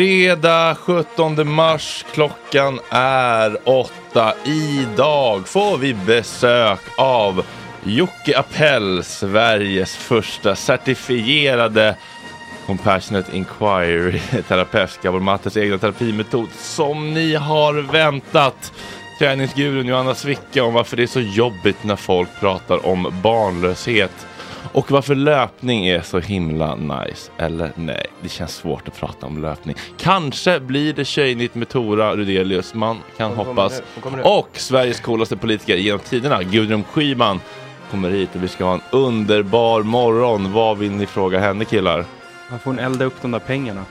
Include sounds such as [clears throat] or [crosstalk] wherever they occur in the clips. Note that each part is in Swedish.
Fredag 17 mars, klockan är åtta. Idag får vi besök av Jocke Appell, Sveriges första certifierade Compassionate Inquiry-terapeut, Gabor Mattes egna terapimetod som ni har väntat. Träningsgurun Johanna Svicka om varför det är så jobbigt när folk pratar om barnlöshet och varför löpning är så himla nice. Eller nej, det känns svårt att prata om löpning. Kanske blir det Tjejnytt med Tora Rudelius, man kan hoppas. Och Sveriges coolaste politiker genom tiderna, Gudrun Schyman, kommer hit och vi ska ha en underbar morgon. Vad vill ni fråga henne killar? Man får hon elda upp de där pengarna.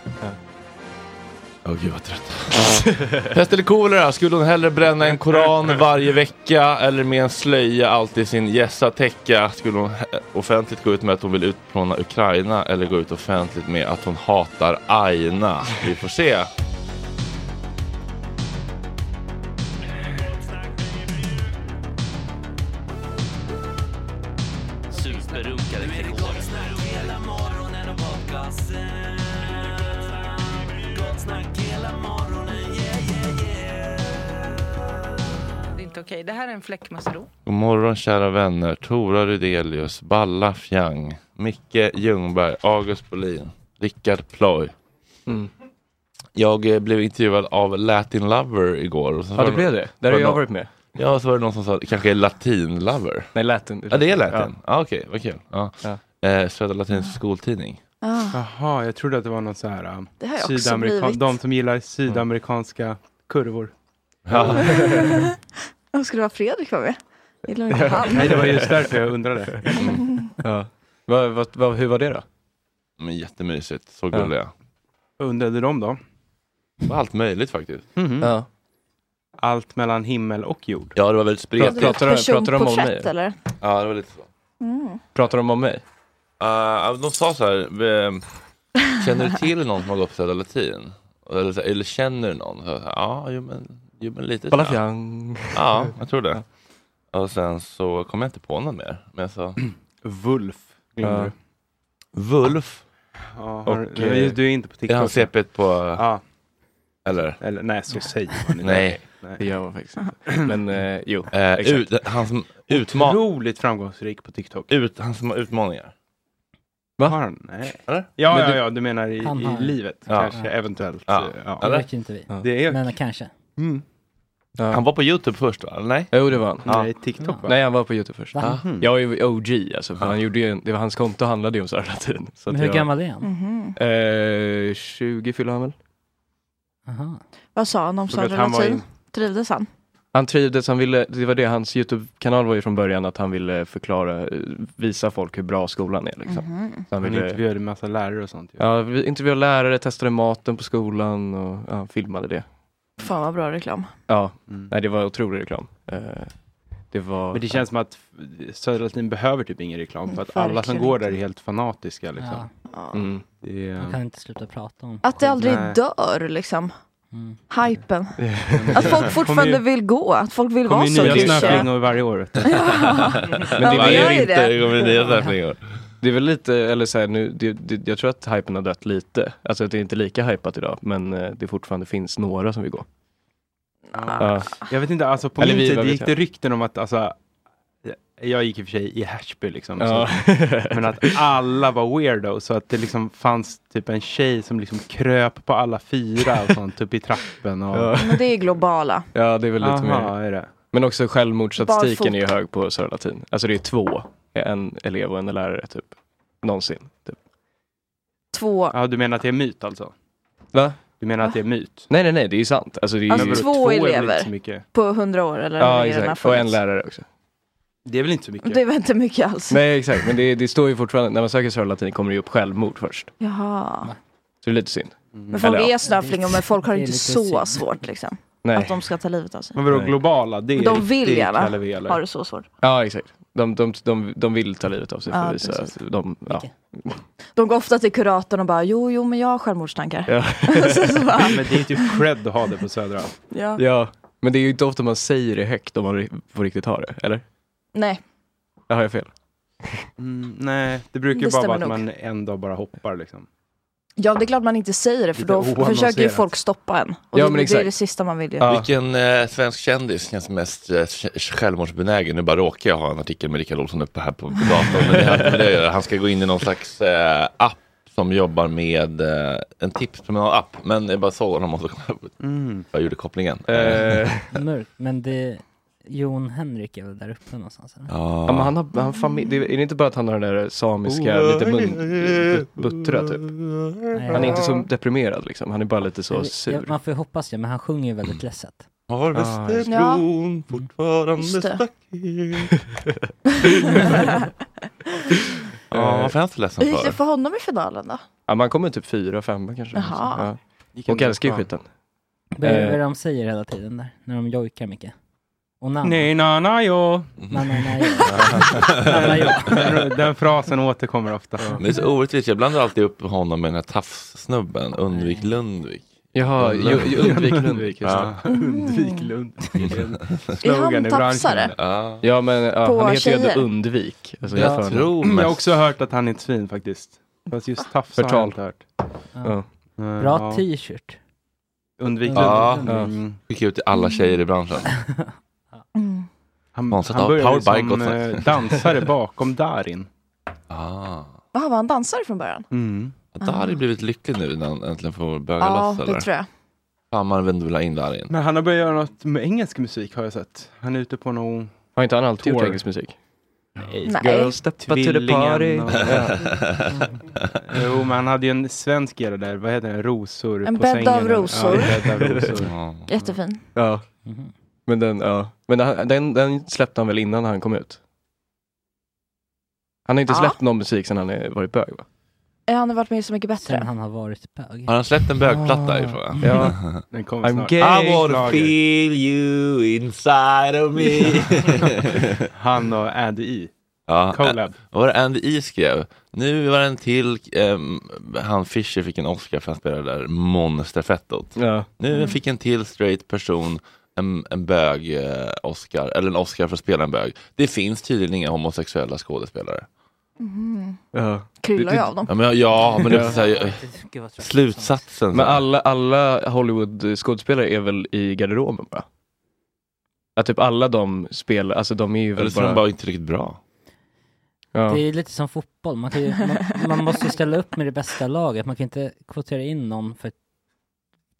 Åh gud vad trött. Pest eller kolera, skulle hon hellre bränna en koran varje vecka eller med en slöja alltid sin gässa täcka? Skulle hon offentligt gå ut med att hon vill utplåna Ukraina eller gå ut offentligt med att hon hatar Aina? Vi får se. Okej. Det här är en fläckmussero. God morgon kära vänner. Tora Rydelius, Balla Fjang, Micke Ljungberg, August Bolin, Rickard Ploy. Mm. Jag eh, blev intervjuad av Latin Lover igår. Och så Ja, det blev det. Där har jag varit med. Ja, så var det någon som sa kanske är Latin Lover. Nej, Latin. Ja, det är Latin. Ja, okej, vad kul. Ja. Ja. Eh, Södra Latinsk skoltidning. Ah, Jaha, jag trodde att det var någon så här sydamerikan- blivit. de som gillar sydamerikanska kurvor. Ja. [laughs] [laughs] Och skulle det vara Fredrik var med? Gillar inte han? Nej, det var just därför jag undrade. [laughs] Ja. Vad, vad, vad, hur var det då? Men jättemysigt, så Ja. gulliga. Vad undrade de då? Allt möjligt faktiskt. Mhm. Ja. Allt mellan himmel och jord. Ja, det var väldigt Pratar- spretigt. pratar de- pratar de om mig? Eller? Ja, det var lite så. Mm. Pratar de om mig? Uh, de sa så här, känner du till någon som har gått på Södra Latin? Eller, eller känner du någon? Så, ja, jo men, jo, men lite. så. Balafjang. Ja, [laughs] jag tror det. Och sen så kom jag inte på någon mer. Men jag sa, [clears throat] Wulf. du. Wulf, Ja, har, Och, du, eh, du är inte på är han TikTok? CP på, Ja, eller? eller nej, så säger man inte. Nej. Det gör man faktiskt inte. Men eh, jo. Eh, Exakt. ut, han, som utma- Otroligt framgångsrik på TikTok. ut, han som har utmaningar. Va? Har han? Nej. Eller? Ja, Men ja, du- ja, du menar i, i livet Ja. kanske, Ja. eventuellt. Ja. Ja. Det ju inte vi. Ja. Det är... Men kanske. Mm. Ja. Han var på Youtube först va? Eller nej? Jo, det var han. Ja. Nej, TikTok va? Nej, han var på Youtube först. Va? Mhm. Jag är ju OG alltså, för Ja. han gjorde ju, en- det var hans konto handlade ju om Södra Latin. Så Men hur jag, gammal är han? Mhm. Eh, 20 fyller han väl? Aha. Vad sa han om var Latin? in- Trivdes han? Han trivdes, han ville, det var det hans Youtube-kanal var ju från början, att han ville förklara, visa folk hur bra skolan är liksom. Mhm. Så han Han ville, intervjuade en massa lärare och sånt. ju. ja, vi intervjuade lärare, testade maten på skolan och ja, filmade det. Fan vad bra reklam. Ja, Mm. nej det var otrolig reklam. Eh, det var... Men det känns som att Södra Latin behöver typ ingen reklam för att alla som går där är helt fanatiska liksom. Ja, Ja. Mm. Det är, man kan inte sluta prata om Att det aldrig Nej. dör liksom. Mm. Hypen. [laughs] Att folk fortfarande Kommer vill gå. Att folk vill kommer vara ju så nya dyscha. snöflingor varje år. [laughs] Men det, Ja, är men gör väl, ju det. Det kommer nya snöflingor. Det är väl lite, eller så här, nu, det, det, jag tror att hypen har dött lite. Alltså att det är inte lika hypat idag, men eh, det fortfarande finns några som vill gå. Ja. Jag vet inte, alltså på Eller min vi, tid gick det rykten om att alltså jag gick i och för sig i Härsby liksom. Ja. Så, [laughs] men att alla var weirdo så att det liksom fanns typ en tjej som liksom kröp på alla fyra och sånt upp i trappen. Och, Ja. Men det är globala. ja, det är väl lite Aha, mer. är det. Men också självmordsstatistiken är ju hög på Södra Latin. Alltså det är två, en elev och en lärare typ. Någonsin. Typ. Två. Ja, du menar att det är myt alltså? Va? Du menar att det är myt? Nej nej nej, det är ju sant. Alltså, det är Alltså, ju... Två är väl elever. På hundra år eller Ja exakt, och en lärare också. Det är väl inte så mycket? Det var inte mycket alls. Nej exakt, men det, det står ju fortfarande, när man söker Södra Latin kommer det ju upp självmord först. Jaha. Så det är lite synd. Men folk Eller ja. är snöflingor men folk har Det är inte så synd. svårt liksom. Nej. Att de ska ta livet av sig. Men vadå globala? Det är De vill det gärna? Har det så svårt. Ja exakt. De, de, de, de vill ta livet av sig för Ja, att visa precis. att de, ja. De går ofta till kuratorn och bara jo, jo, men jag har självmordstankar. Ja. [laughs] så, så bara, Men det är typ cred att ha det på Södra. ja. ja. Men det är ju inte ofta man säger det högt om man ri- på riktigt har det, eller? Nej, Jag har jag fel? Mm, nej, det brukar ju Det bara vara stämmer att nog. man en dag bara hoppar liksom. Ja, det är klart man inte säger det för då försöker ju oannonserat. folk stoppa en. Och Ja, det, men det är exakt. det sista man vill ju. Ja. Vilken eh, svensk kändis känns mest eh, sj- självmordsbenägen? Nu bara råkar jag ha en artikel med Rickard Olsson uppe här på på datorn. Men det har inte med det att göra. Han ska gå in i någon slags eh, app som jobbar med eh, en tipspromenad-app. Men jag bara såg honom och så. Mm. Jag gjorde kopplingen. Eh, [laughs] Mörkt, men det... Jon Henrik är väl där uppe någonstans? Eller? Ja. ja, men han har, han familj, det är det inte bara att han har den där samiska, lite mun, buttra typ. Han är inte så deprimerad liksom, han är bara lite så Ja, sur. man får ju hoppas det, men han sjunger ju väldigt ledset. Har Ah, Västerbron fortfarande Just det. staket? [laughs] Ja, varför är han så ledsen Hur gick det för? för honom i finalen då? Ja, man kommer typ fyra, femma kanske. Jaha. Ja. Och älskar ju skiten. Vad är är Eh. det de säger hela tiden där? När de jojkar mycket? Och namn? Nej, na, na, jo. Nej, nej, nej. den, den frasen återkommer ofta. Det är så orättvist, jag blandar alltid upp honom med den här tafssnubben, Undvik Lundvik. Jaha, ju, ju, undvik Lundvik. Ja. Undvik Lundvik. [laughs] Är Slogan han i branschen. tafsare? Ja. Ja men ja, På han heter ju tjejer? ändå Undvik. Alltså, Jag för- tror Jag har också hört att han är ett svin faktiskt. Fast just tafsa har jag inte hört. Ja. Eh, Bra ja. t-shirt. Undvik Ja. Lundvik. Mm. skickar ut till alla tjejer i branschen. [laughs] Mm. Han, han började som Gotland. eh, dansare bakom Darin. [laughs] Ah. Jaha, var han dansare från början? Mm. Dari blivit lycklig nu när han äntligen får böga Ja, loss eller? det tror jag. Fan man vill inte vilja ha in Darin. Men han har börjat göra något med engelsk musik har jag sett. Han är ute på någon... Har inte han alltid gjort engelsk musik? Nej. Girl step to the party. och- Ja. [laughs] Jo, men han hade ju en svensk era där. Vad heter den? Rosor En på sängen. av rosor. Ja, en bädd av rosor. [laughs] Ja. Jättefin. ja. Mhm. Men den, ja. Men den, den, den släppte han väl innan han kom ut? Han har inte Ja. släppt någon musik sedan han är- varit bög va? Eh, Han har varit med i Så mycket Sen bättre. han har varit bög. Har han släppt en bögplatta i frågan? Ja. [laughs] Den kommer I'm snart. gay. I wanna feel you inside of me. [laughs] Han och Andy E. ja, Collab. vad var det Andy E skrev? Nu var det en till, ehm, han Fischer fick en Oscar för han spelade där Monsterfettot. Ja. Nu fick en till straight person en, en bög eh, Oscar, eller en Oscar för att spela en bög. Det finns tydligen inga homosexuella skådespelare. Mhm. ja. Kryllar ju av dem. Ja, men, ja, men det är så här, slutsatsen. Men alla, alla Hollywood-skådespelare är väl i garderoben bara? Att typ alla de spelar, alltså de är ju Eller väl så är bara... de bara inte riktigt bra. ja. Det är lite som fotboll, man, kan ju, man, man måste ju ställa upp med det bästa laget, man kan inte kvotera in någon för att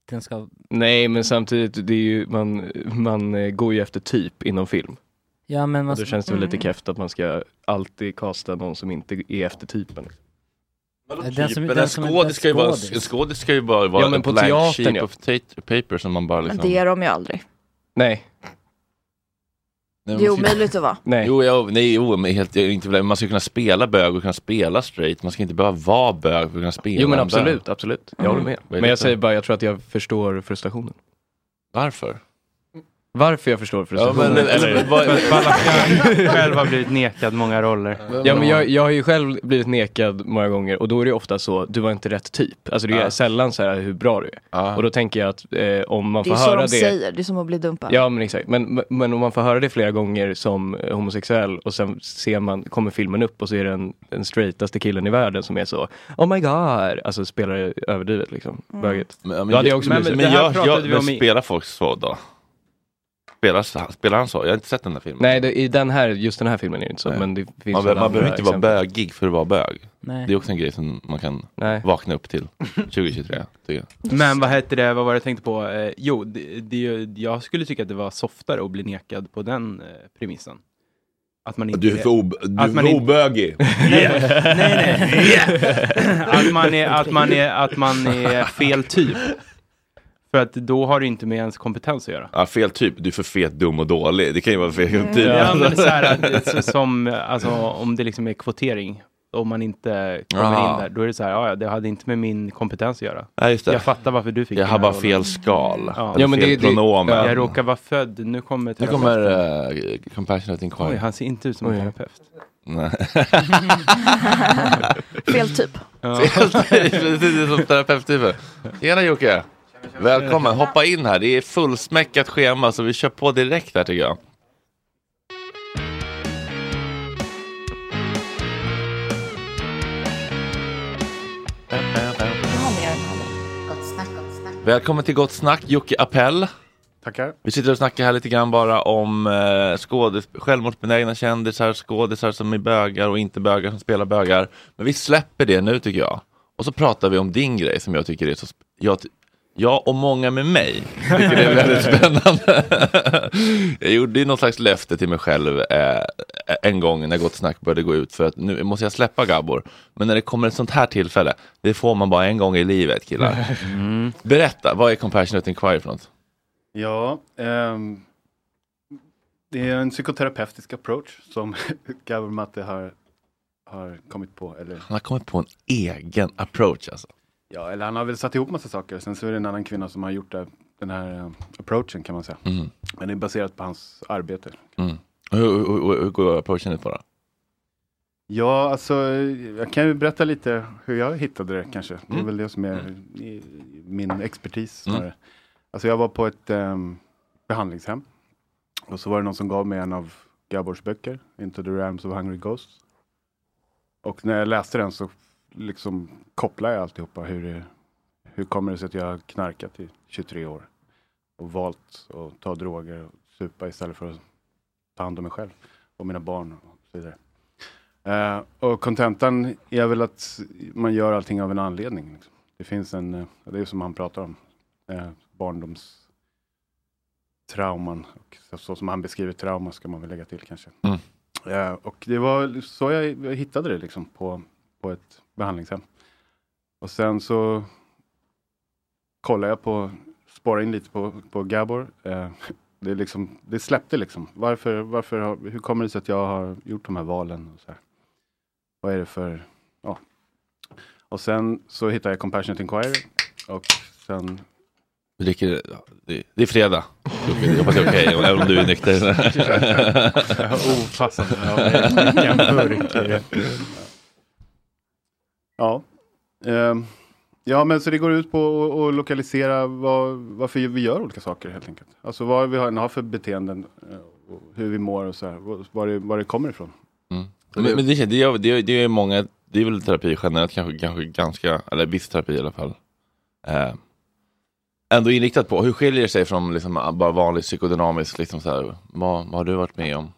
den ska... Nej men samtidigt, det är ju, man, man eh, går ju efter typ inom film. Ja men man, Och då känns det väl lite Mm. keft att man ska alltid kasta någon som inte är efter typen. Den som- den som skådis ska ju vara, skådis. ska ju bara vara Ja, men på blank teatern, sheet ja. of paper som man bara Men liksom... det är de ju aldrig. Nej, Nej, Det är omöjligt att vara. [laughs] nej. Jo, ja, nej, jo, men helt, jag inte, man ska kunna spela bög och kunna spela straight. Man ska inte behöva vara bög för att kunna spela Jo men en absolut, bög. absolut. Jag håller med. Men jag säger bara, jag tror att jag förstår frustrationen. Varför? Varför jag förstår Ja, frustrationen? men, eller, vad, [laughs] själv har blivit nekad många roller. Ja men jag, jag har ju själv blivit nekad många gånger och då är det ofta så, du var inte rätt typ. Alltså det är Ja. sällan så här hur bra du är. ja. Och då tänker jag att eh, om man Det får är så höra de det. säger, det är som att bli dumpad. Ja men exakt, men, men om man får höra det flera gånger som eh, homosexuell och sen ser man, kommer filmen upp och så är det den, den straightaste killen i världen som är så Oh my god, alltså spelar det överdrivet liksom, Mm. böget. Men, Då hade jag också men, blivit- men, det här jag, jag, vi men spelar folk så då? Spelar, spelar han så? Jag har inte sett den här filmen. Nej, det, i den här, just den här filmen är det inte så, Nej. men det finns man, man behöver inte vara bögig för att vara bög. Nej. Det är också en grej som man kan Nej. vakna upp till 2023. Tycker jag. Men vad hette det, vad var det jag tänkte på? Eh, jo, det, det, är jag skulle tycka att det var softare att bli nekad på den eh, premissen. Att man inte Du är för, ob, du Att är man inte- obögig. [laughs] nej, nej, nej. [laughs] att, man är, att, man är, att man är fel typ. För att då har det inte med ens kompetens att göra. Ja, fel typ. Du är för fet, dum och dålig. Det kan ju vara fel typ. Ja, men så här, [laughs] så- som, alltså, om det liksom är kvotering, om man inte kommer Aha. in där, då är det så här, ja, ja, det hade inte med min kompetens att göra. Nej, just det. Jag fattar varför du fick Jag den har här bara rollen. fel skal. Ja. Eller Ja, men fel det- det- pronomen. ja. Jag råkar vara född, nu kommer Nu kommer uh, Compassionate Inquiry. Oj, han ser inte ut som en terapeut. Nej. [laughs] Fel typ. Ja. [laughs] Precis som terapeuttypen. Tjena Jocke! Välkommen, hoppa in här. Det är fullsmäckat schema så vi kör på direkt här tycker jag. Välkommen till Gott Snack, Jocke Appell. Tackar. Vi sitter och snackar här lite grann bara om eh, skådes- självmordsbenägna kändisar, skådisar som är bögar och inte bögar som spelar bögar. Men vi släpper det nu tycker jag. Och så pratar vi om din grej som jag tycker är så... Jag, jag och många med mig det är väldigt [laughs] spännande. jag gjorde ju någon slags löfte till mig själv eh, en gång när Gott Snack började gå ut för att nu måste jag släppa Gabor. Men när det kommer ett sånt här tillfälle, det får man bara en gång i livet killar. Berätta, vad är Compassionate Inquiry för något? Ja, ehm, det är en psykoterapeutisk approach som [laughs] Gabor Matte har, har kommit på. Eller, Han har kommit på en egen approach alltså. Ja, eller han har väl satt ihop massa saker. Sen så är det en annan kvinna som har gjort det, den här eh, approachen kan man säga. Mm. Men det är baserat på hans arbete. Mm. Hur, hur, hur, hur går approachen ut på då? Ja, alltså jag kan ju berätta lite hur jag hittade det kanske. Det är Mm. väl det som är i- min expertis Mm. Alltså jag var på ett ehm, behandlingshem. Och så var det någon som gav mig en av Gabors böcker, Into the Realms of Hungry Ghosts. Och när jag läste den så liksom kopplade jag alltihopa. Hur, hur kommer det sig att jag har knarkat i 23 år? Och valt att ta droger och supa istället för att ta hand om mig själv och mina barn och så vidare. Eh, och kontentan är väl att man gör allting av en anledning. Liksom. Det finns en, eh, det är som han pratar om, eh, barndomstrauman. Och så, så som han beskriver trauma ska man väl lägga till kanske. Mm. Eh, och det var så jag, jag hittade det liksom på, på ett behandlingshem. Och sen så kollade jag på, sparade in lite på, på Gabor. Eh, det, är liksom, det släppte liksom. Varför, varför har, hur kommer det sig att jag har gjort de här valen? Och så här? Vad är det för, ja. Och sen så hittade jag Compassionate Inquiry. Och sen, dricker, det, det är fredag. Jag hoppas det är okej, även om du är nykter. Opassande. Ja, vilken burk. Ja. Ehm, ja, men så det går ut på att- lokalisera vad, varför vi gör olika saker helt enkelt. Alltså vad vi har, har för beteenden, eh, och hur vi mår och så här, var det, var det kommer ifrån. Mm. Men, men det, det, är, det, det är många, det är väl terapi generellt kanske, kanske ganska, eller viss terapi i alla fall. Eh, ändå inriktat på, hur skiljer det sig från liksom bara vanlig psykodynamisk, liksom så här, vad, vad har du varit med om?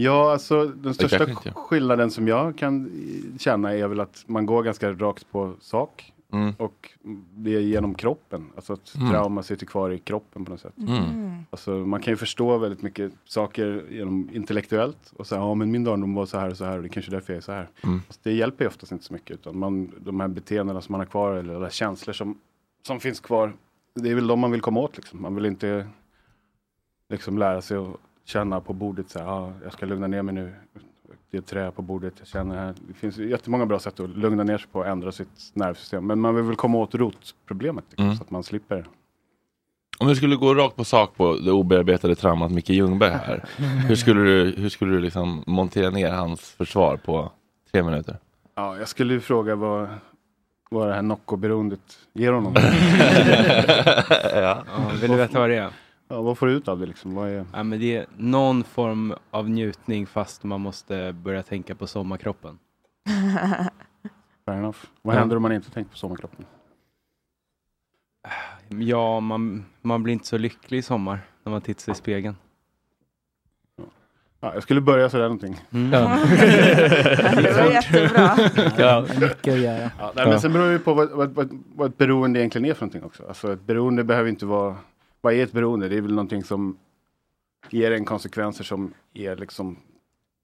Ja, alltså den största skillnaden som jag kan känna är väl att man går ganska rakt på sak. Mm. Och det är genom kroppen, alltså att Mm. trauma sitter kvar i kroppen på något sätt. Mm. Alltså, man kan ju förstå väldigt mycket saker genom intellektuellt och säga, ja men min barndom var så här och så här och det är kanske är därför jag är så här. Mm. Fast det hjälper ju oftast inte så mycket utan man, de här beteendena som man har kvar eller alla känslor som, som finns kvar, det är väl de man vill komma åt liksom. Man vill inte liksom lära sig att känna på bordet så här, ja, jag ska lugna ner mig nu. Det är trä på bordet, jag känner här. Det finns jättemånga bra sätt att lugna ner sig på och ändra sitt nervsystem. Men man vill väl komma åt rotproblemet liksom, Mm. så att man slipper Om du skulle gå rakt på sak på det obearbetade traumat Micke Ljungberg här, [laughs] hur skulle du, hur skulle du liksom montera ner hans försvar på tre minuter? Ja, jag skulle ju fråga vad, vad det här Nocco-beroendet ger honom. ja. [laughs] [laughs] Ja, vill du veta vad det är? Ja, vad får du ut av det liksom? Vad är... Ja, men det är någon form av njutning fast man måste börja tänka på sommarkroppen. [laughs] Fair enough. Vad Ja. händer om man inte tänker på sommarkroppen? [sighs] Ja, man, man blir inte så lycklig i sommar när man tittar sig i spegeln. Ja, jag skulle börja sådär någonting. Mm. Ja. [laughs] [laughs] Det var jättebra. Ja, mycket att göra. Ja, nej, men sen beror det på vad, vad, vad, vad ett beroende egentligen är för någonting också. Alltså ett beroende behöver inte vara, vad är ett beroende? Det är väl någonting som ger en konsekvenser som är liksom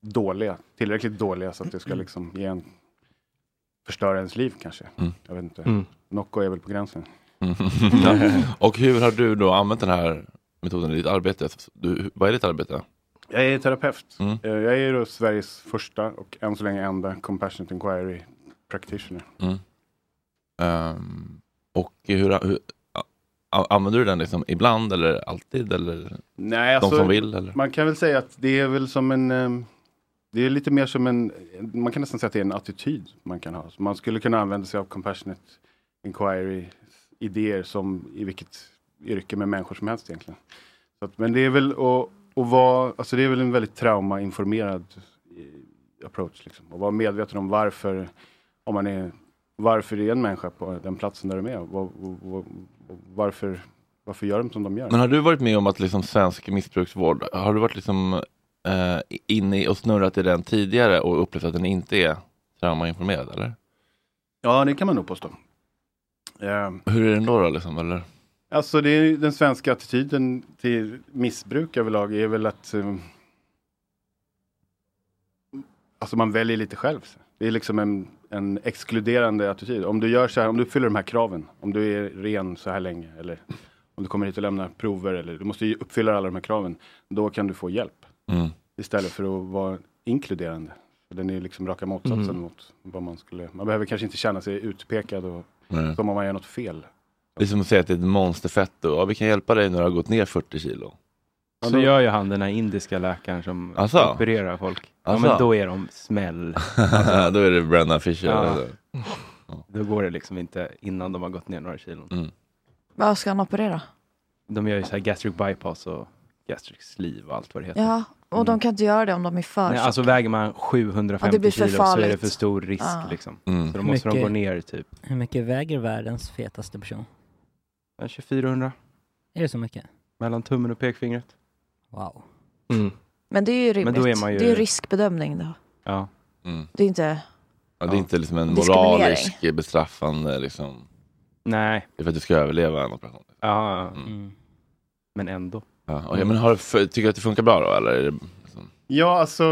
dåliga, tillräckligt dåliga så att det ska liksom ge en, förstöra ens liv kanske. Mm. Jag vet inte. Mm. Nocco är väl på gränsen. ja. [laughs] Och hur har du då använt den här metoden i ditt arbete? Du, vad är ditt arbete? Jag är terapeut. Mm. Eh, Jag är då Sveriges första och än så länge enda Compassionate Inquiry practitioner. Mm. Ehm, och hur, hur använder du den liksom ibland eller alltid? Eller Nej, de alltså, som vill? Eller? Man kan väl säga att det är väl som en ehm, det är lite mer som en, man kan nästan säga att det är en attityd man kan ha. Man skulle kunna använda sig av Compassionate Inquiry idéer som i vilket yrke med människor som helst egentligen. Så att, men det är väl att, att vara, alltså det är väl en väldigt traumainformerad eh, approach. Liksom. Och vara medveten om varför, om man är varför är en människa på den platsen där de är? Var, var, varför, varför gör de som de gör? Men har du varit med om att liksom svensk missbruksvård, har du varit liksom eh, inne i och snurrat i den tidigare och upplevt att den inte är traumainformerad eller? Ja, det kan man nog påstå. Eh, Hur är den då? då liksom, eller? Alltså det är, den svenska attityden till missbruk överlag är väl att eh, Alltså man väljer lite själv. Det är liksom en, en exkluderande attityd. Om du gör så här, om du uppfyller de här kraven, om du är ren så här länge eller om du kommer hit och lämnar prover eller du måste ju uppfylla alla de här kraven. Då kan du få hjälp. Mm. Istället för att vara inkluderande. Den är liksom raka motsatsen Mm. mot vad man skulle, man behöver kanske inte känna sig utpekad och Nej. som om man gör något fel. Det är som att säga att det är ett monsterfett och ja, vi kan hjälpa dig när du har gått ner 40 kilo. Så gör ju han den här indiska läkaren som Alltså? opererar folk. Ja Alltså? men då är de smäll. [laughs] Då är det Brennan Fischer. Ja. eller? Då går det liksom inte innan de har gått ner några kilon. Mm. Vad ska han operera? De gör ju så här gastric bypass och gastric sleeve och allt vad det heter. Ja, och de kan inte göra det om de är för Nej, alltså väger man 750 Ja, kilo så är det för stor risk Ja. liksom. Mm. Så då måste de Mycket- gå ner typ Hur mycket väger världens fetaste person? ja, 2400 Är det så mycket? mellan tummen och pekfingret. Wow. Mm. Men det är ju Men rimligt. då är man ju- Det är ju riskbedömning då. Ja. Mm. Det är inte... Ja, det är inte liksom en moralisk bestraffande liksom. Nej. Det är för att du ska överleva en operation. Ja, Mm. men ändå. Ja, okej, men har tycker du att det funkar bra då? Eller är det, liksom, Ja, alltså,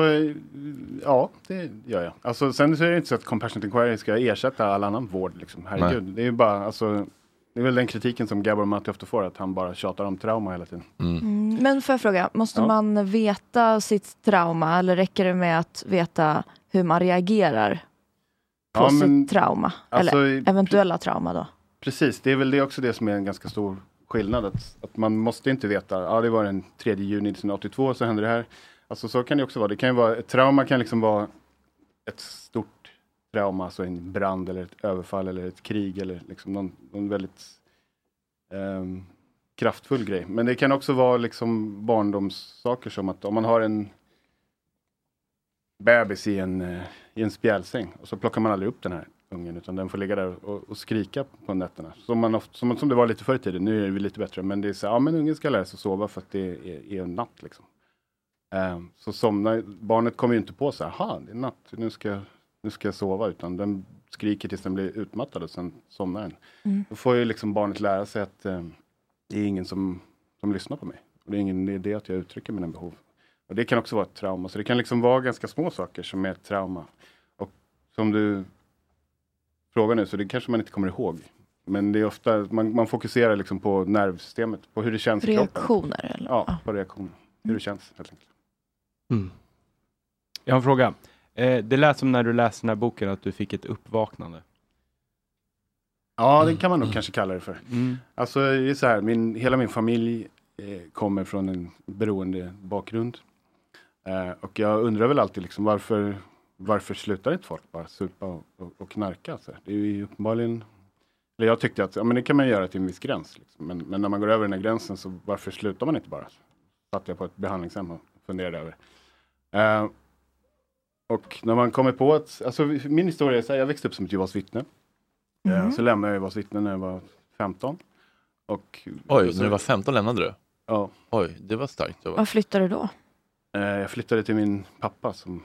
ja, det gör jag. Alltså, sen så är det inte så att Compassionate Inquiry ska ersätta all annan vård. Liksom. Herregud, det är ju bara, alltså, det är väl den kritiken som Gabor Mati ofta får, att han bara tjatar om trauma hela tiden. Mm. Men får jag fråga, måste Ja. man veta sitt trauma eller räcker det med att veta hur man reagerar på Ja, men- sitt trauma? Alltså, eller eventuella trauma då? Precis, det är väl det också det som är en ganska stor skillnad. Att, att man måste inte veta, ja det var den 3 juni 1982 så hände det här. Alltså så kan det också vara. Det kan ju vara, ett trauma kan liksom vara ett stort trauma, alltså en brand eller ett överfall eller ett krig eller liksom någon, någon väldigt um, kraftfull grej. Men det kan också vara liksom barndomssaker som att om man har en bebis i en, eh, i en spjälsäng och så plockar man aldrig upp den här ungen utan den får ligga där och, och skrika på nätterna. Som, man ofta, som, som det var lite förr i tiden, nu är det lite bättre men det är så ja men ungen ska lära sig sova för att det är, är en natt liksom. Um, så somnar, barnet kommer ju inte på så här, aha det är natt, nu ska, jag- nu ska jag sova utan den skriker tills den blir utmattad och sen somnar den. Mm. Då får ju liksom barnet lära sig att ehm, det är ingen som, som lyssnar på mig. Och det är ingen idé att jag uttrycker mina behov. Och det kan också vara ett trauma. Så det kan liksom vara ganska små saker som är ett trauma. Och som du frågar nu, så det kanske man inte kommer ihåg. Men det är ofta, man, man fokuserar liksom på nervsystemet, på hur det känns i kroppen. Reaktioner? Eller? Ja, på reaktioner. Hur det känns helt enkelt. Mm. Jag har en fråga. Eh, det lät som när du läste den här boken att du fick ett uppvaknande. Ja, det kan man nog kanske kalla det för. Mm. Alltså det är så här, min, hela min familj eh, kommer från en beroende bakgrund. Eh, och jag undrar väl alltid liksom varför, varför slutar inte folk bara supa och, och, och knarka? Så? Det är ju uppenbarligen, eller jag tyckte att ja, men det kan man göra till en viss gräns. Liksom. Men, men när man går över den här gränsen så varför slutar man inte bara? Satt jag på ett behandlingshem och funderade över. Eh, och när man kommer på att, alltså min historia är så här, jag växte upp som ett Jehovas vittne. Eh, Mhm. Så lämnade jag Jehovas vittne när jag var 15. Och, oj, när du var 15 lämnade du? Ja. Oj, det var starkt. jobbat. Vad flyttade du då? Eh, jag flyttade till min pappa som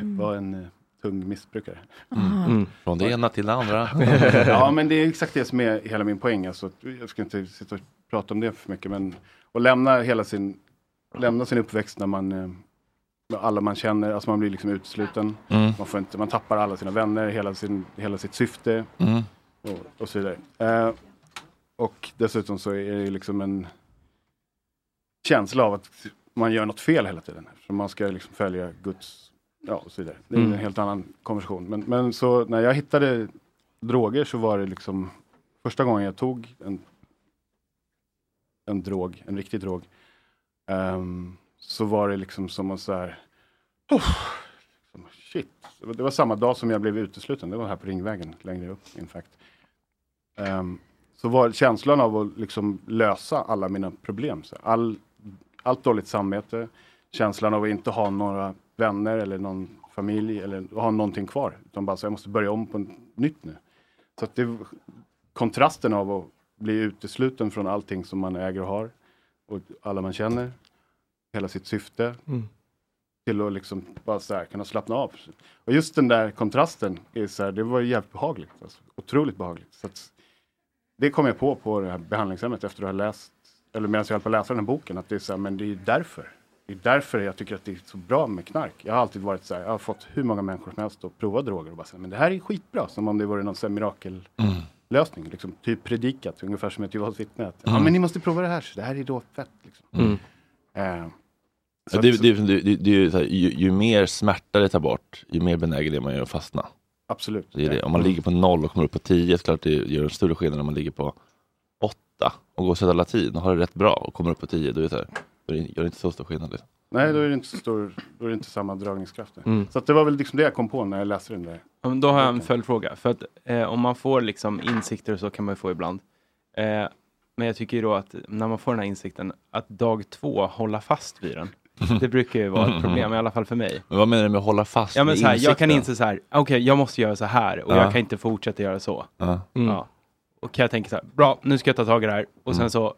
Mm. var en eh, tung missbrukare. Aha. Mm. Från det ena till det andra. [laughs] ja men det är exakt det som är hela min poäng. Alltså, jag ska inte sitta och prata om det för mycket. Men att lämna hela sin, lämna sin uppväxt när man alla man känner, alltså man blir liksom utesluten. Mm. Man, får inte, man tappar alla sina vänner, hela, sin, hela sitt syfte Mm. och, och så vidare. Eh, och dessutom så är det liksom en känsla av att man gör något fel hela tiden. Så man ska liksom följa Guds, ja och så vidare. Det är Mm. en helt annan konversation. Men, men så när jag hittade droger så var det liksom första gången jag tog en, en drog, en riktig drog. ehm, så var det liksom som att så här, oh, shit. Det var- samma dag som jag blev utesluten, det var här på Ringvägen längre upp in fact. Um, så var känslan av att liksom lösa alla mina problem. Så all, allt dåligt samvete, känslan av att inte ha några vänner eller någon familj eller ha någonting kvar. Utan bara så jag måste börja om på nytt nu. Så att det, kontrasten av att bli utesluten från allting som man äger och har och alla man känner, hela sitt syfte, Mm. till att liksom bara så här kunna slappna av. Och just den där kontrasten, är så här, det var jävligt behagligt. Alltså, otroligt behagligt. Så att, det kom jag på på det här behandlingshemmet efter att ha läst, eller medan jag höll på att läsa den här boken, att det är så här, men det är därför. Det är därför jag tycker att det är så bra med knark. Jag har alltid varit så här, jag har fått hur många människor som helst att prova droger och bara säga, men det här är skitbra, som om det vore någon sån här mirakellösning. Liksom, typ predikat, ungefär som ett Jehovas vittne. att, Ja Mm. men ni måste prova det här, så det här är då fett. Liksom. Mm. Eh, Ja, så det, att- det, det, det, det är ju, så här, ju, ju mer smärta det tar bort, ju mer benägen är man ju att fastna. Absolut. Det är det. Om man ligger på noll och kommer upp på 10, så klart det gör en större skillnad om man ligger på 8 och går och sätter latin och har det rätt bra och kommer upp på 10, då är det, här, då är det gör det inte så stor skillnad. Liksom. Nej, då är det inte så stor, då är det inte samma dragningskraft. Mm. Så att det var väl liksom det jag kom på när jag läste den där. Ja, men Då har jag en följdfråga. För att eh, om man får liksom insikter och så kan man ju få ibland. Eh, men jag tycker ju då att när man får den här insikten, att dag två hålla fast vid den. [laughs] Det brukar ju vara ett problem, i alla fall för mig. Men vad menar du med att hålla fast Ja, men vid så här, jag kan insikten? inse så här, okej, jag måste göra så här och Ja. jag kan inte fortsätta göra så. Ja. Mm. Ja. Och jag tänker så här, bra, nu ska jag ta tag i det här. Och sen Mm. så,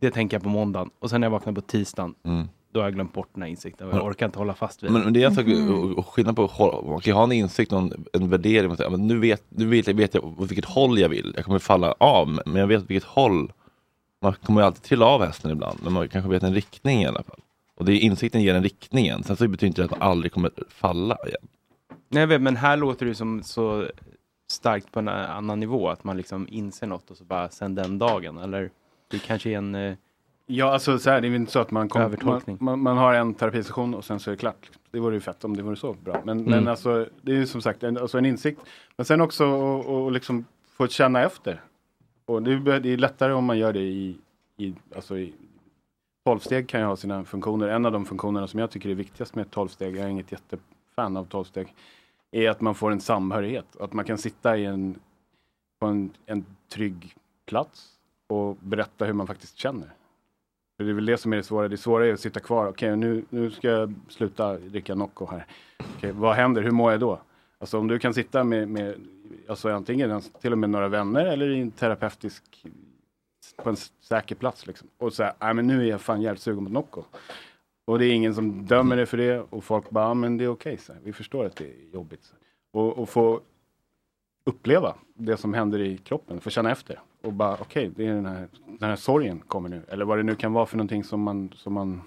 det tänker jag på måndagen. Och sen när jag vaknar på tisdagen, Mm. Då har jag glömt bort den här insikten. Och jag Men- orkar inte hålla fast vid Men, den. men det är en sak, och, och skillnad på man kan ha en insikt och en, en värdering. och säga, Men nu vet, nu vet, jag, vet jag åt vilket håll jag vill. Jag kommer falla av, men jag vet vilket håll. Man kommer ju alltid trilla av hästen ibland, men man kanske vet en riktning i alla fall. Och det är insikten ger en riktningen. Sen så betyder inte det att man aldrig kommer falla igen. Nej, vet, men här låter det som så starkt på en annan nivå. Att man liksom inser något och så bara sen den dagen. Eller det kanske är en... Ja, alltså så här, det är inte så att man, kom, man, man, man har en terapisession och sen så är det klart. Det vore ju fett om det vore så bra. Men, Mm. men alltså, det är ju som sagt en, alltså en insikt. Men sen också att och liksom få känna efter. Och det, är- det är lättare om man gör det i, i, alltså i 12-steg kan ju ha sina funktioner. En av de funktionerna som jag tycker är viktigast med 12-steg, jag är inget jättefan av 12-steg, är att man får en samhörighet. Att man kan sitta i en, på en, en trygg plats och berätta hur man faktiskt känner. Det är väl det som är det svåra. Det svåra är att sitta kvar. Okej, nu, nu ska jag sluta dricka Nocco här. Okay, vad händer? Hur mår jag då? Alltså om du kan sitta med, med alltså antingen till och med några vänner eller i en terapeutisk på en säker plats liksom. Och säga, nej men nu är jag fan jävligt sugen på Nocco. Och det är ingen som dömer dig för det och folk bara, men det är okej, så vi förstår att det är jobbigt. Så. Och, och få uppleva det som händer i kroppen, få känna efter. Och bara, okej, det är den här, den här sorgen kommer nu. Eller vad det nu kan vara för någonting som man, som man,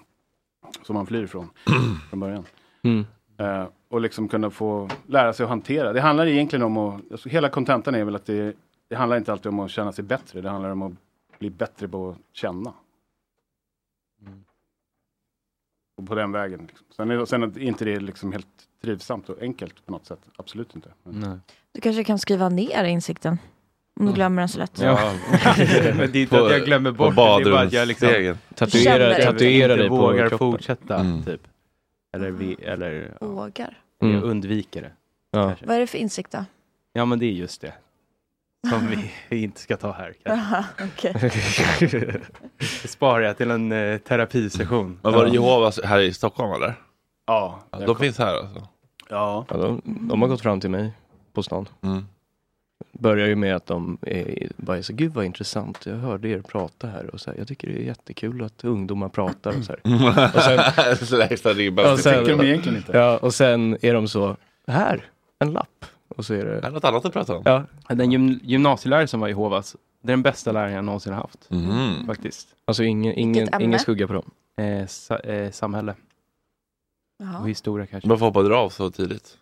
som man flyr ifrån [clears throat] från början. Mm. Eh, och liksom kunna få lära sig att hantera. Det handlar egentligen om att, alltså hela kontentan är väl att det, det handlar inte alltid om att känna sig bättre. Det handlar om att bli bättre på att känna. Och på den vägen. Liksom. Sen, är, sen är inte det liksom helt trivsamt och enkelt på något sätt. Absolut inte. Men, Du kanske kan skriva ner insikten. Om du glömmer den så lätt. Ja. [laughs] Men det är inte att jag glömmer bort det, det är bara att jag liksom badrumsstegen. Tatuera- Känner det. tatuera inte dig på vågar kroppen. fortsätta, Mm. typ. Eller, vi, eller ja, Vågar. Mm. jag undviker det. Ja. kanske. Vad är det för insikt då? Ja, men det är just det. Som vi [laughs] inte ska ta här. Jaha, okej. Det [laughs] sparar jag till en eh, terapisession. Men var det Jehovas här i Stockholm eller? ja, de kom- finns här alltså? Ja. Ja, de, de har gått fram till mig på stan. Mm. Börjar ju med att de är, bara är så, gud vad intressant, jag hörde er prata här och så här, jag tycker det är jättekul att ungdomar pratar och så här. Och sen, [laughs] så där extra ribba. och sen, tycker de egentligen inte. ja, och sen är de så, här, en lapp. Och så är det det, något annat att prata om? ja, Den gym, gymnasielärare som var i Hovas, det är den bästa läraren jag någonsin har haft. Mhm. Faktiskt. alltså ingen, ingen, ingen skugga på dem. Eh, sa, eh, samhälle och Jaha. historia kanske. Varför hoppade du av så tidigt?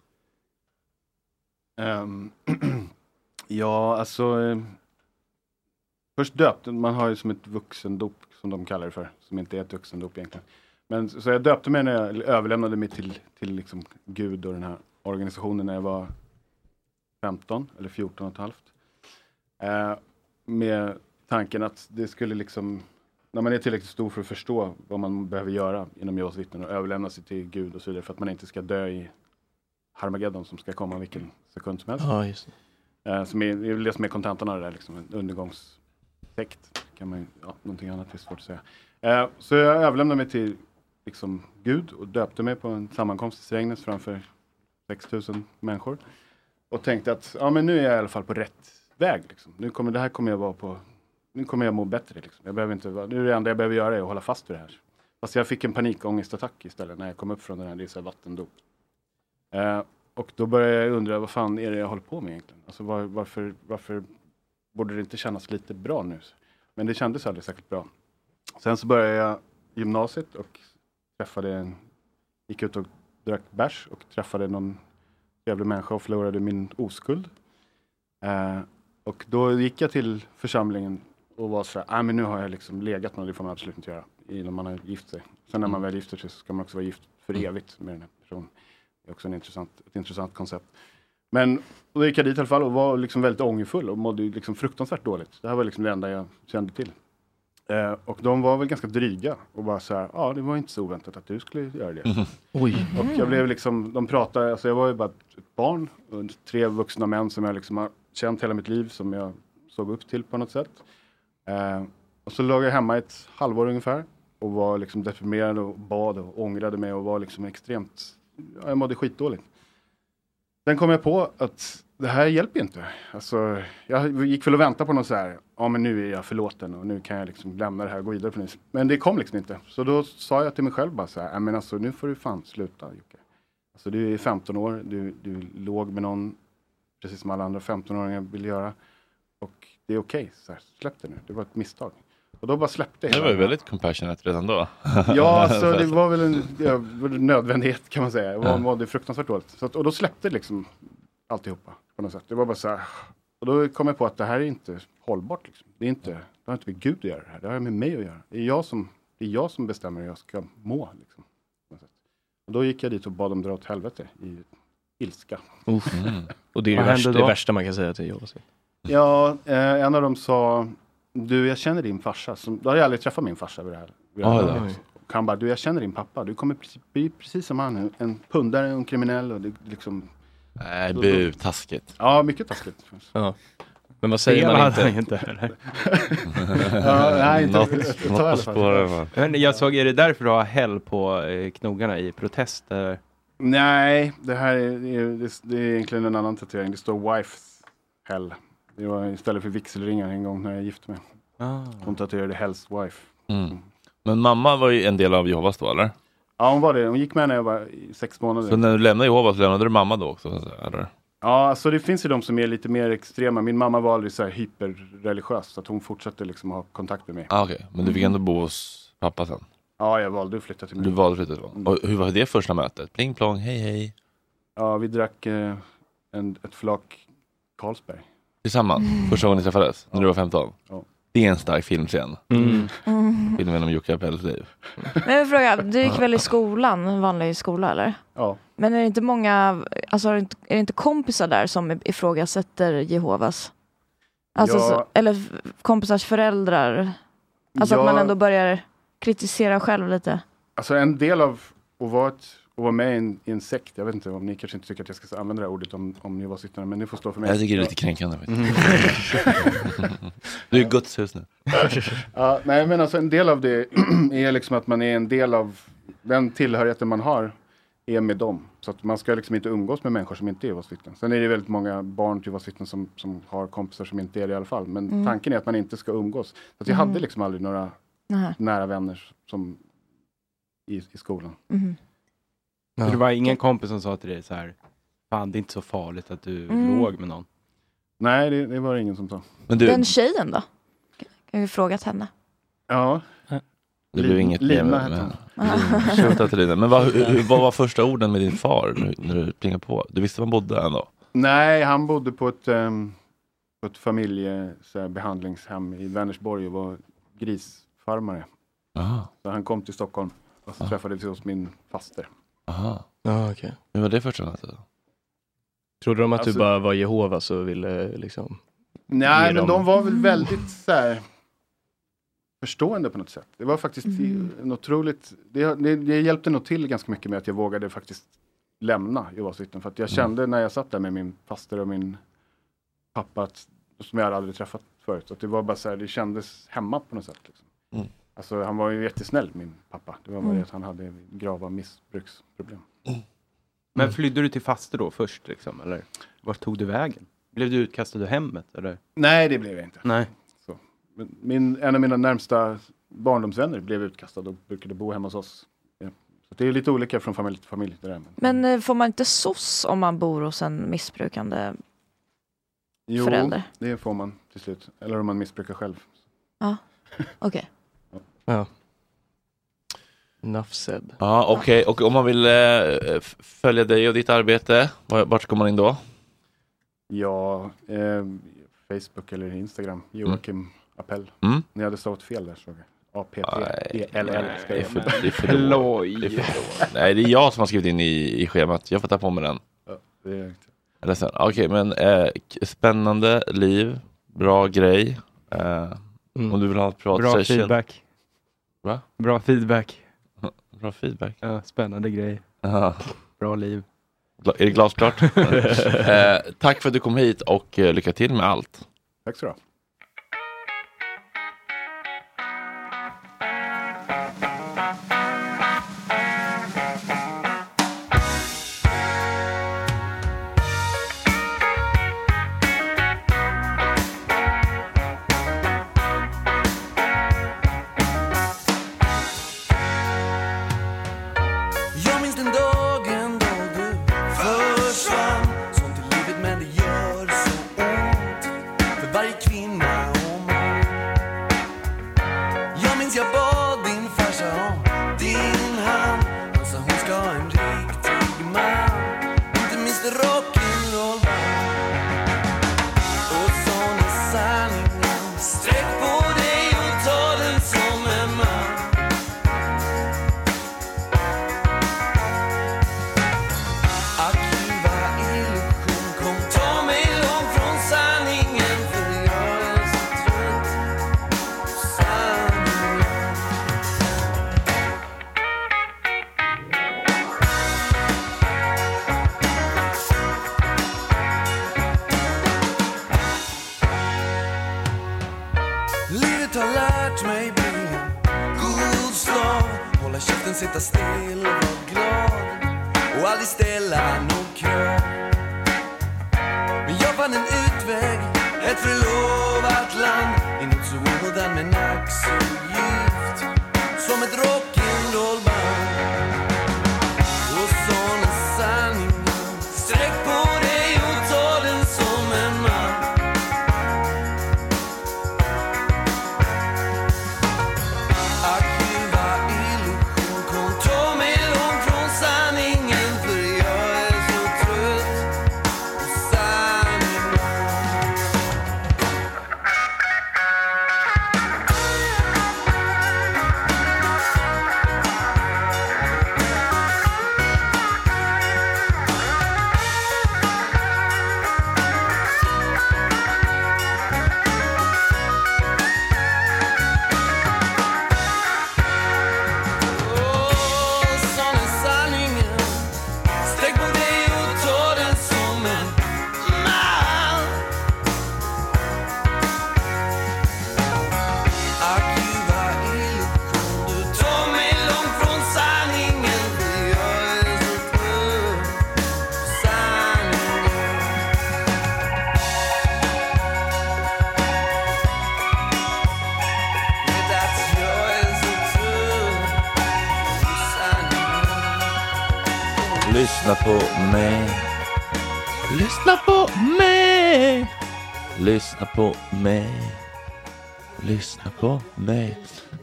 Ehm, [clears throat] ja, alltså. eh, först döpte, man har ju som ett vuxendop som de kallar det för, som inte är ett vuxendop egentligen. Men så jag döpte mig när jag överlämnade mig till, till liksom Gud och den här organisationen när jag var 15 eller 14 och ett halvt. Eh, med tanken att det skulle liksom, när man är tillräckligt stor för att förstå vad man behöver göra inom Jehovas vittnen och överlämna sig till Gud och så vidare för att man inte ska dö i Harmageddon som ska komma vilken sekund som helst. Ja, just det. Eh, som är, det är det som är kontentan av det där, liksom, en undergångssekt. Kan man, ja, någonting annat är svårt att säga. Eh, så jag överlämnade mig till liksom, Gud och döpte mig på en sammankomst i Strängnäs framför 6000 människor. Och tänkte att ja, men nu är jag i alla fall på rätt väg. Liksom. Nu kommer, det här kommer jag vara på, nu kommer jag må bättre. Liksom. Jag behöver inte, nu är det enda jag behöver göra är att hålla fast vid det här. Fast jag fick en panikångestattack istället när jag kom upp från den här, det är så här vattendop. Eh, och då började jag undra, vad fan är det jag håller på med egentligen? Alltså var, varför, varför borde det inte kännas lite bra nu? Men det kändes aldrig särskilt bra. Sen så började jag gymnasiet och träffade en, gick ut och drack bärs och träffade någon trevlig människa och förlorade min oskuld. Eh, och då gick jag till församlingen och var så här, ah, men nu har jag liksom legat med det får man absolut inte göra innan man har gift sig. Sen när man väl gifter sig så ska man också vara gift för evigt med den här personen. Det är också en intressant, ett intressant koncept. Men och då gick jag dit i alla fall och var liksom väldigt ångerfull och mådde liksom fruktansvärt dåligt. Det här var liksom det enda jag kände till. Eh, och de var väl ganska dryga och bara så här, ja det var inte så oväntat att du skulle göra det. Oj. Och jag blev liksom, de pratade, alltså jag var ju bara ett barn, och tre vuxna män som jag liksom har känt hela mitt liv, som jag såg upp till på något sätt. Eh, och så låg jag hemma ett halvår ungefär och var liksom deprimerad och bad och ångrade mig och var liksom extremt, ja, jag mådde skitdåligt. Sen kom jag på att det här hjälper inte. Alltså, jag gick väl och väntade på något så här, ja men nu är jag förlåten och nu kan jag liksom lämna det här och gå vidare på nytt. Men det kom liksom inte. Så då sa jag till mig själv bara så här, "Ja, men alltså nu får du fan sluta Jocke. Alltså du är 15 år, du, du låg med någon, precis som alla andra 15-åringar vill göra. Och det är okej, så här, släpp det nu, det var ett misstag. Och då bara släppte jag Det var ju väldigt compassionate redan då. [laughs] Ja, alltså [laughs] det var väl en ja, det nödvändighet kan man säga. Jag var, Ja. mådde fruktansvärt dåligt. Så att, och då släppte liksom alltihopa på något sätt. Det var bara så här. Och då kom jag på att det här är inte hållbart. Liksom. Det, är inte, det har inte med Gud att göra det här. Det har med mig att göra. Det är jag som, det är jag som bestämmer hur jag ska må. Liksom, på något sätt. och då gick jag dit och bad dem dra åt helvete i ilska. Uff. Mm. Och det är det värsta, det värsta man kan säga till Jehovas vittnen. Ja, eh, en av dem sa, du jag känner din farsa. Som, då hade jag aldrig träffat min farsa vid det här. Vid det här Oj, laget. Och han bara, du jag känner din pappa. Du kommer precis, bli precis som han. En pundare, en kriminell och det, liksom. Nej, bu, taskigt. Ja, mycket taskigt. Ja. Men vad säger Fel man inte? han [laughs] inte, [laughs] ja, nej, inte, Något- något på spåren? Men jag såg, är det därför du har häll på eh, knogarna i protest? eller? Nej, det här är, det är, det är- det är egentligen en annan tatuering. Det står wife's hell. Det var istället för vigselringar en gång när jag gifte mig. Ah. Hon tatuerade Hells wife. Mm. Men mamma var ju en del av Jehovas då, eller? Ja, hon var det. Hon gick med när jag var sex månader. Så när du lämnade Jehovas, lämnade du mamma då också? Eller? Ja, alltså det finns ju de som är lite mer extrema. Min mamma var aldrig så här hyperreligiös så att hon fortsatte liksom ha kontakt med mig. Ah, Okej, men du fick ändå bo hos pappa sen? Ja, jag valde att flytta till Du valde att flytta till Och hur var det första mötet? Pling plong, hej hej. Ja, vi drack eh, en, ett flak Carlsberg. Tillsammans? Första gången ni träffades? När du var 15? Ja. Det är en stark filmscen. Mm. Mm. Filmen om Jocke Appells liv. Men jag frågar, du gick väl i skolan, en vanlig skola eller? Ja. Men är det inte många, alltså är det inte, är det inte kompisar där som ifrågasätter Jehovas? Alltså, Ja. så, eller kompisars föräldrar? Alltså att man Ja. ändå börjar kritisera själv lite. Alltså en del av att vara, ett, att vara med i en, i en sekt, jag vet inte om ni kanske inte tycker att jag ska använda det här ordet om, om ni var sittande, men det får stå för mig. Jag tycker det är lite kränkande. faktiskt. [laughs] du är Guds hus nu. [laughs] ja, nej men alltså en del av det [clears throat] är liksom att man är en del av den tillhörigheten man har är med dem. Så att man ska liksom inte umgås med människor som inte är Jehovas vittnen. Sen är det väldigt många barn till Jehovas vittnen som, som har kompisar som inte är det i alla fall. Men Mm. tanken är att man inte ska umgås. Så att jag Mm. hade liksom aldrig några Nähä. nära vänner som i, i skolan. Så Det var ingen kompis som sa till dig så här, fan det är inte så farligt att du Mm. låg med någon. Nej, det, det var det ingen som sa. Men du, Den tjejen då? Kan vi frågat henne? Ja. det blev inget Lina hette med- hon. Shoutout till Lina. Men vad, hur, hur- vad var första orden med din far när, när du plingade på? Du visste var han bodde ändå? Nej, han bodde på ett, um, på ett familjebehandlingshem i Vänersborg och var grisfarmare. Aha, Så han kom till Stockholm och så träffades vi hos min faster. Aha. Ja, okej. Hur var det första mötet? då? Trodde de att Alltså- du bara var Jehovas och ville liksom... Nej, Ge men dem- de var väl väldigt så här, förstående på något sätt. Det var faktiskt Mm. en otroligt, det, det, det hjälpte nog till ganska mycket med att jag vågade faktiskt lämna Jehovas vittnen. För att jag Mm. kände när jag satt där med min faster och min pappa, att, som jag hade aldrig träffat förut, att det var bara så här, det kändes hemma på något sätt. Liksom. Mm. Alltså han var ju jättesnäll min pappa. Det var bara Mm. det att han hade grava missbruksproblem. Men Mm. flydde du till faste då först liksom, eller? Vart tog du vägen? Blev du utkastad ur hemmet eller? Nej, det blev jag inte. Nej. Så. Men Min, en av mina närmsta barndomsvänner blev utkastad och brukade bo hemma hos oss. Ja. Så det är lite olika från familj till familj. Det där. Men, Men eh, får man inte SOS om man bor hos en missbrukande jo, förälder? det får man till slut. Eller om man missbrukar själv. Ja, okej. Ja. Enough said. Ja, okej. Och om man vill eh, följa dig och ditt arbete, var- vart går man in då? Ja, eh, Facebook eller Instagram. Joakim Appell. Mm. Ni hade stavat fel där såg jag. A-P-P-E-L-L. Nej, det är jag som har skrivit in i, i schemat. Jag får ta på mig den. Ja, det är. Okej, men eh, spännande liv, bra grej. Eh, Om du vill ha ett privat Bra session. feedback. Va? Bra feedback. [laughs] Bra feedback. Ja, spännande grej. Ja. Bra liv. Gla- Är det glasklart? [laughs] eh, tack för att du kom hit och eh, lycka till med allt. Tack så du ha.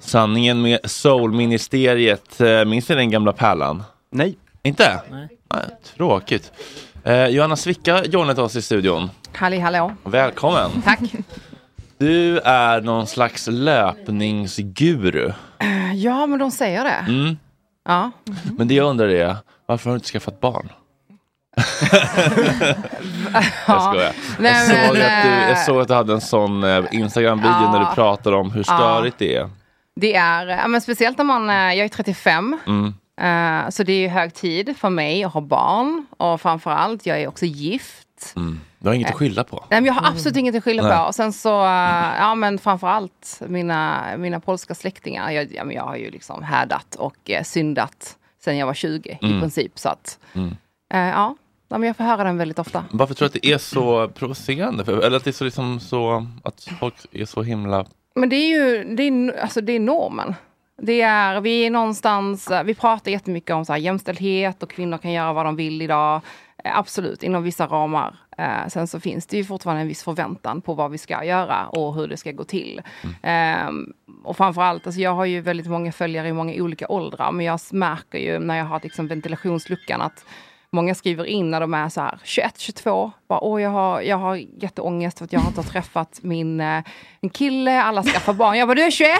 Sanningen med Soulministeriet. Eh, Minns ni den gamla pärlan? Nej. Inte? Nej. tråkigt. Eh, Johanna Svicka joinat oss i studion. Halli hallå. Välkommen. Tack. Du är någon slags löpningsguru. Ja, men de säger det. Mm. Ja. Men det jag undrar är, varför har du inte skaffat barn? [laughs] jag skojar. Nej, jag, såg men, att du, jag eh, såg att du hade en sån eh, Instagram-video Ja. när du pratade om hur Ja. störigt det är. Det är, ja, men speciellt när man, eh, jag är 35. Mm. eh, så det är ju hög tid för mig att ha barn. Och framförallt, jag är också gift. Mm. Du har inget att skylla på. Nej, men jag har absolut inget att skylla Nej. på. Och sen så, eh, ja men framförallt mina, mina polska släktingar. Jag, ja, men jag har ju liksom härdat och eh, syndat sen jag var 20 i Mm. princip. Så att Mm. Eh, ja, Ja, men jag får höra den väldigt ofta. Varför tror du att det är så provocerande? Eller att det är så, liksom, så att folk är så himla... Men det är ju det är, alltså det är normen. Det är, vi är någonstans, vi pratar jättemycket om så här jämställdhet och kvinnor kan göra vad de vill idag. Eh, Absolut, inom vissa ramar. Eh, sen så finns det ju fortfarande en viss förväntan på vad vi ska göra och hur det ska gå till. Eh, och framförallt, alltså jag har ju väldigt många följare i många olika åldrar, men jag märker ju när jag har liksom ventilationsluckan att Många skriver in när de är så här 21, 22. Bara, Åh, jag, har, jag har jätteångest för att jag inte har träffat min, eh, min kille. Alla skaffar barn. Jag bara, du är 21!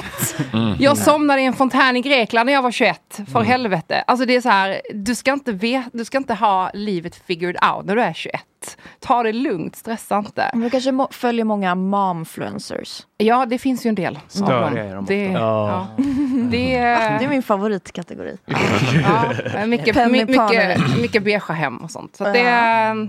Mm. Jag somnade i en fontän i Grekland när jag var 21. För helvete. Alltså det är så här, du ska, inte ve- du ska inte ha livet figured out när du är 21. Ta det lugnt, stressa inte. Men du kanske må- följer många momfluencers? Ja, det finns ju en del. Störiga är de ofta. det, Ja. ja. [laughs] det, Det är min favoritkategori. [laughs] Ja, mycket, Penny mycket, mycket beigea hem och sånt. Så att det, är,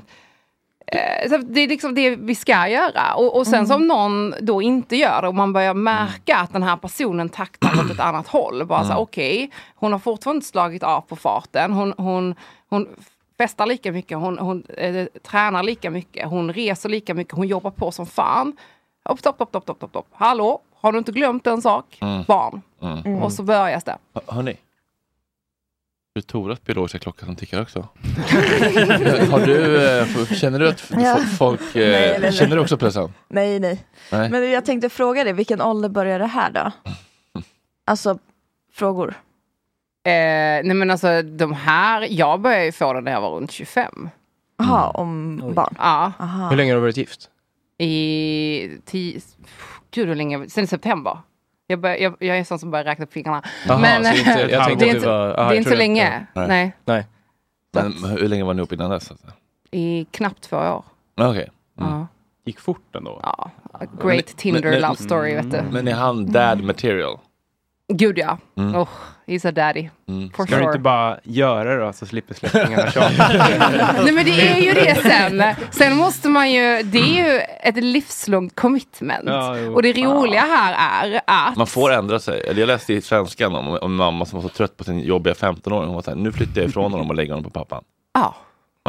eh, så det är liksom det vi ska göra. Och, och sen Mm. som någon då inte gör det och man börjar märka att den här personen taktar åt ett annat håll. Bara så här, Mm. okej, hon har fortfarande inte slagit av på farten. Hon, hon, hon festar lika mycket, hon, hon eh, tränar lika mycket, hon reser lika mycket, hon jobbar på som fan. Stopp, stopp, stopp, stopp, stopp, stopp. Hallå, har du inte glömt en sak? Mm. Barn. Mm. Och så börjar det. Hör- Hörni. Det är Toras biologiska klocka som tickar också. [laughs] Har du, eh, känner du att Ja. folk, eh, Nej, nej, nej. känner du också pressen? Nej, nej, Nej. Men jag tänkte fråga dig, vilken ålder börjar det här då? Alltså, frågor. Eh, nej men alltså de här, jag började ju få det när jag var runt 25. Jaha, om barn? Ja. Aha. Hur länge har du varit gift? I tio, gud hur länge, sen september. Jag, bör, jag, jag är sån som börjar räkna på fingrarna. Jaha, men så inte- jag [laughs] tänkte det är inte, var- aha, det är inte så länge. ja. Nej. Nej. Men hur länge var ni ihop innan dess? Alltså? I knappt två år. Okej. Ja. Gick fort ändå. Ja. A great Tinder love story vet du. Men är han dad material? Gud ja. Mm. Oh, he's a daddy. For Ska du sure. inte bara göra det då så slipper släktingarna tjata? [laughs] Nej men det är ju det sen. Sen måste man ju, det är ju ett livslångt commitment. Ja, och det roliga här är att Man får ändra sig. Jag läste i Svenskan om, om en mamma som var så trött på sin jobbiga 15-åring. Hon var så här, nu flyttar jag ifrån honom och lägger honom på pappan. Ja.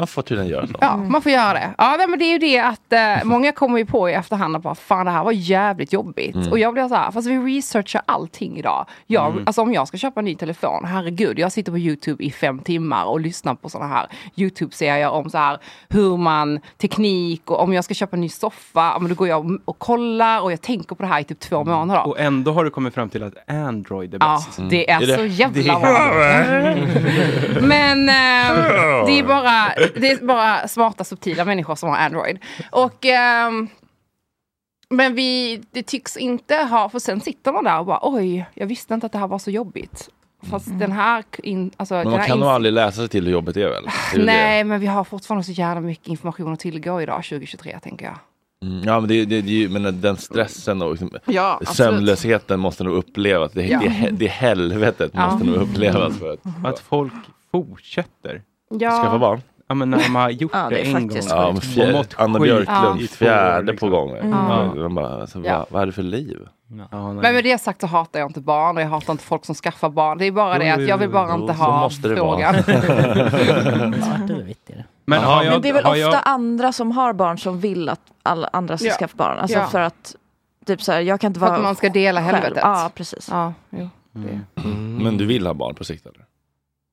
Man får tydligen göra så. Ja, man får göra det. Ja, nej, men det är ju det att eh, [laughs] många kommer ju på i efterhand att bara, fan det här var jävligt jobbigt. Mm. Och jag blir så här, fast vi researchar allting idag. Jag, Mm. Alltså om jag ska köpa en ny telefon, herregud, jag sitter på YouTube i fem timmar och lyssnar på sådana här YouTube-serier om så här hur man, teknik och om jag ska köpa en ny soffa, ja, men då går jag och, och kollar och jag tänker på det här i typ två månader. Och ändå har du kommit fram till att Android är Ja, bäst. det är så jävla bra. [laughs] Men eh, det, är bara, det är bara smarta, subtila människor som har Android. Och, ehm, men vi, det tycks inte ha, för sen sitter man där och bara oj, jag visste inte att det här var så jobbigt. Fast den här, in, alltså, Men den man här kan nog aldrig läsa sig till hur jobbigt det är väl? Det är Nej, men vi har fortfarande så jävla mycket information att tillgå idag 2023 tänker jag. Det. Mm, ja men det, det, det, men den stressen och liksom, Ja, sömnlösheten måste nog upplevas. Det, Ja. det, det helvetet Ja. måste nog upplevas. För att, Att folk fortsätter. Ja. Skaffa barn? Ja men när de har gjort [laughs] Ja, det det, en gång. Ja, fjär, Anna Björklund, år, fjärde liksom. på gång. Mm. Man bara, alltså, Ja. vad, vad är det för liv? Ja, Men med det sagt så hatar jag inte barn och jag hatar inte folk som skaffar barn. Det är bara det att jag vill bara inte ha måste det frågan. [laughs] [laughs] Men har jag, Men det är väl har ofta jag, andra som har barn som vill att alla andra ska Ja. skaffa barn. Alltså Ja. för att, typ så här, jag kan inte För vara att man ska dela själv. helvetet. Ja, precis. Ja, jo. Mm. Men du vill ha barn på sikt eller?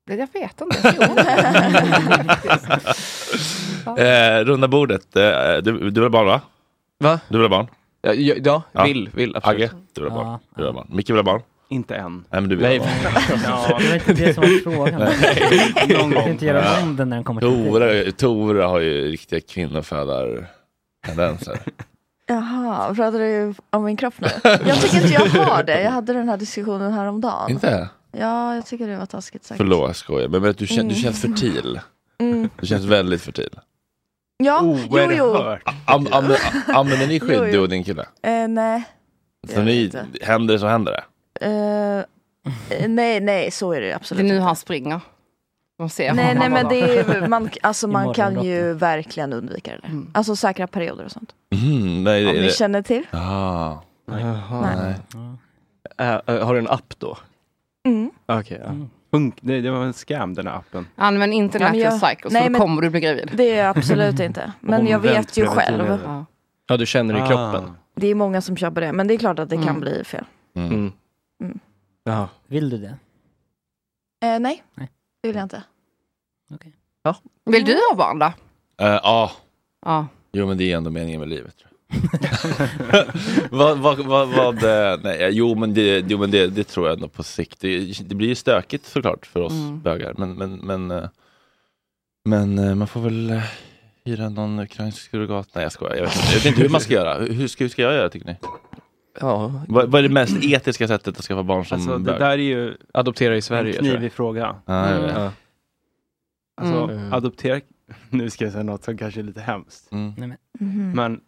Det jag vet inte. [laughs] Eh, runda bordet, eh, du, du vill ha barn va? Va? Du vill ha barn? Ja, ja, vill, vill absolut. Agge, du vill ha barn? Ja. Du vill ha barn. Micke vill ha barn? inte än. Nej men du vill Nej. ha barn. [laughs] Ja, Det var inte det som var frågan. någon gång. inte göra om den när den kommer. Tora, Tora har ju riktiga kvinnofödartendenser. Jaha, pratar du om min kropp nu? Jag tycker inte jag har det. Jag hade den här diskussionen häromdagen. Inte? Ja, jag tycker det var taskigt sagt. Förlåt, jag skojar. Men, men du, känns, du Mm. känns fertil. Mm. Du känns väldigt fertil. Ja, jo, jo. Oerhört. Am, am, använder ni skydd Jo, jo. du och din kille? Eh, nej. Så Jag ni, vet inte. händer det så händer det? Eh, eh, nej, nej, så är det Det absolut är nu inte. han springer. De ser Nej, nej, men det är, man, [laughs] alltså, man kan ju verkligen undvika det. där. Mm. Alltså säkra perioder och sånt. Mm, nej, Om är ni det, känner till. ah, Jaha. nej. Äh, äh, har du en app då? Mm. Okej, ja. Funk, det, det var en scam den här appen. Använd inte Ja, men natural jag- cycle så nej, då men- kommer du bli gravid. Det är jag absolut [laughs] inte. Men jag vet ju själv. Ja. Ja, du känner i Ah. kroppen. Det är många som köper det. Men det är klart att det kan Mm. bli fel. Mm. Mm. Jaha. Vill du det? Eh, nej, Nej. det vill jag inte. Vill du ha barn då? Eh, Ja, Ja. jo men det är ändå meningen med livet. [laughs] vad, vad, vad, vad, eh, nej, jo men, det, jo, men det, det tror jag ändå på sikt. Det, det blir ju stökigt såklart för oss Mm. bögar. Men, men, men, eh, men eh, man får väl hyra någon ukrainsk surrogat. Nej jag skojar, jag vet inte, jag vet inte hur man ska göra. Hur ska, hur ska jag göra tycker ni? Ja, Vad, vad är det mest etiska sättet att skaffa barn som Alltså, det bög? där är ju adoptera i en Sverige. jag. knivig fråga. Ja, jag vet. Ja. Alltså, Mm. adoptera, [laughs] nu ska jag säga något som kanske är lite hemskt. Mm. Men,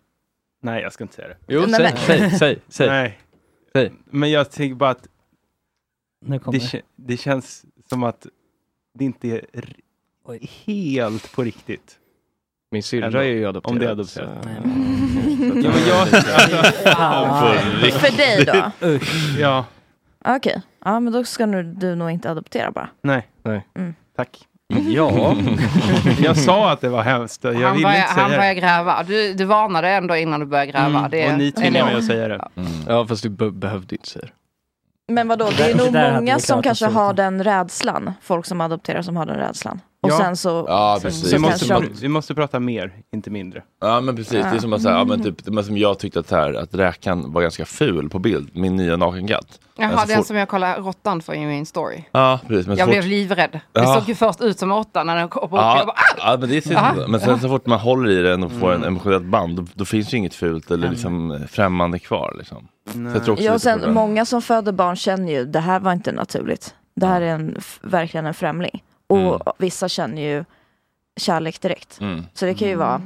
nej jag ska inte säga det. Jo, Nej, säg, men- säg, säg, säg. Nej. Säg. Men jag tänker bara att nu kommer det, det. kä- det känns som att det inte är r- Oj. helt på riktigt. Min syrra är ju adopterad. Om det är adopterat. så- Nej, Ja, men jag. [laughs] För dig då? Usch. ja, Okej, ja men då ska nu, du nog inte adoptera bara. nej. Nej. Mm. Tack. Ja. [laughs] Jag sa att det var hemskt. Jag han ville inte säga han det. börjar gräva. Du, du varnade ändå innan du började gräva. Mm, Det, och ni är tvingar mig att säga det. Mm. ja, fast du be behövde inte säga det. Men vadå, det är nog många som kanske har den rädslan. Folk som adopterar som har den rädslan. Och Ja. sen så... Ja, så- precis. Vi så måste, kanske pra- de- vi måste prata mer, inte mindre. Ja men precis, det är som att säga, ja, men typ, det var som jag tyckte att, så här, att räkan var ganska ful på bild, min nya nakenkatt. Jaha, Alltså, den fort- som jag kollade råttan för i min story. Ja precis. Men så Jag fort... blev livrädd. Det Ja. såg ju först ut som åtta när den kom. Jag Ja, bara, ah! ja men det är. Ja. Men sen så fort man håller i den och får Mm. en emotionellt band, då, då finns ju inget fult eller liksom främmande kvar. Liksom. Så jag tror också Ja, och på sen många som föder barn känner ju, det här var inte naturligt. Det här är en, verkligen en främling. Och Mm. vissa känner ju kärlek direkt. Mm. Så det kan ju vara...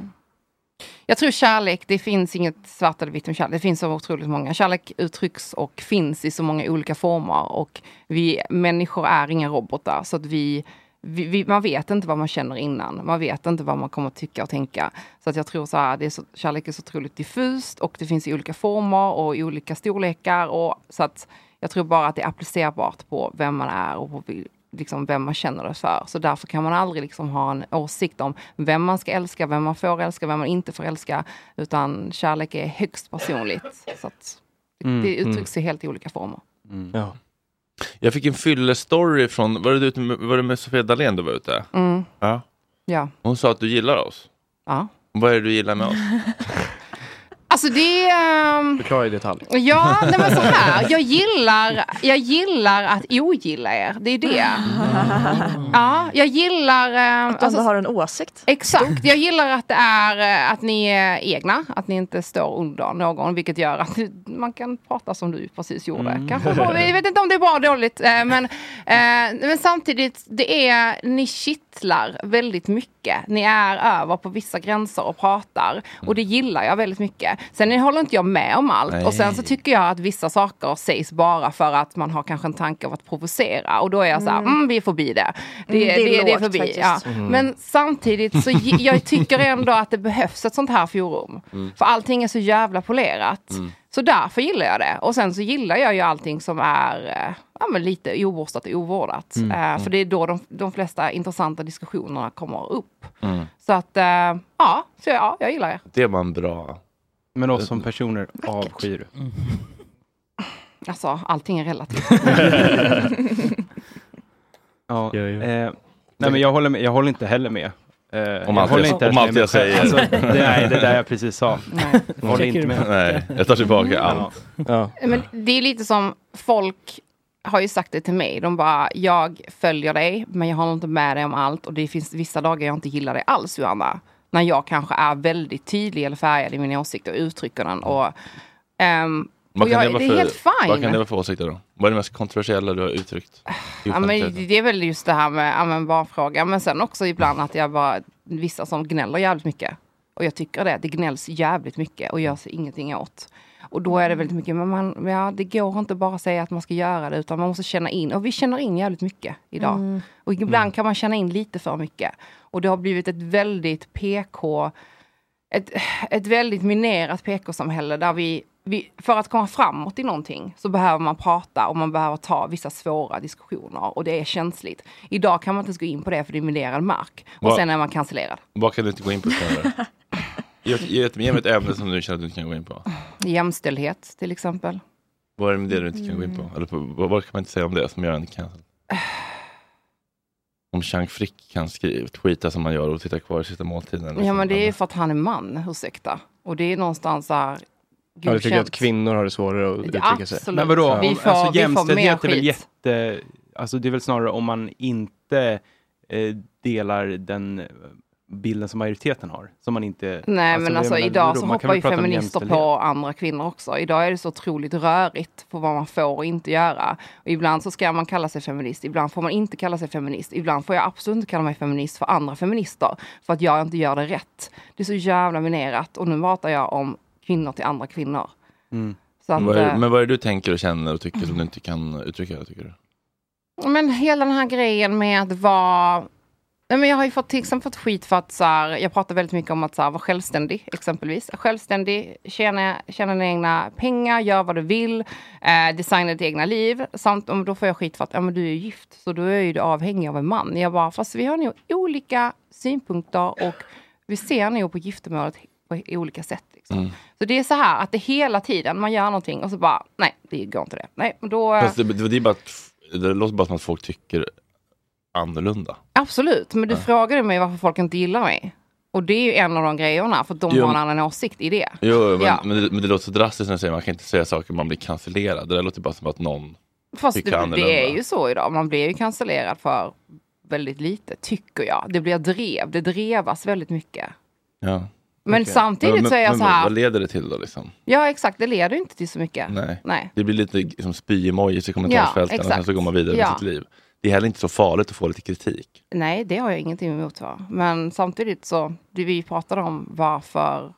Jag tror kärlek, det finns inget svart eller vitt med kärlek. Det finns så otroligt många. Kärlek uttrycks och finns i så många olika former. Och vi människor är inga robotar. Så att vi, vi, vi, man vet inte vad man känner innan. Man vet inte vad man kommer att tycka och tänka. Så att jag tror så här, det är så, kärlek är så otroligt diffust och det finns i olika former och i olika storlekar. Och, så att jag tror bara att det är applicerbart på vem man är och på liksom vem man känner det för. Så därför kan man aldrig liksom ha en åsikt om vem man ska älska, vem man får älska, vem man inte får älska. Utan kärlek är högst personligt. Så att Mm, det uttrycks i helt olika former. Ja. Jag fick en fyllestory från, var det, ute med, var det med Sofia Dalén du var ute? Mm, Ja. ja. Hon sa att du gillar oss. ja. Vad är det du gillar med oss? [laughs] Alltså det... ehm, Förklara i detalj. Ja, [laughs] nej men så här. Jag gillar, jag gillar att ogilla er. Det är det. Ja, jag gillar... ehm, Att du ändå har en åsikt. Exakt. Jag gillar att det är eh, att ni är egna, att ni inte står under någon, vilket gör att man kan prata som du precis gjorde. Kanske, jag vet inte om det är bra eller dåligt, eh, men, eh, men samtidigt, det är, ni kittlar väldigt mycket. Ni är över på vissa gränser och pratar och det gillar jag väldigt mycket. Sen håller inte jag med om allt och sen så Nej. tycker jag att vissa saker sägs bara för att man har kanske en tanke av att provocera och då är jag så här, mm, vi är förbi det. Det, Mm, det är det, det är förbi. Ja. Men samtidigt så jag tycker ändå att det behövs ett sånt här forum. För allting är så jävla polerat. Så därför gillar jag det. Och sen så gillar jag ju allting som är eh, ja, men lite oborstat och ovårdat. Eh, för det är då de, de flesta intressanta diskussionerna kommer upp. Mm. Så att, eh, ja, så ja, jag gillar er. Det var en bra... Men oss som personer avskyr du. Alltså, allting är relativt. [laughs] Ja, Ja, ja. Eh, nej men jag håller, med, jag håller inte heller med. Eh, jag allt jag- inte om allt jag säger. Alltså, det, nej, det där jag precis sa. [laughs] Nej. Jag håller inte med. Nej, jag tar tillbaka allt. Ja. Men det är lite som folk har ju sagt det till mig. De bara, jag följer dig, men jag håller inte med dig om allt. Och det finns vissa dagar jag inte gillar dig alls, Johanna. När jag kanske är väldigt tydlig eller färgad i mina åsikter och uttrycker den. Och, ehm, Vad och kan jag, det, det, är helt för, vad fine. kan det vara för åsikter då? Vad är det mest kontroversiella du har uttryckt? Ja, men det är väl just det här med ja, men barnfrågan. Men sen också ibland att jag bara, vissa som gnäller jävligt mycket. Och jag tycker det, det gnälls jävligt mycket och görs ingenting åt. Och då är det väldigt mycket, men man, ja, det går inte bara att säga att man ska göra det, utan man måste känna in. Och vi känner in jävligt mycket idag. Och ibland kan man känna in lite för mycket. Och det har blivit ett väldigt PK, ett, ett väldigt minerat PK-samhälle där vi vi, för att komma framåt i någonting så behöver man prata och man behöver ta vissa svåra diskussioner och det är känsligt. Idag kan man inte ens gå in på det för det är minerad mark och Va- sen är man cancellerad. Vad kan du inte gå in på? [laughs] Ge, mig ett ämne som du känner att du inte kan gå in på. Jämställdhet till exempel. Vad är det med det du inte kan gå in på? Eller på, vad, vad kan man inte säga om det som gör en cancel? Om Chang Frick kan skriva, tweeta som man gör och sitta kvar i sista måltiden. Ja men det är för att han är man, ursäkta. Och det är någonstans här Ja, du tycker att kvinnor har det svårare att uttrycka sig? absolut. Men vadå, Vi om, får- vi alltså, får jämställdhet mer är väl skit. jätte... Alltså det är väl snarare om man inte eh, delar den eh, bilden som majoriteten har. Som man inte... Nej men jag alltså menar, idag så hoppar ju feminister på andra kvinnor också. Idag är det så otroligt rörigt på vad man får och inte göra. Och ibland så ska man kalla sig feminist, ibland får man inte kalla sig feminist. Ibland får jag absolut inte kalla mig feminist för andra feminister. För att jag inte gör det rätt. Det är så jävla minerat. Och nu pratar jag om kvinnor till andra kvinnor. Mm. Så att, vad är, eh, men vad är det du tänker och känner och tycker som du inte kan uttrycka? Tycker du? Men hela den här grejen med att vara... Nej, men jag har ju fått, till exempel fått skit för att så här, jag pratar väldigt mycket om att så här, vara självständig exempelvis. Självständig, tjäna, tjäna dina egna pengar, gör vad du vill, eh, designa ditt egna liv. Samt om då får jag skit för att ja, men du är gift, så då är ju du avhängig av en man. Jag bara, fast vi har nog olika synpunkter och vi ser nog på giftermålet på olika sätt. Liksom. Mm. Så det är så här att det hela tiden man gör någonting och så bara, nej, det går inte det. Nej, då... Fast det, det, det, är bara att, det låter bara som att folk tycker annorlunda. Absolut, men du Ja. frågade mig varför folk inte gillar mig. Och det är ju en av de grejerna, för de Jo, har en annan åsikt i det. Jo, men, Ja. men, det, men det låter så drastiskt när du säger man kan inte säga saker man blir cancellerad. Det där låter bara som att någon Fast tycker det, annorlunda. det är ju så idag, man blir ju cancellerad för väldigt lite, tycker jag. Det blir drev, det drevas väldigt mycket. Ja. Men Okej. samtidigt men, så är jag men, så här- Vad leder det till då? Liksom? Ja exakt, det leder inte till så mycket. Nej. Nej. Det blir lite som spy-emojis i kommentarsfälten och sen så går man vidare Ja. med sitt liv. Det är heller inte så farligt att få lite kritik. Nej, det har jag ingenting emot. Va? Men samtidigt så, det vi pratade om varför,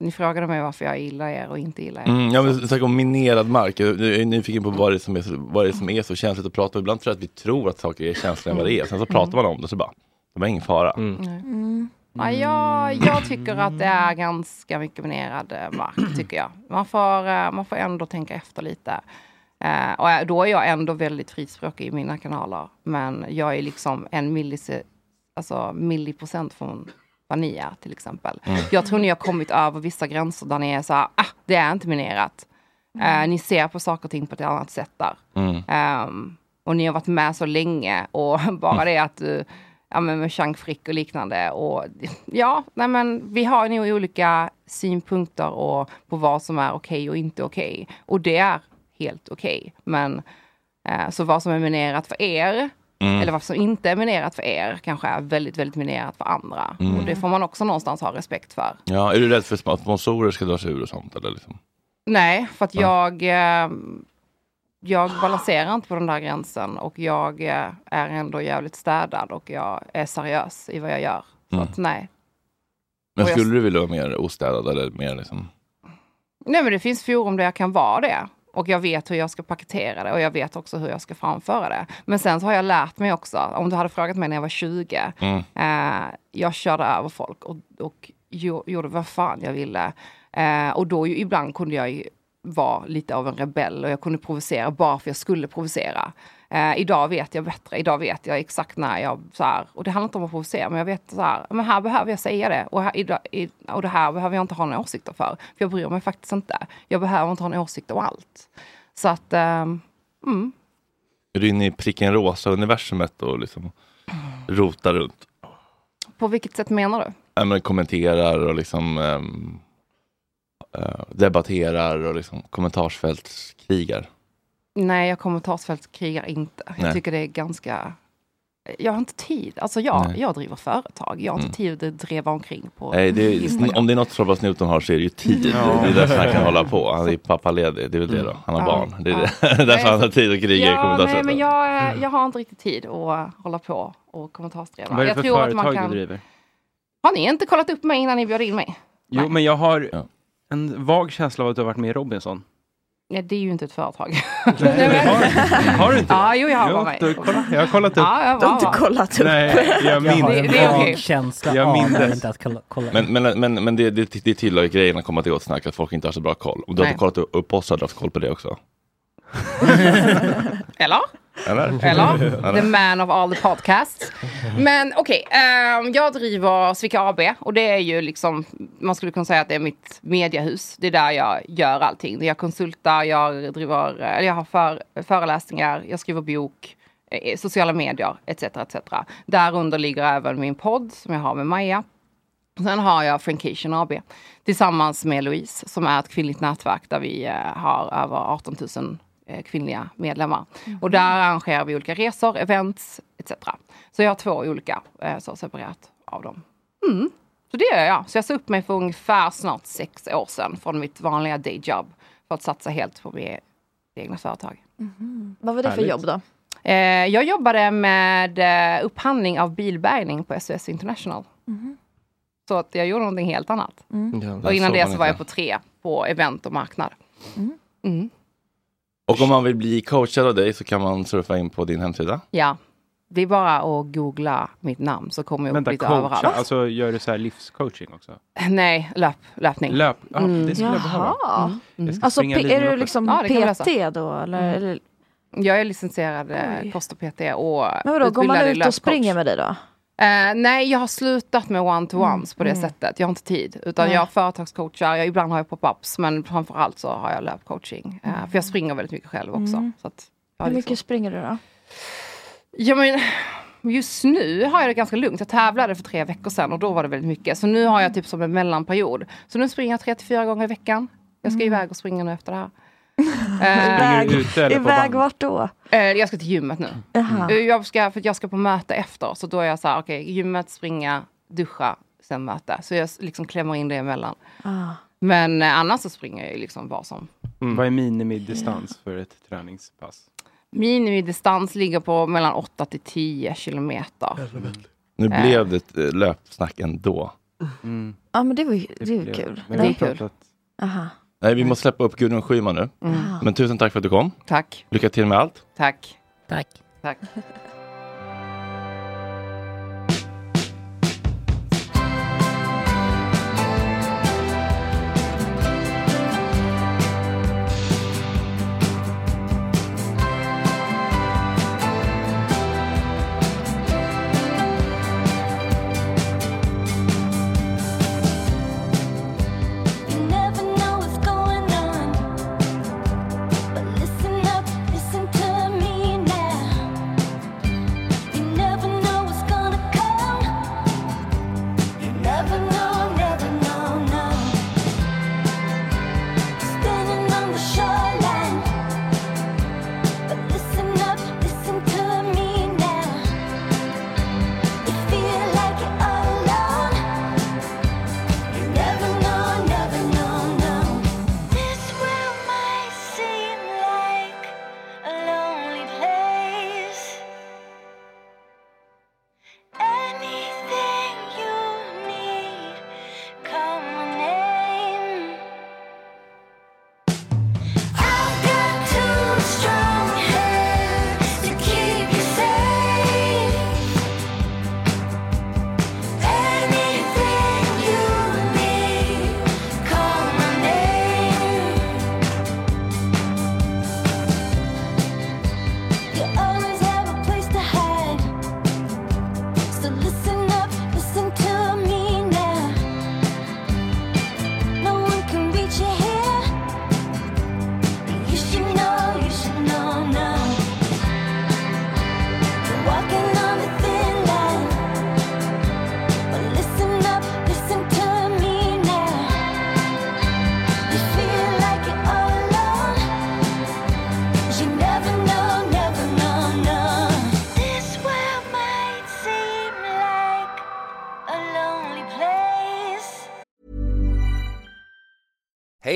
ni frågade mig varför jag gillar er och inte gillar er. Mm, ja, men snacka om minerad mark. Jag är nyfiken på vad det, är som är så, vad det är som är så känsligt att prata om. Ibland tror jag att vi tror att saker är känsligare än vad det är. Sen så pratar man om det så bara, det var ingen fara. Mm. Ja, jag, jag tycker att det är ganska mycket minerad eh, mark, [clears throat] tycker jag. Man får, eh, man får ändå tänka efter lite. Eh, och jag- då är jag ändå väldigt frispråkig i mina kanaler. Men jag är liksom en millise, alltså milliprocent från vad ni är till exempel. Mm. Jag tror ni har kommit över vissa gränser där ni är så här, ah, det är inte minerat. Eh, ni ser på saker och ting på ett annat sätt där. Mm. Ehm, och ni har varit med så länge och [laughs] bara det att du, ja men med Chang Frick och liknande och ja, nej men vi har nog olika synpunkter och på vad som är okej och inte okej. Och det är helt okej. Men eh, så vad som är minerat för er Mm. eller vad som inte är minerat för er kanske är väldigt, väldigt minerat för andra. Mm. Och det får man också någonstans ha respekt för. Ja, är du rädd för att sponsorer ska dra sig ur och sånt? Eller liksom? Nej, för att jag, eh, jag balanserar inte på den där gränsen och jag eh, är ändå jävligt städad och jag är seriös i vad jag gör. Så Mm. att nej. Men Och jag- skulle du vilja vara mer ostädad eller mer liksom? Nej men det finns forum där jag kan vara det. Och jag vet hur jag ska paketera det och jag vet också hur jag ska framföra det. Men sen så har jag lärt mig också, om du hade frågat mig när jag var 20, Mm. eh, jag körde över folk och, och gjo- gjorde vad fan jag ville. Eh, och då ibland kunde jag ju vara lite av en rebell och jag kunde provocera bara för jag skulle provocera. Eh, idag vet jag bättre, idag vet jag exakt när jag så här, och det handlar inte om att provocera, men jag vet så här, men här behöver jag säga det och, här, idag, i, och det här behöver jag inte ha några åsikter för. För jag bryr mig faktiskt inte. Jag behöver inte ha en åsikt om allt. Så att, ehm, mm. Är du inne i pricken rosa universumet och liksom rotar runt? På vilket sätt menar du? Ja, men kommenterar och liksom eh, debatterar och liksom kommentarsfältskrigar. Nej, jag kommentarsfältskrigar inte. Jag Nej. tycker det är ganska... Jag har inte tid. Alltså jag, Nej. jag driver företag. Jag har inte Mm. tid att dreva omkring på Nej, det är, om det är något Tobbe Newton har så är det ju tid. Ja. Det är därför han kan hålla på. Han är pappaledig, det är väl det då. Han har Ja. barn. Det är Ja. [laughs] därför han har tid att kriga i Ja, nej, kommentarsfältet. men jag, eh, jag har inte riktigt tid att hålla på och kommentarsdriva. Vad är det jag för tror att man företag kan... du driver? Har ni inte kollat upp mig innan ni bjöd in mig? Jo, men jag har en vag känsla av att du har varit med i Robinson. Ja, det är ju inte ett företag. [laughs] Har du inte? Ja, jo, jag har Jo, bara du, kolla, Jag har kollat upp. Ja, jag Du har var, inte kollat upp. Nej, jag Jag minns. har Det- en det vag känsla Jag av inte att kolla. kolla. Men, men, men, men det, det, det tillhör grejen att komma till Gott Snack, att folk inte har så bra koll. Om du Nej. hade kollat upp oss hade du haft koll på det också. [laughs] Eller? Eller? [laughs] Eller? The man of all the podcasts. Men okej, ehm, jag driver Svika AB och det är ju liksom, man skulle kunna säga att det är mitt mediehus. Det är där jag gör allting. Jag konsultar, jag driver, eller jag har för, föreläsningar, jag skriver bok, eh, sociala medier etc. etc. Därunder ligger även min podd som jag har med Maja. Sen har jag Frankation AB tillsammans med Louise som är ett kvinnligt nätverk där vi eh, har över 18 000 eh, kvinnliga medlemmar. Och där arrangerar vi olika resor, events etc. Så jag har två olika, eh, så separerat av dem. Mm. Så det gör jag. Så jag sa upp mig för ungefär snart sex år sedan från mitt vanliga dayjob för att satsa helt på mitt egna företag. Vad var det för Härligt. jobb då? Eh, jag jobbade med eh, upphandling av bilbärgning på SOS International. Så att jag gjorde någonting helt annat. Och innan det så var jag på tre på event och marknad. Mm. Och om man vill bli coachad av dig så kan man surfa in på din hemsida. Ja, det är bara att googla mitt namn så kommer jag upp Vänta, lite coacha, överallt. alltså gör du så här livscoaching också? [laughs] Nej, löp, löpning. Löp, ja, Mm. det skulle jag behöva. Jaha. Jag Alltså, är du liksom Ja. PT då? Eller, Mm. Jag är licensierad eh, Oj. kost och PT och men vadå, går man ut och springer med dig då? Eh, nej, jag har slutat med one-to-ones på det Mm. sättet. Jag har inte tid. Utan Nej. jag företagscoachar, jag, ibland har jag pop-ups, men framförallt så har jag löpcoaching. Eh, för jag springer väldigt mycket själv också. Mm. Att, jag Hur liksom- mycket springer du då? Ja, men just nu har jag det ganska lugnt. Jag tävlade för tre veckor sedan och då var det väldigt mycket. Så nu har jag typ som en mellanperiod. Så nu springer jag tre till fyra gånger i veckan. Jag ska iväg och springa nu efter det här. [laughs] Springer du ute eller på Iväg band? vart då? eh, jag ska till gymmet nu. Jaha. Eh, Jag ska, för att jag ska på möte efter. Så då är jag så här, okej, gymmet, springa, duscha, sen möte. Så jag liksom klämmer in det emellan. Ah. Men eh, annars så springer jag ju liksom vad som. Vad är minimidistans för ett träningspass? Minimidistans ligger på mellan 8 till 10 kilometer. Nu Äh. blev det ett löpsnack ändå. Mm. Ja men det var ju, det blev- kul. Men Det är jag har kul. pratat- Aha. Nej, vi måste släppa upp Gudrun Schyman nu. Mm. Men tusen tack för att du kom. Tack, Lycka till med allt. tack, Tack. tack.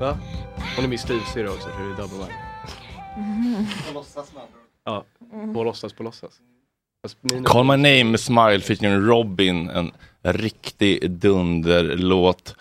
Va? Hon är min styvsyrra också, så det är double line. Ja, på låtsas på låtsas. Call My Name Smile featuring Robin, en riktig dunderlåt.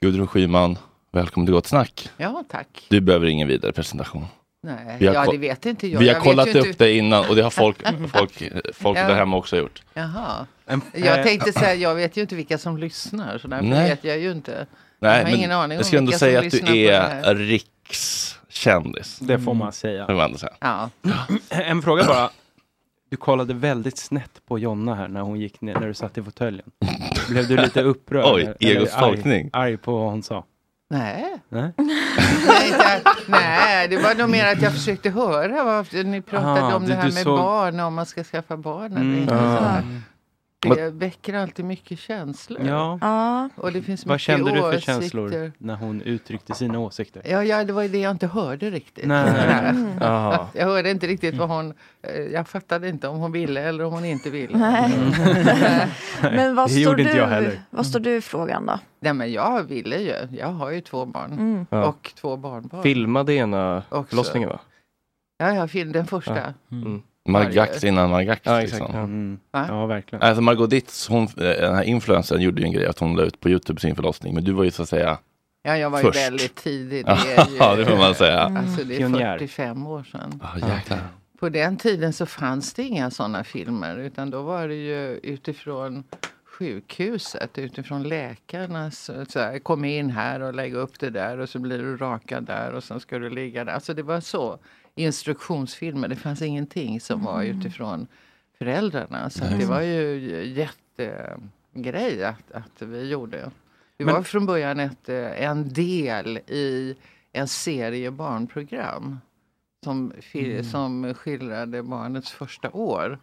Gudrun Schyman, välkommen till Gott Snack. Ja, tack. Du behöver ingen vidare presentation. Nej, Vi har ja det vet inte jag. Vi har jag kollat upp inte- det innan och det har folk, [laughs] folk, folk Ja. där hemma också gjort. Jaha. eh, Jag tänkte säga, jag vet ju inte vilka som lyssnar, så därför Nej. vet jag ju inte. Nej, jag har ingen aning jag ska ändå säga att du det är rikskändis. Det får man säga. Det får man säga. Ja. [clears throat] En fråga bara. Du kollade väldigt snett på Jonna här när hon gick ner, när du satt i fåtöljen. Blev du lite [laughs] upprörd? Oj, eller arg-. Arg på vad hon sa? Nej. Nej. [laughs] nej, inte, nej, det var nog mer att jag försökte höra vad ni pratade Aha, om du- det här med såg- barn, om man ska skaffa barn eller Mm. inte. Det väcker alltid mycket känslor. Ja. Och det finns Vad mycket kände du för åsikter. känslor när hon uttryckte sina åsikter? Ja, ja, det var ju det jag inte hörde riktigt. Nej. [laughs] Jaha. [laughs] Jag hörde inte riktigt vad hon... eh, Jag fattade inte om hon ville eller om hon inte ville. Nej. [laughs] Men vad Det står, gjorde inte jag du, heller. vad står du i frågan då? Nej, men jag ville ju. Jag har ju två barn. Mm. Ja. Och två barnbarn. Filmade ena förlossningen va? Ja, jag filmade den första. Ja. Mm. Margax innan Margax. Ja, exakt. liksom. Ja. Mm. Va? Ja, verkligen. Alltså Margot Ditz, hon, eh, den här influencern gjorde ju en grej att hon la ut på Youtube sin förlossning. Men du var ju så att säga Ja, jag var först. ju väldigt tidig. [laughs] Det är ju, Ja, det får man säga. Alltså, det är Pionjär. 45 år sedan. Ja, jäklar. På den tiden så fanns det inga sådana filmer utan då var det ju utifrån sjukhuset, utifrån läkarnas, så här, kom in här och lägg upp det där och så blir du rakad där och sen ska du ligga där. Alltså det var så. Instruktionsfilmer, det fanns ingenting som var Mm. utifrån föräldrarna. Så det var ju jättegrej att, att vi gjorde. Det Men- var från början ett, eh, en del i en serie barnprogram som, Mm. som skildrade barnets första år.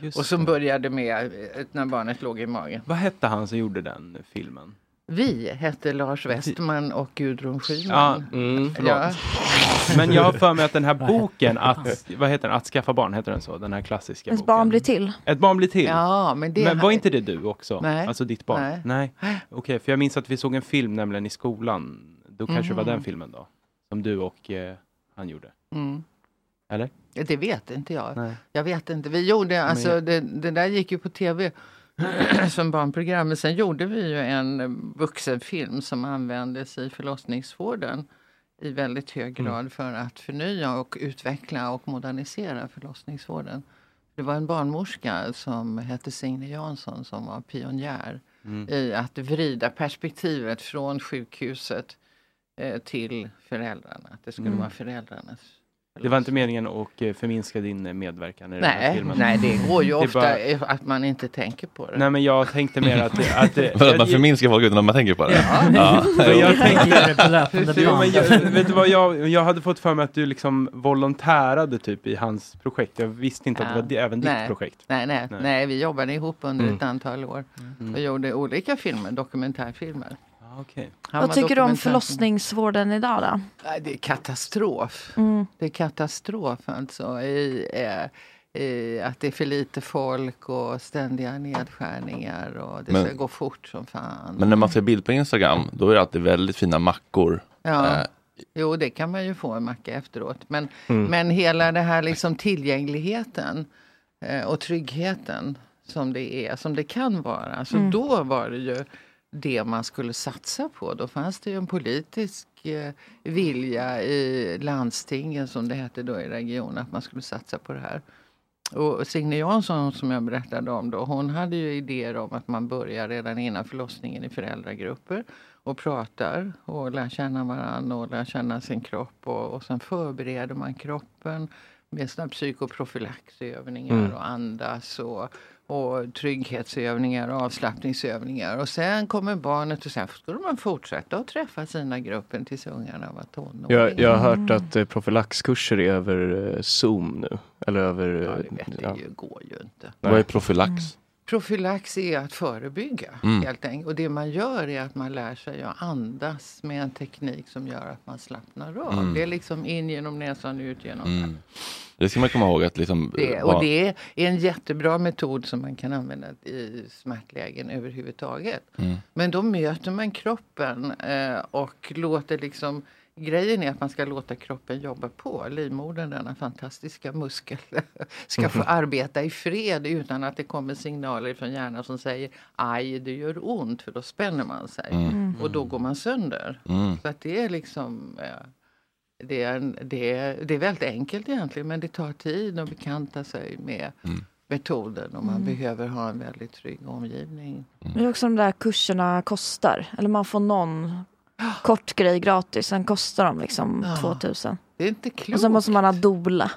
Just och som det. började med eh, när barnet låg i magen. Vad hette han som gjorde den filmen? Vi hette Lars Westman och Gudrun Ja, Schyman. mm, förlåt. Ja. Men jag har för mig att den här [laughs] boken, att, vad heter den? Att skaffa barn, heter den så? Den här klassiska Ens boken. barn blir till. Ett barn blir till? Ja, men det Men var här- inte det du också? Nej. Alltså ditt barn? Nej. Okej, för jag minns att vi såg en film nämligen i skolan. Då kanske det var den filmen då? Som du och eh, han gjorde? Mm. Eller? Det vet inte jag. Nej. Jag vet inte. Vi gjorde, alltså Men- det, det där gick ju på tv [clears throat] som barnprogram. Men sen gjorde vi ju en vuxenfilm som användes i förlossningsvården i väldigt hög Mm. grad för att förnya och utveckla och modernisera förlossningsvården. Det var en barnmorska som hette Signe Jansson som var pionjär Mm. i att vrida perspektivet från sjukhuset eh, till föräldrarna. Att det skulle Mm. vara föräldrarnas Det var inte meningen att eh, förminska din eh, medverkan i den här Nej, filmen? nej, det går ju är ofta bara- att man inte tänker på det. Nej, men jag tänkte mer att... det- att, [laughs] det- För att man förminskar folk utan att man tänker på det. Ja. Jag jo. tänkte, löpande jo, band. men jag, vet du vad, jag, jag hade fått för mig att du liksom volontärade typ i hans projekt. Jag visste inte att det var det, även nej. ditt projekt. Nej, nej, nej. Nej. vi jobbade ihop under Mm. ett antal år Mm. och gjorde olika filmer, dokumentärfilmer. Okay. Vad tycker du om förlossningsvården idag då? Nej, Det är katastrof. Mm. Det är katastrof alltså. I, eh, i att det är för lite folk och ständiga nedskärningar och det Men- ska gå fort som fan. Men när man ser bild på Instagram, då är det alltid väldigt fina mackor. Ja. Eh, Jo, det kan man ju få en macka efteråt. Men, Mm. men hela det här liksom tillgängligheten eh, och tryggheten som det är, som det kan vara. Alltså Mm. Då var det ju det man skulle satsa på. Då fanns det ju en politisk eh, vilja i landstingen, som det hette då i regionen, att man skulle satsa på det här. Och Signe Jansson som jag berättade om då, hon hade ju idéer om att man börjar redan innan förlossningen i föräldragrupper och pratar och lär känna varandra och lär känna sin kropp och, och sen förbereder man kroppen med såna psykoprofylaxövningar Mm. och andas och, och trygghetsövningar och avslappningsövningar. Och sen kommer barnet och sen skulle man fortsätta att träffa sina gruppen tills ungarna var tonåringar. Jag, jag har hört att eh, profylaxkurser är över eh, Zoom nu. Eller över... Ja, det vet det ju, går ju inte. Vad är profylax? Profylax är att förebygga Mm. helt enkelt. Och det man gör är att man lär sig att andas med en teknik som gör att man slappnar av. Mm. Det är liksom in genom näsan, ut genom Mm. Det ska man komma ihåg att liksom... det. Och det är en jättebra metod som man kan använda i smärtlägen överhuvudtaget. Mm. Men då möter man kroppen eh, och låter liksom Grejen är att man ska låta kroppen jobba på. Livmodern, denna fantastiska muskel, [laughs] ska få Mhm. arbeta i fred utan att det kommer signaler från hjärnan som säger aj, det gör ont, för då spänner man sig. Mm. Och då går man sönder. Mm. Så att det är liksom det är, en, det, är, det är väldigt enkelt egentligen men det tar tid att bekanta sig med Mm. metoden och man Mm. behöver ha en väldigt trygg omgivning. Det är också de där kurserna kostar. Eller man får någon kort grej gratis. Sen kostar de liksom Ja. 2000. Det är inte klokt. Och så måste man ha doula.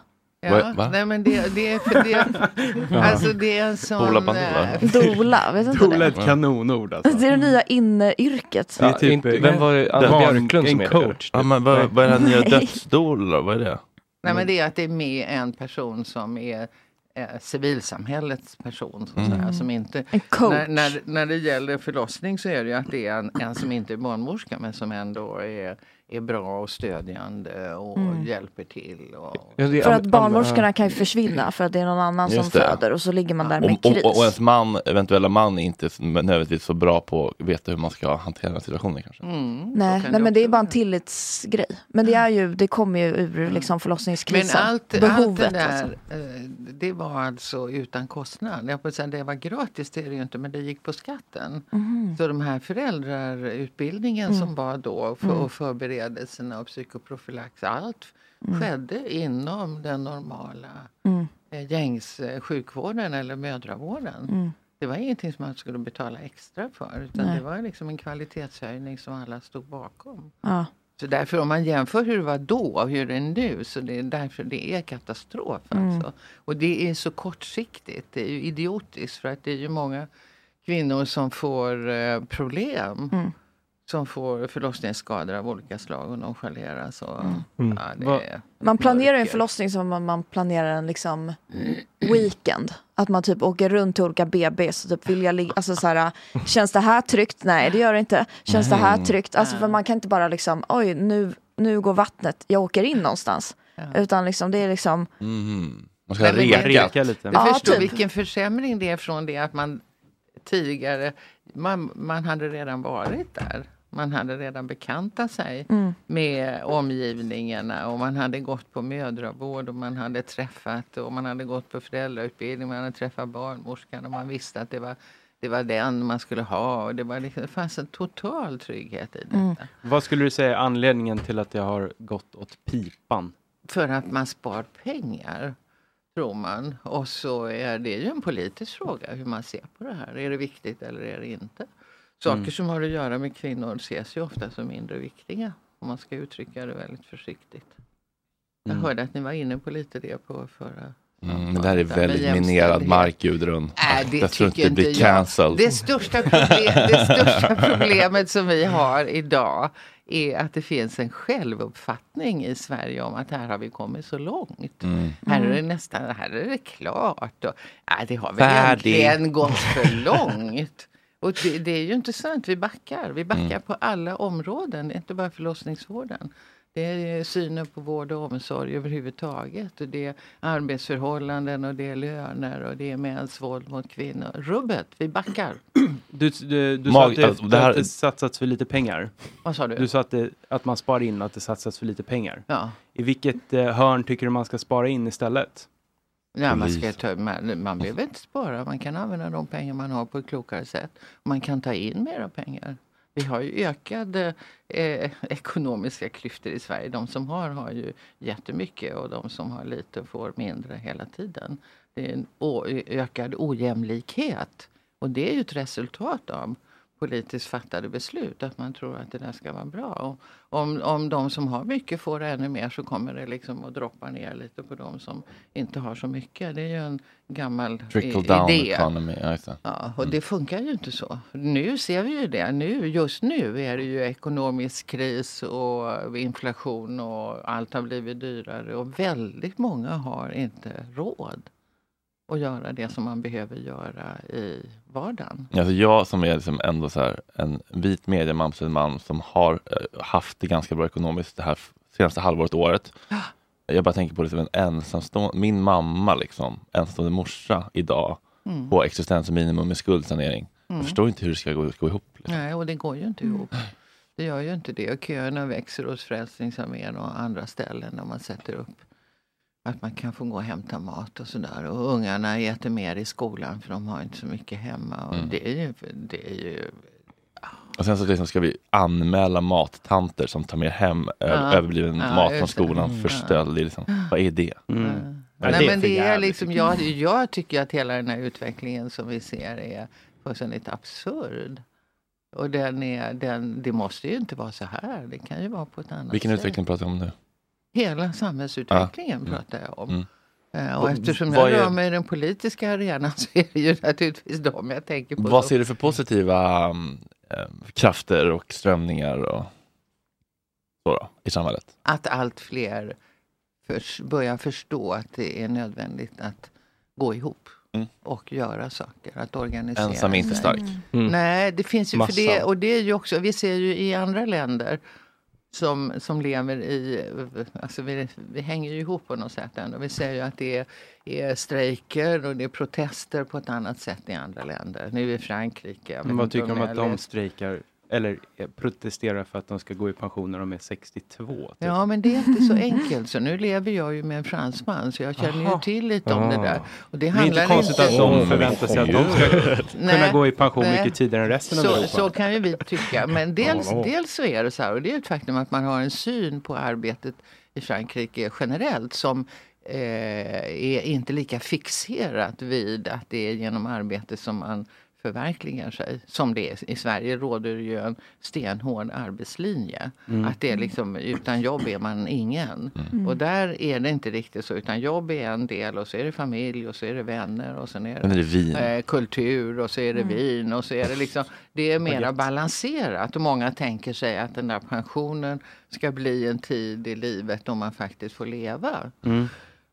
Ja, nej men det, det är för det, alltså det är en sån... Bandoola. eh, Doula, vet inte Doula är det? ett kanonord alltså. Det är det nya inneyrket. Det är typ, vem var det? Anna Björklund som en är det? coach. Ja, men vad, vad är det här nya Nej. dödsdol då? Vad är det? Nej men det är att det är med en person som är eh, civilsamhällets person. Så att Mm. som inte, En coach. När, när, när det gäller förlossning så är det ju att det är en, en som inte är barnmorska men som ändå är, är bra och stödjande och Mm. hjälper till. Och, Ja, det är För att barnmorskorna kan ju försvinna för att det är någon annan som det. föder och så ligger man där med Om, kris. och, och ens man, eventuella man är inte nödvändigtvis så bra på att veta hur man ska hantera den situationen kanske. Mm, Nej, kan nej men det är bara en tillitsgrej. Men det är ju, det kommer ju ur liksom Men förlossningskrisen. allt, allt Behovet det där, alltså. eh, det var alltså utan kostnad. Jag får säga, det var gratis, det är det ju inte, men det gick på skatten. Mhm. Så de här föräldrarutbildningen Mm. som var då för, Mm. och förberedelserna och psykoprofylax, allt Mm. skedde inom den normala Mm. eh, gängs eh, sjukvården eller mödravården. Mm. Det var ingenting som man skulle betala extra för utan Nej. det var liksom en kvalitetshöjning som alla stod bakom. Ja. Så därför om man jämför hur det var då och hur det är nu så det är därför det är katastrof. Mm. Alltså. Och det är så kortsiktigt. Det är ju idiotiskt för att det är ju många kvinnor som får eh, problem. Mm. Som får förlossningsskador av olika slag och nonchaleras. Och, Mm. ja, är Man planerar ju en förlossning som om man planerar en liksom weekend. Att man typ åker runt till olika BBs och typ vill jag ligga, alltså så här, känns det här tryggt? Nej det gör det inte. Känns det här Nej. tryggt? Alltså för man kan inte bara liksom, oj nu, nu går vattnet, jag åker in någonstans. Utan liksom det är liksom, Mhm. Man ska Nej, reka. Reka lite. Du Ja, förstår typ. vilken försämring det är från det att man tidigare, man, man hade redan varit där. Man hade redan bekantat sig Mm. med omgivningarna och man hade gått på mödravård och man hade träffat och man hade gått på föräldrautbildning, man hade träffat barnmorskan och man visste att det var, det var den man skulle ha. Och det, var liksom, det fanns en total trygghet i detta. Mm. Vad skulle du säga är anledningen till att det har gått åt pipan? För att man spar pengar, tror man. Och så är det ju en politisk fråga hur man ser på det här. Är det viktigt eller är det inte? Saker Mm. som har att göra med kvinnor ses ju ofta som mindre viktiga. Om man ska uttrycka det väldigt försiktigt. Jag Mm. hörde att ni var inne på lite det på förra Mm, men det här är väldigt minerad mark Gudrun. Nej, det jag tror inte det blir jag. cancelled. Det största, problem, det största problemet som vi har idag är att det finns en självuppfattning i Sverige om att här har vi kommit så långt. Mm. Här är det nästan, här är det klart. Och, nej, det har väl egentligen gått för långt. Och det, det är ju inte sant, vi backar. Vi backar Mm. på alla områden, inte bara förlossningsvården. Det är synen på vård och omsorg överhuvudtaget. Och det är arbetsförhållanden och det är löner och det är mäns våld mot kvinnor. Rubbet, vi backar. [clears throat] Du, du, du Mag- sa att det, alltså, det här- att det satsats för lite pengar. Vad sa du? Du sa att, det, att man sparar in att det satsas för lite pengar. Ja. I vilket eh, hörn tycker du man ska spara in istället? Ja, man, ska ta, man, man behöver inte spara, man kan använda de pengar man har på ett klokare sätt. Man kan ta in mera pengar. Vi har ju ökade eh, ekonomiska klyftor i Sverige. De som har har ju jättemycket och de som har lite får mindre hela tiden. Det är en ökad ojämlikhet. Och det är ju ett resultat av politiskt fattade beslut. Att man tror att det där ska vara bra. Och om, om de som har mycket får ännu mer så kommer det liksom att droppa ner lite på de som inte har så mycket. Det är ju en gammal Trickle down idé. economy. Ja, och det funkar ju inte så. Nu ser vi ju det. Nu, just nu är det ju ekonomisk kris och inflation och allt har blivit dyrare. Och väldigt många har inte råd att göra det som man behöver göra i vardagen. Alltså jag som är liksom ändå så här, en vit medieman, man som har eh, haft det ganska bra ekonomiskt det här senaste halvåret, året. Jag bara tänker på liksom en ensamstående, min mamma liksom, ensamstående morsa idag Mm. på existensminimum med skuldsanering. Mm. Jag förstår inte hur det ska gå, gå ihop. Nej, och det går ju inte ihop. Det gör ju inte det. Och köerna växer hos Frälsningsarmén och andra ställen där man sätter upp att man kan få gå och hämta mat och sådär. Och ungarna äter mer i skolan för de har inte så mycket hemma. Och Mm. det är ju, det är ju Och sen så liksom ska vi anmäla mattanter som tar med hem Ja. överbliven Ja, mat från det. skolan Mm. för stöld. Det är liksom, vad är det? Mm. Nej, men det är liksom, jag, jag tycker att hela den här utvecklingen som vi ser är fullständigt absurd. Och den är, den, det måste ju inte vara så här. Det kan ju vara på ett annat Vilken sätt. utveckling pratar vi om nu? Hela samhällsutvecklingen Ja. Pratar jag om. Mm. Eh, Och eftersom jag är- rör mig i den politiska arenan [laughs] så är det ju naturligtvis dem jag tänker på. Vad då. ser du för positiva um, krafter och strömningar och så då, i samhället? Att allt fler förs- börjar förstå att det är nödvändigt att gå ihop. Mm. Och göra saker, att organisera Ensam är inte stark. Mm. Nej, det finns ju för det. Och det är ju också, vi ser ju i andra länder som, som lever i, alltså vi, vi hänger ju ihop på något sätt ändå. Vi ser ju att det är, är strejker och det är protester på ett annat sätt i andra länder. Nu i Frankrike. vad tycker du om att de strejkar eller eh, protesterar för att de ska gå i pension när de är 62? Typ? Ja, men det är inte så enkelt. Så nu lever jag ju med en fransman så jag känner ju Aha. till lite om det Ah. där. Och Det är inte konstigt att de förväntar sig att de ska kunna gå i pension mycket tidigare än resten av så, Europa. Så kan ju vi tycka. Men dels, dels så är det så här, och det är ett faktum att man har en syn på arbetet i Frankrike generellt som eh, är inte lika fixerat vid att det är genom arbete som man förverkligar sig. Som det är i Sverige råder det ju en stenhård arbetslinje. Mm. Att det är liksom, utan jobb är man ingen. Mm. Och där är det inte riktigt så. Utan jobb är en del och så är det familj och så är det vänner och sen är är det vin. eh, kultur och så är det Mm. vin och så är det liksom det är mera balanserat och många tänker sig att den där pensionen ska bli en tid i livet då man faktiskt får leva.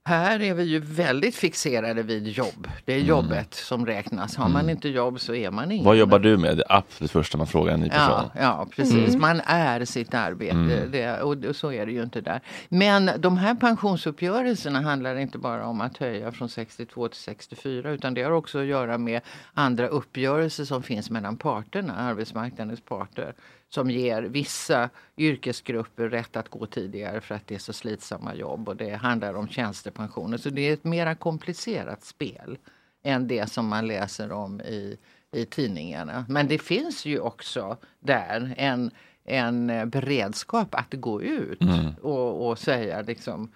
Mm. Här är vi ju väldigt fixerade vid jobb. Det är jobbet som räknas. Har man Mm. inte jobb så är man ingen. Vad jobbar du med? Det absolut första man frågar en ny person. Ja, ja precis. Mm. Man är sitt arbete. Mm. Det, och så är det ju inte där. Men de här pensionsuppgörelserna handlar inte bara om att höja från 62 till 64 utan det har också att göra med andra uppgörelser som finns mellan parterna, arbetsmarknadens parter som ger vissa yrkesgrupper rätt att gå tidigare för att det är så slitsamma jobb och det handlar om tjänstepensioner. Så det är ett mera komplicerat spel än det som man läser om i, i tidningarna. Men det finns ju också där en, en beredskap att gå ut Mm. och, och säga liksom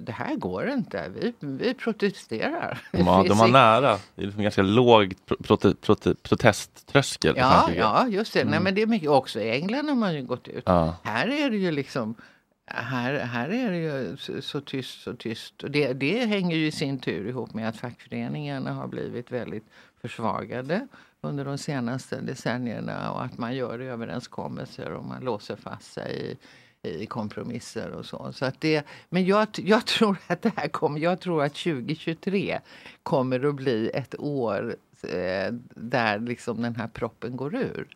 det här går inte, vi, vi protesterar. De har, de har nära. Det är liksom ganska låg pro, prote, prote, protesttröskel. Ja, ja, just det. Nej, Mm. men det är mycket. Också i England har man ju gått ut. Ja. Här är det ju liksom här, här är det ju så tyst, så tyst. Och det, det hänger ju i sin tur ihop med att fackföreningarna har blivit väldigt försvagade under de senaste decennierna och att man gör överenskommelser och man låser fast sig i, i kompromisser och så. så att det, men jag, jag, tror att det här kommer, jag tror att 2023 kommer att bli ett år eh, där liksom den här proppen går ur.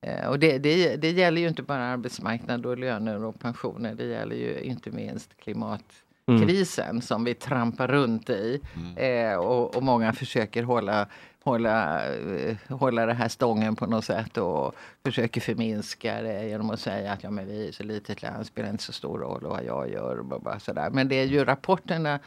Eh, och det, det, det, gäller ju inte bara arbetsmarknad och löner och pensioner. Det gäller ju inte minst klimatkrisen mm. som vi trampar runt i. Mm. Eh, och, och, många försöker hålla, hålla, eh, hålla det här stången på något sätt och försöker förminska det genom att säga att ja, men vi är så litet land, spelar inte så stor roll vad jag gör. Och bara sådär. Men det är ju rapporterna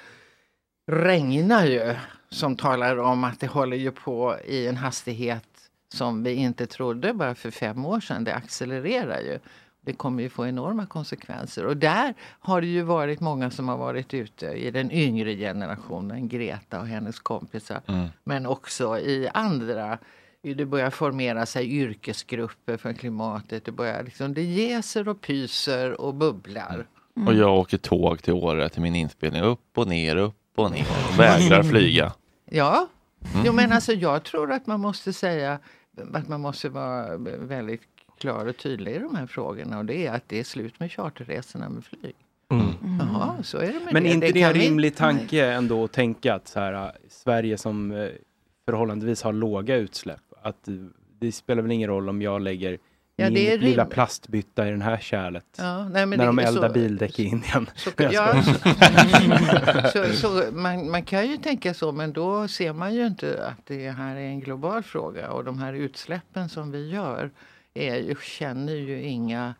regnar ju som talar om att det håller ju på i en hastighet som vi inte trodde bara för fem år sedan, det accelererar ju. Det kommer ju få enorma konsekvenser. Och där har det ju varit många som har varit ute i den yngre generationen, Greta och hennes kompisar. Mm. Men också i andra det börjar formera sig yrkesgrupper för klimatet. Det, börjar liksom, det jäser och pyser och bubblar. Mm. Och jag åker tåg till Åre till min inspelning. Upp och ner, upp och ner. Vägrar flyga. Ja, mm. jo, men mm. alltså jag tror att man måste säga att man måste vara väldigt klar och tydlig i de här frågorna och det är att det är slut med charterresorna med flyg. Mm. mm. mm. Jaha, så är det med Men det. inte det, en rimlig tanke ändå att tänka att så här, äh, Sverige som äh, förhållandevis har låga utsläpp, att det spelar väl ingen roll om jag lägger Ja, Min det är lilla rim... plastbytta i det här kärlet. Ja, nej, när de eldar så, bildäck i Indien. Så, [laughs] ja, [laughs] så, så, man, man kan ju tänka så, men då ser man ju inte att det här är en global fråga. Och de här utsläppen som vi gör är känner ju inga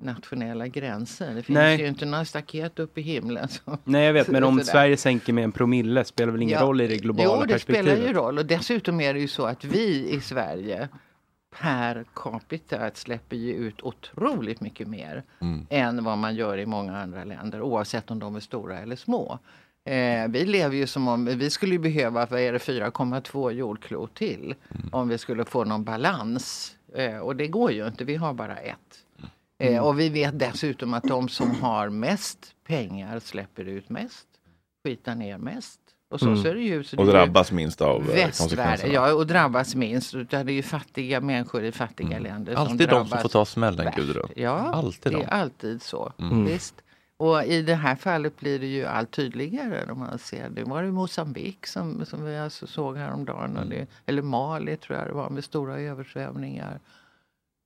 nationella gränser. Det finns Nej. ju inte några staket uppe i himlen. Så. Nej, jag vet, men om [laughs] Sverige sänker med en promille spelar väl ingen ja. roll i det globala perspektivet? Jo, det perspektivet. spelar ju roll. Och dessutom är det ju så att vi i Sverige per capita släpper ju ut otroligt mycket mer mm. än vad man gör i många andra länder oavsett om de är stora eller små. Eh, vi lever ju som om vi skulle behöva 4,2 jordklot till mm. om vi skulle få någon balans. Eh, och det går ju inte, vi har bara ett. Eh, mm. och vi vet dessutom att de som har mest pengar släpper ut mest, skitar ner mest. Och så mm. ser det ju. Så och drabbas minst av eh, västvärlden. Ja, och drabbas minst. Det är ju fattiga människor i fattiga mm. länder. Alltid som de som får ta smällen, Gudrun. Ja, alltid det är alltid så. Mm. Visst. Och i det här fallet blir det ju allt tydligare. Om man ser. Nu var det Mosambik som, som vi alltså såg häromdagen. Och mm. det, eller Mali tror jag det var med stora översvämningar.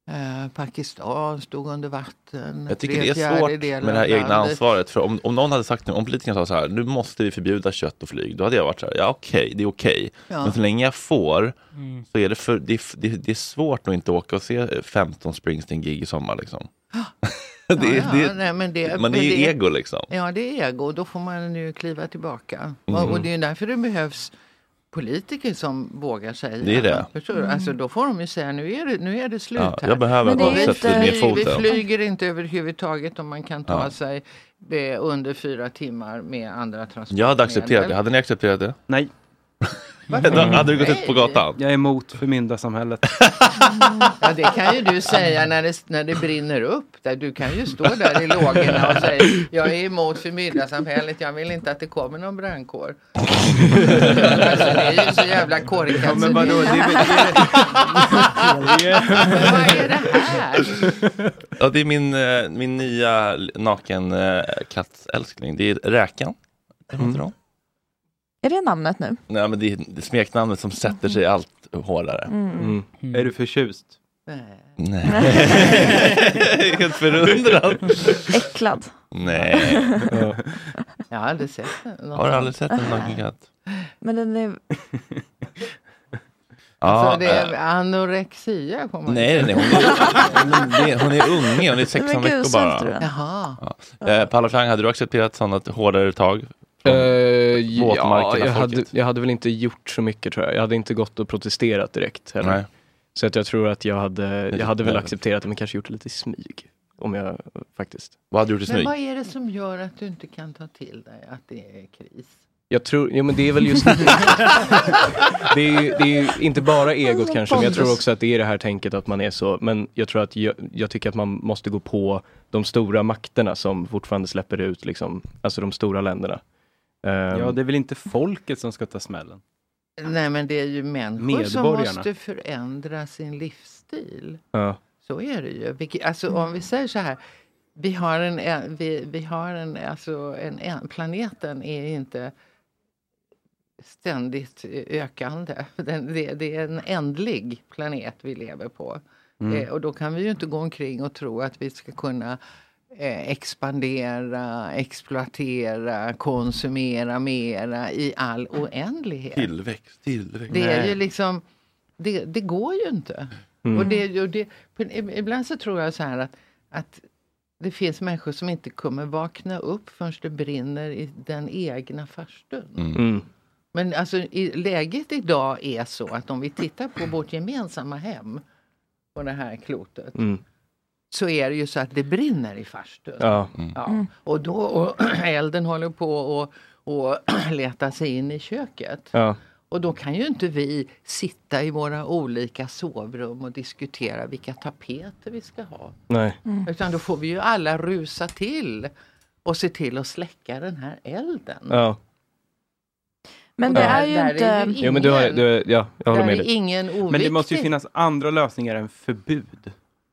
Eh, Pakistan stod under vatten. Jag tycker det är svårt med det här egna landet. ansvaret. För om, om någon hade sagt, om politikerna sa så här, nu måste vi förbjuda kött och flyg, då hade jag varit så här, ja okej, okay, det är okej. Okay. Ja. Men så länge jag får, mm. så är det, för, det, det, det, är svårt att inte åka och se 15 Springsteen-gig i sommar. Liksom. [laughs] Det, ja. Det, Nej, men det, man är ju ego liksom. Ja, det är ego. Då får man ju kliva tillbaka. Mm. Och, och det är därför det behövs politiker som vågar säga. Det är det. Förstår? Mm. Alltså, då får de ju säga nu är det, nu är det slut ja, här. Jag behöver bara sätta ner foten. Vi flyger inte överhuvudtaget om man kan ta ja. sig under fyra timmar med andra transporter. Jag hade accepterat det. Hade ni accepterat det? Nej. Då hade du gått ut på gatan. Jag är emot förmyndarsamhället. [laughs] Ja, det kan ju du säga när det, när det brinner upp. Du kan ju stå där i lågorna och säga jag är emot förmyndarsamhället. Jag vill inte att det kommer någon brandkår. [laughs] alltså, det är ju så jävla korkat. Ja, men vadå, det, vad är det här? Ja, det är min, eh, min nya nakenkattälskling. Eh, det är räkan. Mm. Är det namnet nu? Nej, men det är smeknamnet som sätter sig allt hårdare. Mm. Mm. mm. mm. Är du förtjust? Nej. Nej. [laughs] Helt förundrad. Äcklad. Nej. Jag har aldrig sett den. Har du aldrig sett en Nugget? Men den är... Alltså, ja, det är eh. anorexia kommer Nej, nej, nej. Hon, är, hon, är, unge, hon är 16 veckor bara. Jaha. Ja. Eh, Paula Klang, hade du accepterat sådana hårdare tag Uh, ja, jag hade, jag hade, väl inte gjort så mycket tror jag. Jag hade inte gått och protesterat direkt heller. Nej. Så att jag tror att jag hade, jag typ hade väl accepterat det men kanske gjort det lite i smyg. Om jag faktiskt. Vad hade du gjort i smyg? Men vad är det som gör att du inte kan ta till dig att det är kris? Jag tror, ja men det är väl just [laughs] det. Är ju, det är ju inte bara egot kanske, men jag tror också att det är det här tänket att man är så. Men jag tror att jag, jag tycker att man måste gå på de stora makterna som fortfarande släpper ut, liksom, alltså de stora länderna ja, ehm. det är väl inte folket som ska ta smällen? Nej, men det är ju människor som måste förändra sin livsstil. Ja. Så är det ju. Alltså, om vi säger så här. Vi har en... Vi, vi har en, alltså en, planeten är inte ständigt ökande. Den, det, det, är en ändlig planet vi lever på. Mm. Eh, och då kan vi ju inte gå omkring och tro att vi ska kunna expandera, exploatera, konsumera mera i all oändlighet. Tillväxt, tillväxt. Det är ju liksom, det, det går ju inte. Mm. Och det, och det, ibland så tror jag så här att, att det finns människor som inte kommer vakna upp förrän det brinner i den egna farstun. Mm. Men alltså i, läget idag är så att om vi tittar på vårt gemensamma hem på det här klotet Mm. Så är det ju så att det brinner i farstun. Ja. Ja. Och då och [clears throat] elden håller på att och [clears throat] leta sig in i köket. Ja. Och då kan ju inte vi sitta i våra olika sovrum och diskutera vilka tapeter vi ska ha. Nej. Utan då får vi ju alla rusa till och se till att släcka den här elden. Ja. Men det där- är ju där inte... ju Ja, men du har, ingen- du, ja, jag håller med är dig. ingen. Men det måste ju finnas andra lösningar än förbud.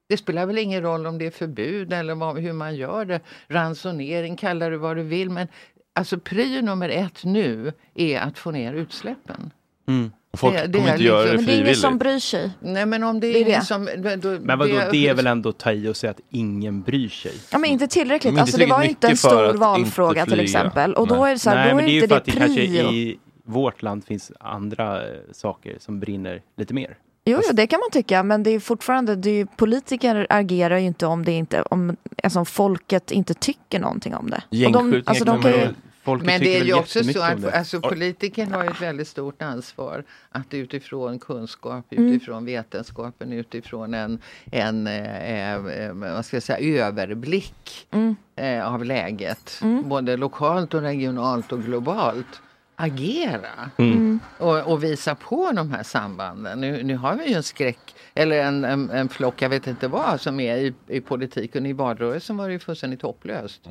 Det spelar väl ingen roll om det är förbud eller vad, hur man gör det. Ransonering, kallar du vad du vill. Men alltså prio nummer ett nu är att få ner utsläppen. Mm. Folk Det- det kommer är inte göra det liksom- Men det är ingen frivilligt. som bryr sig. Nej men om det är, Det är det. som... Då, Men vadå, det är väl ändå att ta i och säga att ingen bryr sig? Ja men inte tillräckligt. Men inte alltså det var inte en stor valfråga till exempel. Och då är det så här, Nej, då men är det är ju inte för det att det kanske prio. i vårt land finns andra eh, saker som brinner lite mer. Jo, jo, det kan man tycka, men det är fortfarande, det är ju, politiker agerar ju inte om det inte, om, alltså om folket inte tycker någonting om det. Och de, alltså de kan ju, Men det är ju också så att alltså, politiker har ett väldigt stort ansvar att utifrån kunskap, Mm. utifrån vetenskapen, utifrån en, en eh, eh, vad ska jag säga, överblick Mm. eh, av läget, både lokalt och regionalt och globalt, agera Mm. och, och visa på de här sambanden. Nu, nu har vi ju en skräck, eller en, en, en flock, jag vet inte vad, som är i, i politiken. I valrörelsen var det ju fullständigt hopplöst.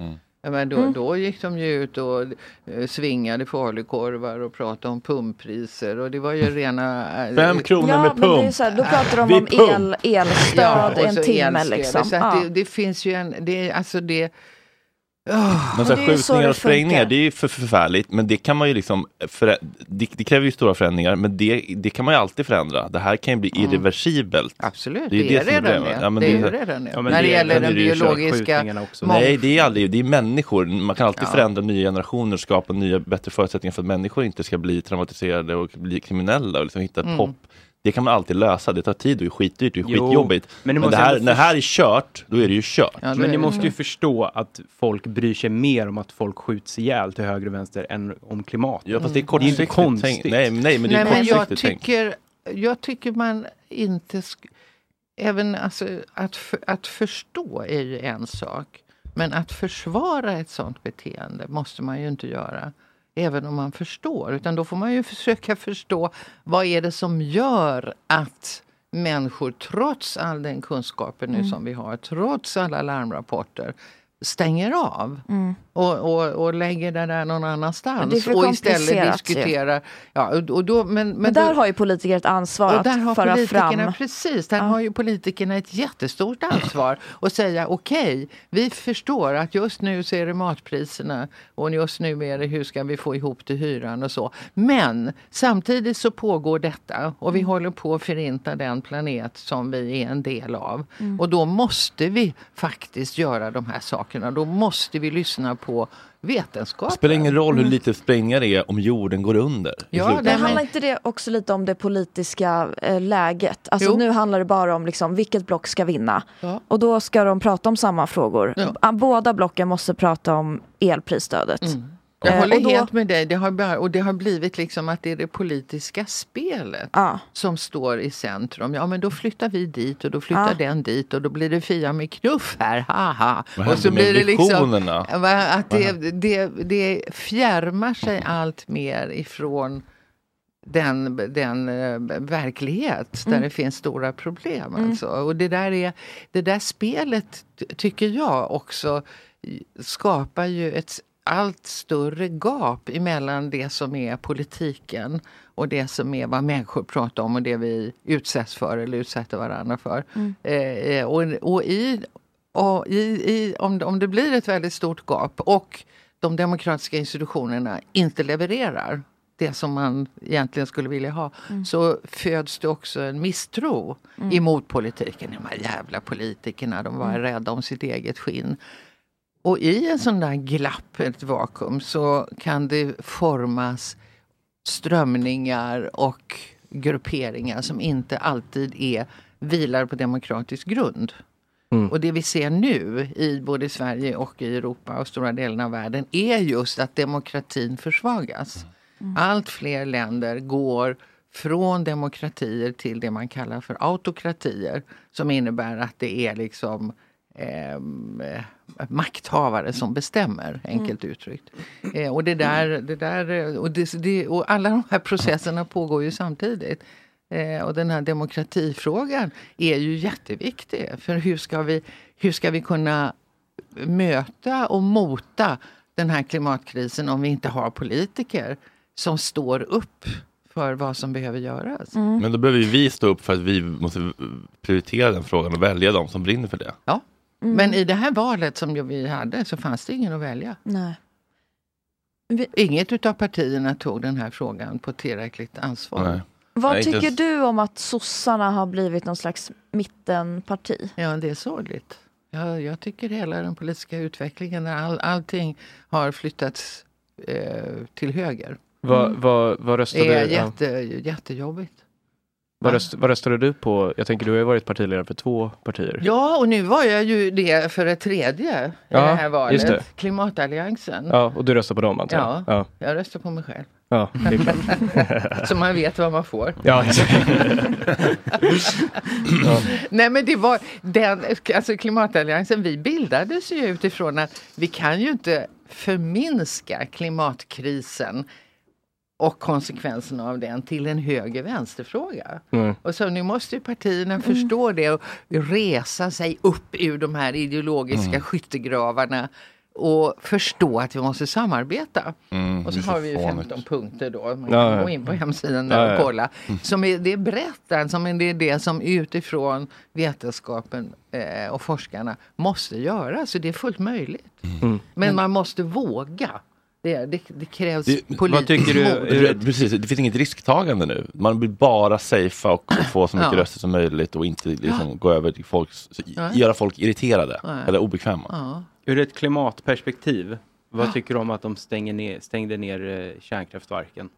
Ja, men då, Mm. då gick de ju ut och eh, svingade falukorvar och pratade om pumppriser och det var ju rena... eh, Fem kronor Ja, med men det är pump. så här, då pratar de om pump. el, elstöd och en timme liksom. Så att Ja. det, det finns ju en, det, alltså det... Men så det här, skjutningar det och sprängningar, det är ju för förfärligt. Men det kan man ju liksom, det, det kräver ju stora förändringar, men det, det kan man ju alltid förändra. Det här kan ju bli irreversibelt. Absolut, det är som redan problemet. det. Ja, men Det är redan det. Ja, När det det- gäller den det biologiska Nej, det är aldrig, det är människor. Man kan alltid Ja. förändra nya generationer, skapa nya bättre förutsättningar för att människor inte ska bli traumatiserade och bli kriminella och liksom hitta ett Mm. hopp. Det kan man alltid lösa, det tar tid och är skitdyrt, det är Jo, skitjobbigt. men Men, det det här, när det här är kört, då är det ju kört. Men ni måste ju förstå att folk bryr sig mer om att folk skjuts ihjäl till höger och vänster än om klimat. Ja, fast det är inte kortsiktigt konstigt. tänk. Nej, nej, men det är Nej, men jag kortsiktigt tänk. tycker, jag tycker man inte... Sk- även alltså, att, för, att förstå är ju en sak. Men att försvara ett sånt beteende måste man ju inte göra. Även om man förstår. Utan då får man ju [laughs] försöka förstå vad är det som gör att människor trots all den kunskapen nu Mm. som vi har, trots alla larmrapporter, stänger av Mm. och, och, och lägger det där någon annanstans och istället komplicerat ju. diskuterar. Ja, och, och då, men, men, Men där då, har ju politiker ett ansvar och där har att föra fram. precis, där har ju politikerna ett jättestort ansvar och säga okej, vi förstår att just nu så är det matpriserna och just nu är det hur ska vi få ihop till hyran och så. Men samtidigt så pågår detta och vi Mm. håller på att förinta den planet som vi är en del av. Mm. Och då måste vi faktiskt göra de här sakerna. Då måste vi lyssna på vetenskapen. Det spelar ingen roll hur lite sprängningar det är om jorden går under. Ja. Men handlar inte det också lite om det politiska eh, läget? Alltså Jo. nu handlar det bara om liksom, vilket block ska vinna. Ja. Och då ska de prata om samma frågor. Ah, Båda blocken måste prata om elprisstödet. Jag Eh, håller då- helt med dig. Det har, bara, och det har blivit liksom att det är det politiska spelet som står i centrum. Ja men då flyttar vi dit och då flyttar Ja. den dit och då blir det Fia med knuff här, haha. Vad och så med blir det liksom att det, det, det fjärmar sig allt mer ifrån den, den eh, verklighet där Mm. det finns stora problem. Mm. Alltså. Och det där, är, det där spelet ty- tycker jag också skapar ju ett allt större gap emellan det som är politiken och det som är vad människor pratar om och det vi utsätts för eller utsätter varandra för. Mm. Eh, och, och, i, och i, i, om, om det blir ett väldigt stort gap och de demokratiska institutionerna inte levererar det som man egentligen skulle vilja ha Mm. så föds det också en misstro Mm. emot politiken. De här jävla politikerna, de var Mm. rädda om sitt eget skinn. Och i en sån där glapp, ett vakuum, så kan det formas strömningar och grupperingar som inte alltid är vilar på demokratisk grund. Och det vi ser nu i både Sverige och i Europa och stora delar av världen är just att demokratin försvagas. Allt fler länder går från demokratier till det man kallar för autokratier som innebär att det är liksom eh, makthavare som bestämmer, enkelt uttryckt. Eh, och, det där, det där, och, det, det, och alla de här processerna pågår ju samtidigt. Eh, och den här demokratifrågan är ju jätteviktig. För hur ska vi, hur ska vi kunna möta och mota den här klimatkrisen om vi inte har politiker som står upp för vad som behöver göras. Men då behöver ju vi stå upp för att vi måste prioritera den frågan och välja de som brinner för det. Ja. Mm. Men i det här valet som vi hade så fanns det ingen att välja. Nej. Inget utav partierna tog den här frågan på tillräckligt ansvar. Vad tycker du om att sossarna har blivit någon slags mittenparti? Ja, det är sorgligt. Jag, jag tycker hela den politiska utvecklingen, när all, allting har flyttats eh, till höger. Vad, vad, vad röstade Det är jätte, jättejobbigt. Vad, röst, vad röstade du på? Jag tänker du har ju varit partiledare för två partier. Ja, och nu var jag ju det för ett tredje i Ja, det här valet. det. Klimatalliansen. Ja, och du röstar på dem antar jag? Ja, Ja, jag röstar på mig själv. ja det är klart. [laughs] Så man vet vad man får. Ja, [laughs] ja. Nej men det var den, alltså klimatalliansen, vi bildades ju utifrån att vi kan ju inte förminska klimatkrisen och konsekvenserna av den till en höger-vänster-fråga. Mm. Och så nu måste ju partierna förstå det och resa sig upp ur de här ideologiska Mm. skyttegravarna och förstå att vi måste samarbeta. Mm, och så är har vi ju fånigt. 15 punkter då. Man kan ja. gå in på hemsidan där Ja, ja. och kolla. Som är, det är brett alltså, men det är det som utifrån vetenskapen eh, och forskarna måste göra. Så det är fullt möjligt. Mm. Men man måste våga. Det, det, det krävs Det, politiskt. Det, precis, det finns inget risktagande nu. Man vill bara safea och [clears throat] få så mycket Ja. röster som möjligt och inte liksom gå över till folks, Nej. göra folk irriterade eller obekväma. Ur ett klimatperspektiv, vad Ja. tycker du om att de stänger ner, stängde ner eh, kärnkraftverken?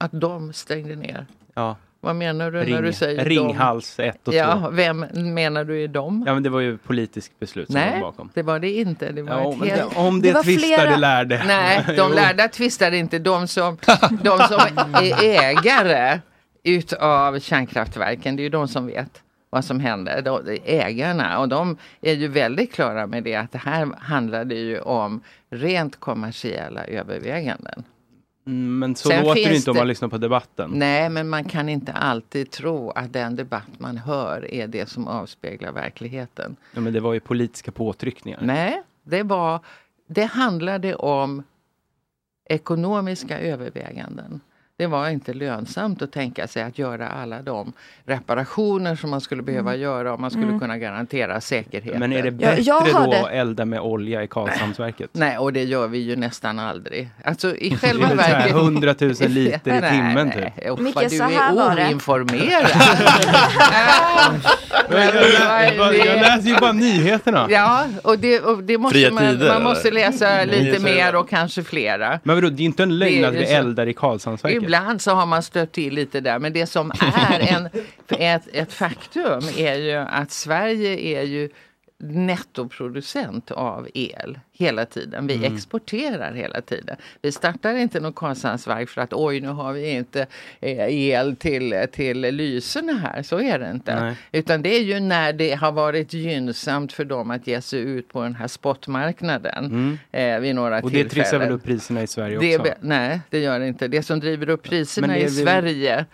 Att de stängde ner. Ja. Vad menar du när Ring- du säger Ringhals 1 och Ja, 2. vem menar du är de? Ja men det var ju politiskt beslut som Nej, bakom. det var det inte. Det var Ja, ett men helt... det- om det Det var tvistar, flera- lärde. Nej, [laughs] de lärda tvistade inte. De som, de som är ägare utav kärnkraftverken, det är ju de som vet vad som händer. De, ägarna och de är ju väldigt klara med det att det här handlade ju om rent kommersiella överväganden. Men så Sen låter det inte om man lyssnar på debatten. Nej, men man kan inte alltid tro att den debatt man hör är det som avspeglar verkligheten. Ja, men det var ju politiska påtryckningar. Nej, det var, det handlade om ekonomiska överväganden. Det var inte lönsamt att tänka sig att göra alla de reparationer som man skulle behöva göra om man skulle Mm. kunna garantera säkerheten. Men är det bättre då att elda med olja i Karlshamnsverket? Nej, och det gör vi ju nästan aldrig. Alltså i [laughs] Det är själva verket... 100 000 liter i [laughs] Nej, timmen nej. typ. Uffa, Micke, du så här var är oinformerad. [laughs] Jag, lä- jag, jag läser ju bara nyheterna. Ja, och det, och det måste Fria man, tider, man måste läsa lite mer och kanske flera. Men vadå, det är inte en lögn att ju vi eldar i Karlshamnsverket? Ibland så har man stött till lite där men det som är en, [laughs] ett, ett faktum är ju att Sverige är ju nettoproducent av el hela tiden. Vi Mm. exporterar hela tiden. Vi startar inte något Karlshamnsverk för att oj nu har vi inte eh, el till, till lyserna här. Så är det inte. Nej. Utan det är ju när det har varit gynnsamt för dem att ge sig ut på den här spotmarknaden Mm. eh, vid några Och det trissar väl upp priserna i Sverige Det också? be- nej, det gör det inte. Det som driver upp priserna det i väl- Sverige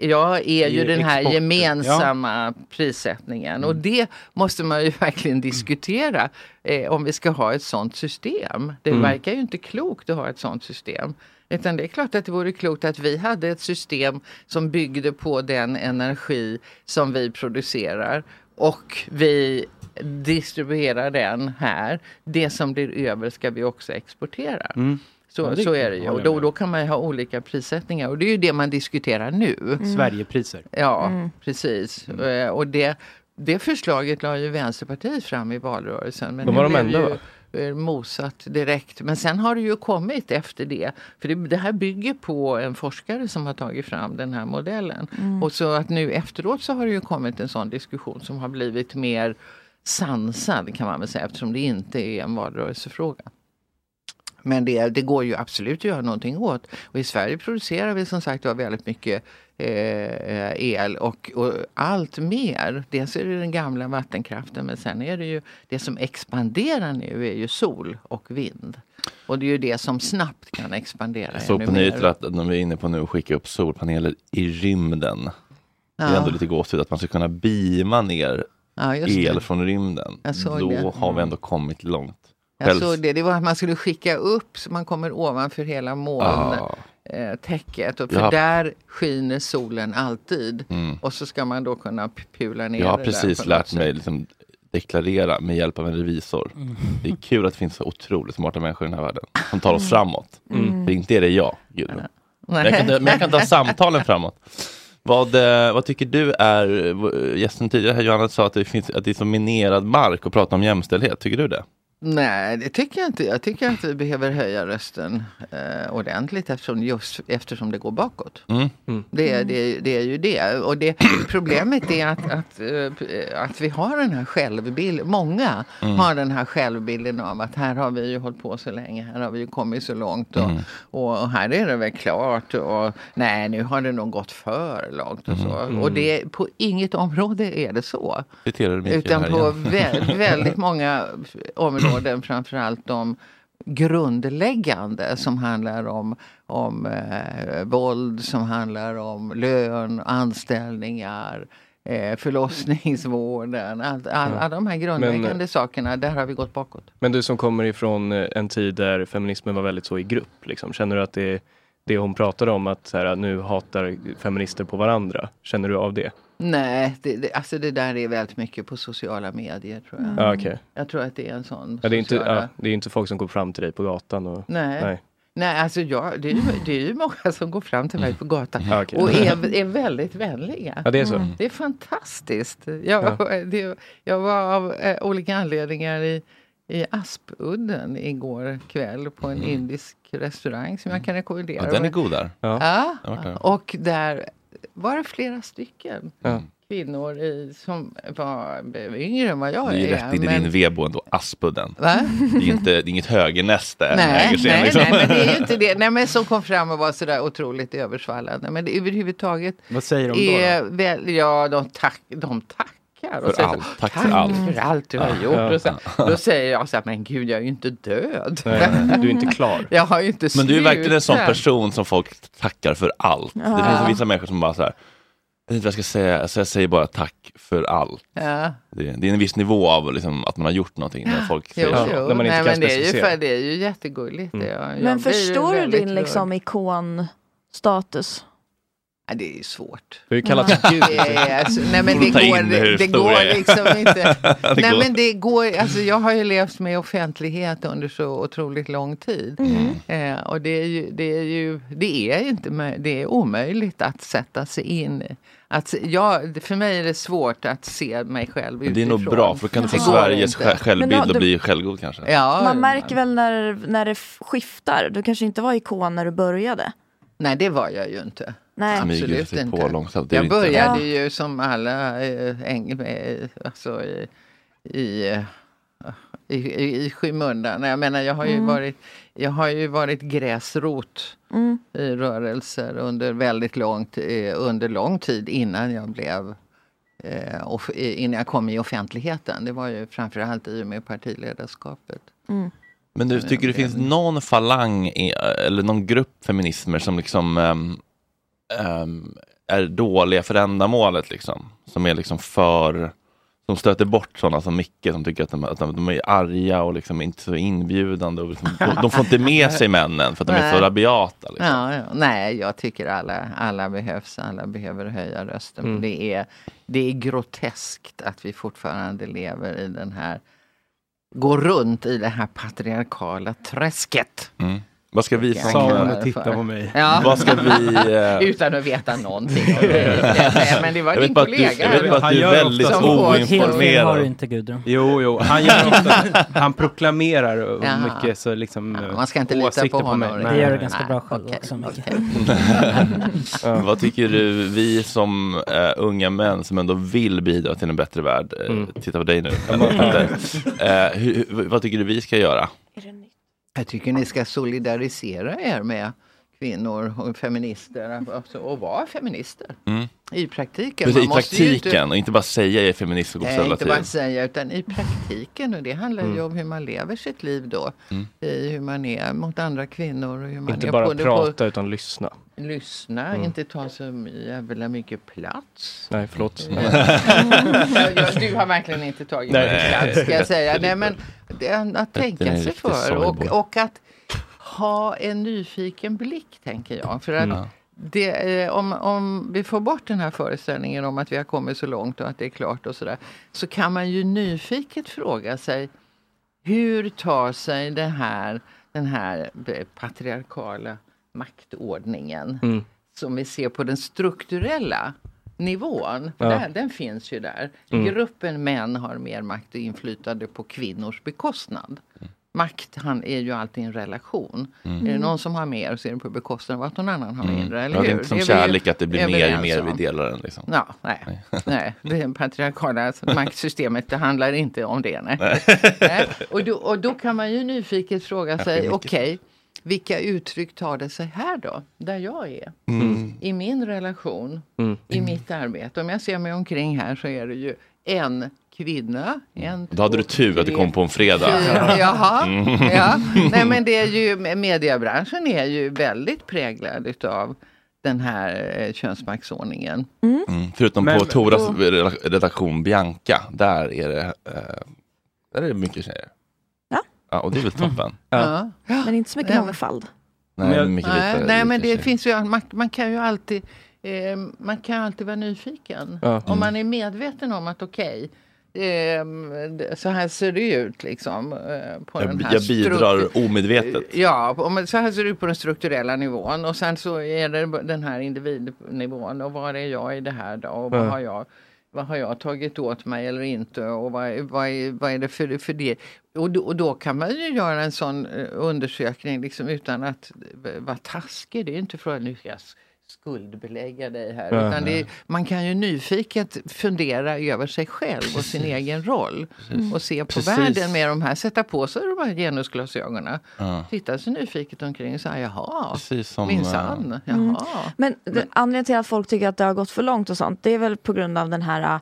Ja, är ju den här exporten. gemensamma prissättningen. Och det måste man ju [laughs] verkligen diskutera eh, om vi ska ha ett sånt system. Det Mm. verkar ju inte klokt att ha ett sånt system. Utan det är klart att det vore klokt att vi hade ett system som byggde på den energi som vi producerar. Och vi distribuerar den här. Det som blir över ska vi också exportera. Mm. Så, Ja, det så är det ju. Och då, då kan man ju ha olika prissättningar. Och det är ju det man diskuterar nu. Mm. Sverigepriser. Ja, Mm. precis. Eh, Och det, det förslaget la ju Vänsterpartiet fram i valrörelsen. Men De var de enda, ju va? eh, mosat direkt. Men sen har det ju kommit efter det. För det, det här bygger på en forskare som har tagit fram den här modellen. Mm. Och så att nu efteråt så har det ju kommit en sån diskussion som har blivit mer sansad kan man väl säga eftersom det inte är en valrörelsefråga. Men det, det går ju absolut att göra någonting åt. Och i Sverige producerar vi som sagt var väldigt mycket eh, el och, och allt mer. Dels är det den gamla vattenkraften men sen är det ju det som expanderar nu är ju sol och vind. Och det är ju det som snabbt kan expandera Jag såg på mer. nyheter att de är inne på nu att skicka upp solpaneler i rymden. Det är Ja. ändå lite gåshud att man ska kunna beama ner Ja, el från rymden. Då det. har vi ändå kommit långt. Jag Helst- såg det, det var att man skulle skicka upp så man kommer ovanför hela molntäcket. Och för Ja. där skiner solen alltid. Mm. Och så ska man då kunna pula ner Jag har det precis lärt mig liksom deklarera med hjälp av en revisor. Mm. Det är kul att det finns så otroligt smarta människor i den här världen som tar oss Mm. framåt. Mm. För inte är det jag, Gudrun. Men jag, kan, ta- men jag kan ta samtalen framåt. Vad, eh, vad tycker du är, eh, gästen tidigare här Johanna sa att det, finns, att det är så minerad mark att prata om jämställdhet. Tycker du det? Nej, det tycker jag inte. Jag tycker att vi behöver höja rösten eh, ordentligt eftersom, just, eftersom det går bakåt. Mm. Det, är- det, det är ju det. Och det, [coughs] problemet är att, att, eh, att vi har den här självbilden. Många Mm. har den här självbilden av att här har vi ju hållit på så länge. Här har vi ju kommit så långt. Och, Mm. och här är det väl klart. Och nej, nu har det nog gått för långt. Och, så. Mm. och det, på inget område är det så. Utan här på vä- väldigt många [laughs] områden, framförallt de grundläggande som handlar om, om eh, våld, som handlar om lön, anställningar, eh, förlossningsvården. All, Ja. alla de här grundläggande Men, eh, sakerna, där har vi gått bakåt. Men du som kommer ifrån eh, en tid där feminismen var väldigt så i grupp, liksom. känner du att det det hon pratade om att här, nu hatar feminister på varandra, känner du av det? Nej, det, det, alltså det där är väldigt mycket på sociala medier tror jag. Ja, okej. Jag tror att det är en sån Ja, det, är inte, sociala- ja, det är inte folk som går fram till dig på gatan och... Nej. Nej. Nej, alltså jag, det, är ju, det är ju många som går fram till mig på gatan Ja, okej. och är, är väldigt vänliga. Ja, det är så. Mm. Det är fantastiskt. Jag, det, jag var av eh, olika anledningar i, i Aspudden igår kväll på en indisk restaurang som jag kan rekommendera. Ja, den är god där. Ja, där. och där var det flera stycken Ja. kvinnor i, som var yngre än vad jag Det är ju är. rätt in i men- din vedbo ändå, Aspudden. Va? Det är inte, det är inget högernäste. Nej, nej, liksom. nej, men det är ju inte det. Nej, men som kom fram och var sådär otroligt översvallande. Men det, överhuvudtaget. Vad säger de då, är Väl, ja, de, tack, de tackar. och För säger så, allt. Tack för allt." för allt du har Ja. gjort. Ja. Och så, då säger jag så här, men gud jag är ju inte död. Nej, du är inte klar. Jag har ju inte Men du är verkligen en sån person som folk tackar för allt. Det Ja. finns vissa människor som bara så här, jag vet inte vad jag ska säga, alltså jag säger bara tack för allt. Ja. Det, det är en viss nivå av liksom, att man har gjort någonting när folk Jo, säger så. jo. Nej, men det är, ju för, det är ju jättegulligt. det. Jag, jag Men ju förstår du din liksom ikonstatus? Ja, det är svårt. Du har ju kallats Ja. gud. Det är, alltså, nej men Får det går, det stor går är. liksom [laughs] inte. Det nej går. men det går, alltså jag har ju levt med offentlighet under så otroligt lång tid. Mm. Eh, och det är ju, det är ju, det är inte, det är omöjligt att sätta sig in i. Att, ja, det- för mig är det svårt att se mig själv Men det är nog utifrån. bra, för då kan du få Det Sveriges självbild Men och bli självgod kanske. Ja, Man märker väl när, när det skiftar. Du kanske inte var ikon när du började. Nej, det var jag ju inte. Nej. Absolut sig på inte. långsamt. Jag inte- började Ja. ju som alla eh, äng, med, alltså, i, i, eh, i, i, i skymundan. Jag menar, jag har ju Mm. varit, jag har ju varit gräsrot Mm. i rörelser under väldigt långt, eh, under lång tid innan jag blev eh, innan jag kom i offentligheten. Det var ju framförallt i och med partiledarskapet. Mm. Men du tycker det finns någon falang i, eller någon grupp feminismer som liksom ehm, ehm, är dåliga för ändamålet liksom? Som är liksom för, som stöter bort sådana som Micke som tycker att de, att de, är arga och liksom inte så inbjudande. Och liksom, de, de får inte med [laughs] sig männen för att de är så rabiata. Liksom. Ja, ja. Nej, jag tycker alla, alla behövs. Alla behöver höja rösten. Mm. Det, är, det är groteskt att vi fortfarande lever i den här går runt i det här patriarkala träsket. Mm. Vad ska vi som... Samuel eh, tittar på mig. Ja. Vad ska vi... eh, Utan att veta någonting [laughs] om Men det var Jag din att du- kollega. jag vet bara att Han du är väldigt oinformerad. Helt har du inte Gudrun. Jo, jo, han gör ofta, [laughs] han proklamerar och Jaha. mycket så liksom eh, man ska inte lita på honom mig. riktigt. Det gör du ganska Nej, bra själv okej, också Micke. [laughs] Vad tycker du, vi som eh, unga män som ändå vill bidra till en bättre värld, eh, Mm. titta på dig nu, hur, hur, vad tycker du vi ska göra? Jag tycker ni ska solidarisera er med kvinnor och feminister alltså, och vara feminister. Mm. I praktiken. Precis, I ju praktiken inte- och inte bara säga jag är feminist och Nej, inte konservativ. bara säga utan i praktiken och det handlar ju Mm. om hur man lever sitt liv då. Mm. I hur man är mot andra kvinnor och hur man Inte är bara på prata på, utan lyssna. lyssna, Mm. inte ta så jävla mycket plats. Nej, förlåt. [laughs] Ja, du har verkligen inte tagit mycket plats ska jag säga. [laughs] Nej, men att tänka sig för och, och att ha en nyfiken blick tänker jag. För att Mm. det, eh, om, om vi får bort den här föreställningen om att vi har kommit så långt och att det är klart och sådär. Så kan man ju nyfiket fråga sig hur tar sig det här, den här eh, patriarkala maktordningen Mm. som vi ser på den strukturella nivån. Ja. där, den finns ju där. Mm. Gruppen män har mer makt och inflytande på kvinnors bekostnad. Makt han är ju alltid en relation. Mm. Är det någon som har mer så är det på bekostnad av att någon annan har Mm. mindre. Eller Ja, det är hur? inte som är vi kärlek att det blir mer ju mer vi om. delar den. Liksom. Ja, nej. nej. [laughs] Det patriarkala alltså, [laughs] maktsystemet det handlar inte om det. Nej. Nej. [laughs] Nej. Och, då, och då kan man ju nyfiket fråga sig, okej, vilka uttryck tar det sig här då? Där jag är. Mm. I min relation, Mm. i mitt arbete. Om jag ser mig omkring här så är det ju en kvinna, en, Då hade du tur att det kom på en fredag. Jaha, Mm. ja. Nej men det är ju, mediebranschen är ju väldigt präglad utav den här eh, könsmaktsordningen. Mm. Förutom Men- på Toras och- reda- redaktion Bianca, där är det, eh, där är det mycket tjejer. Ja. Ja, och det är väl toppen. Ja. Men inte så mycket Ja. mångfald. Nej, mycket nej, lite, nej lite men det tjejer. finns ju, man, man kan ju alltid eh, man kan alltid vara nyfiken. Ja. Om Mm. man är medveten om att okej, det- så här ser det ut liksom. eh, På Jag, den här jag bidrar omedvetet. Ja, om, så här ser det ut på den strukturella nivån och sen så är det den här individnivån och var är jag i det här då och vad Ja. har jag vad har jag tagit åt mig eller inte och vad, är- vad, är, vad är det för, för det? Och då, och då kan man ju göra en sån eh, undersökning liksom utan att eh, vara taskig. Det är inte för att nu ska jag s- skuldbelägga dig här. Ja. Utan det är, man kan ju nyfiket fundera över sig själv och sin egen roll. Precis. Och se på Precis. världen med de här, sätta på sig de här genusglasögonen. Ja. Titta så nyfiket omkring och säga jaha, minsann, eh, jaha. Mm. Men det, anledningen till att folk tycker att det har gått för långt och sånt, det är väl på grund av den här äh,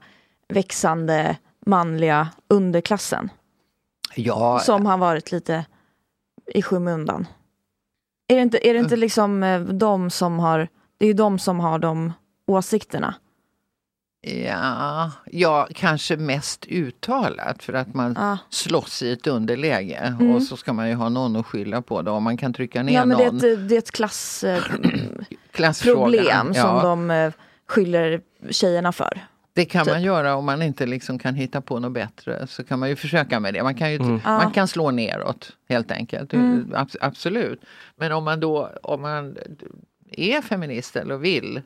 växande manliga underklassen. Ja, Som har varit lite i skymundan. Är det inte, är det inte liksom eh, de som har, det är ju de som har de åsikterna. Ja, ja, kanske mest uttalat för att man Ja. slåss i ett underläge Mm. och så ska man ju ha någon att skylla på då. Om man kan trycka ner Ja men det är någon. ett, det är ett klass, eh, [clears throat] Klassfråga. problem som Ja. de eh, skyller tjejerna för. Det kan Typ. man göra om man inte liksom kan hitta på något bättre. Så kan man ju försöka med det. Man kan, ju, Mm. man Ja. kan slå neråt helt enkelt. Mm. Abs- absolut. Men om man då om man är feminist eller vill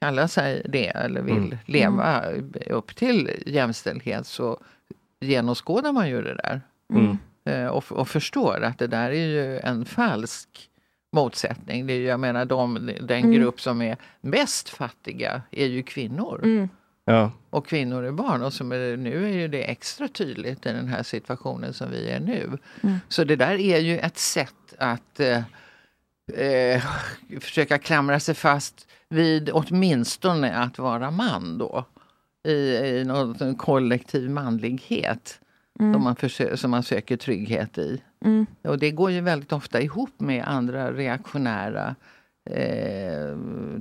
kalla sig det eller vill Mm. leva upp till jämställdhet så genomskådar man ju det där. Mm. Eh, och, och förstår att det där är ju en falsk motsättning. Det är, ju- jag menar de, den Mm. grupp som är mest fattiga är ju kvinnor. Mm. Ja. Och kvinnor är barn. Och som är, nu är ju det extra tydligt i den här situationen som vi är nu. Mm. Så det där är ju ett sätt att eh, eh, [laughs] försöka klamra sig fast vid åtminstone att vara man då. I, i någon kollektiv manlighet Mm. som, man försö- som man söker trygghet i. Mm. Och det går ju väldigt ofta ihop med andra reaktionära eh,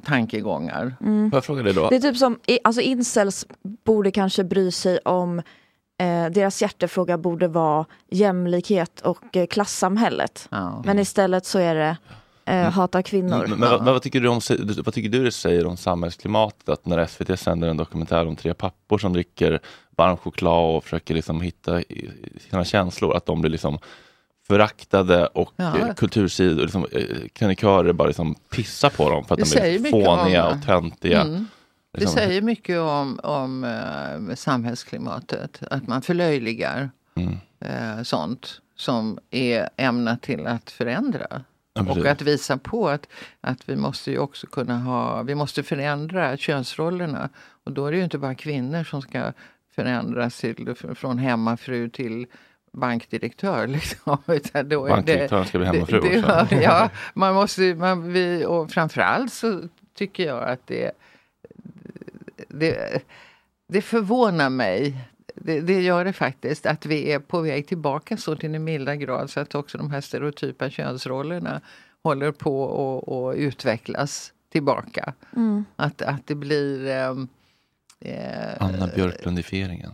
tankegångar. Mm. Jag fråga dig då? Det är typ som, alltså incels borde kanske bry sig om, eh, deras hjärtefråga borde vara jämlikhet och eh, klassamhället. Ja. Men istället så är det eh, hata kvinnor. Men, men, vad, vad, tycker du om, vad tycker du det säger om samhällsklimatet att när SVT sänder en dokumentär om tre pappor som dricker varm choklad och försöker liksom hitta sina känslor, att de blir liksom föraktade och Ja. eh, kultursidor, liksom, eh, krönikörer bara liksom pissar på dem för att Det de är fåniga om- och töntiga. Mm. Det Liksom, säger mycket om, om eh, samhällsklimatet. Att man förlöjligar Mm. eh, sånt som är ämnat till att förändra. Ja, och att visa på att, att vi måste ju också kunna ha, vi måste förändra könsrollerna. Och då är det ju inte bara kvinnor som ska förändras till, från hemmafru till bankdirektör. [laughs] Liksom. Bankdirektören ska bli hemmafru det, också. [laughs] Ja, man måste, man, vi, och framförallt så tycker jag att det, det, det förvånar mig. Det, det gör det faktiskt att vi är på väg tillbaka så till den milda grad så att också de här stereotypa könsrollerna håller på att utvecklas tillbaka. Mm. Att, att det blir... ehm, eh, Anna Björklundifieringen.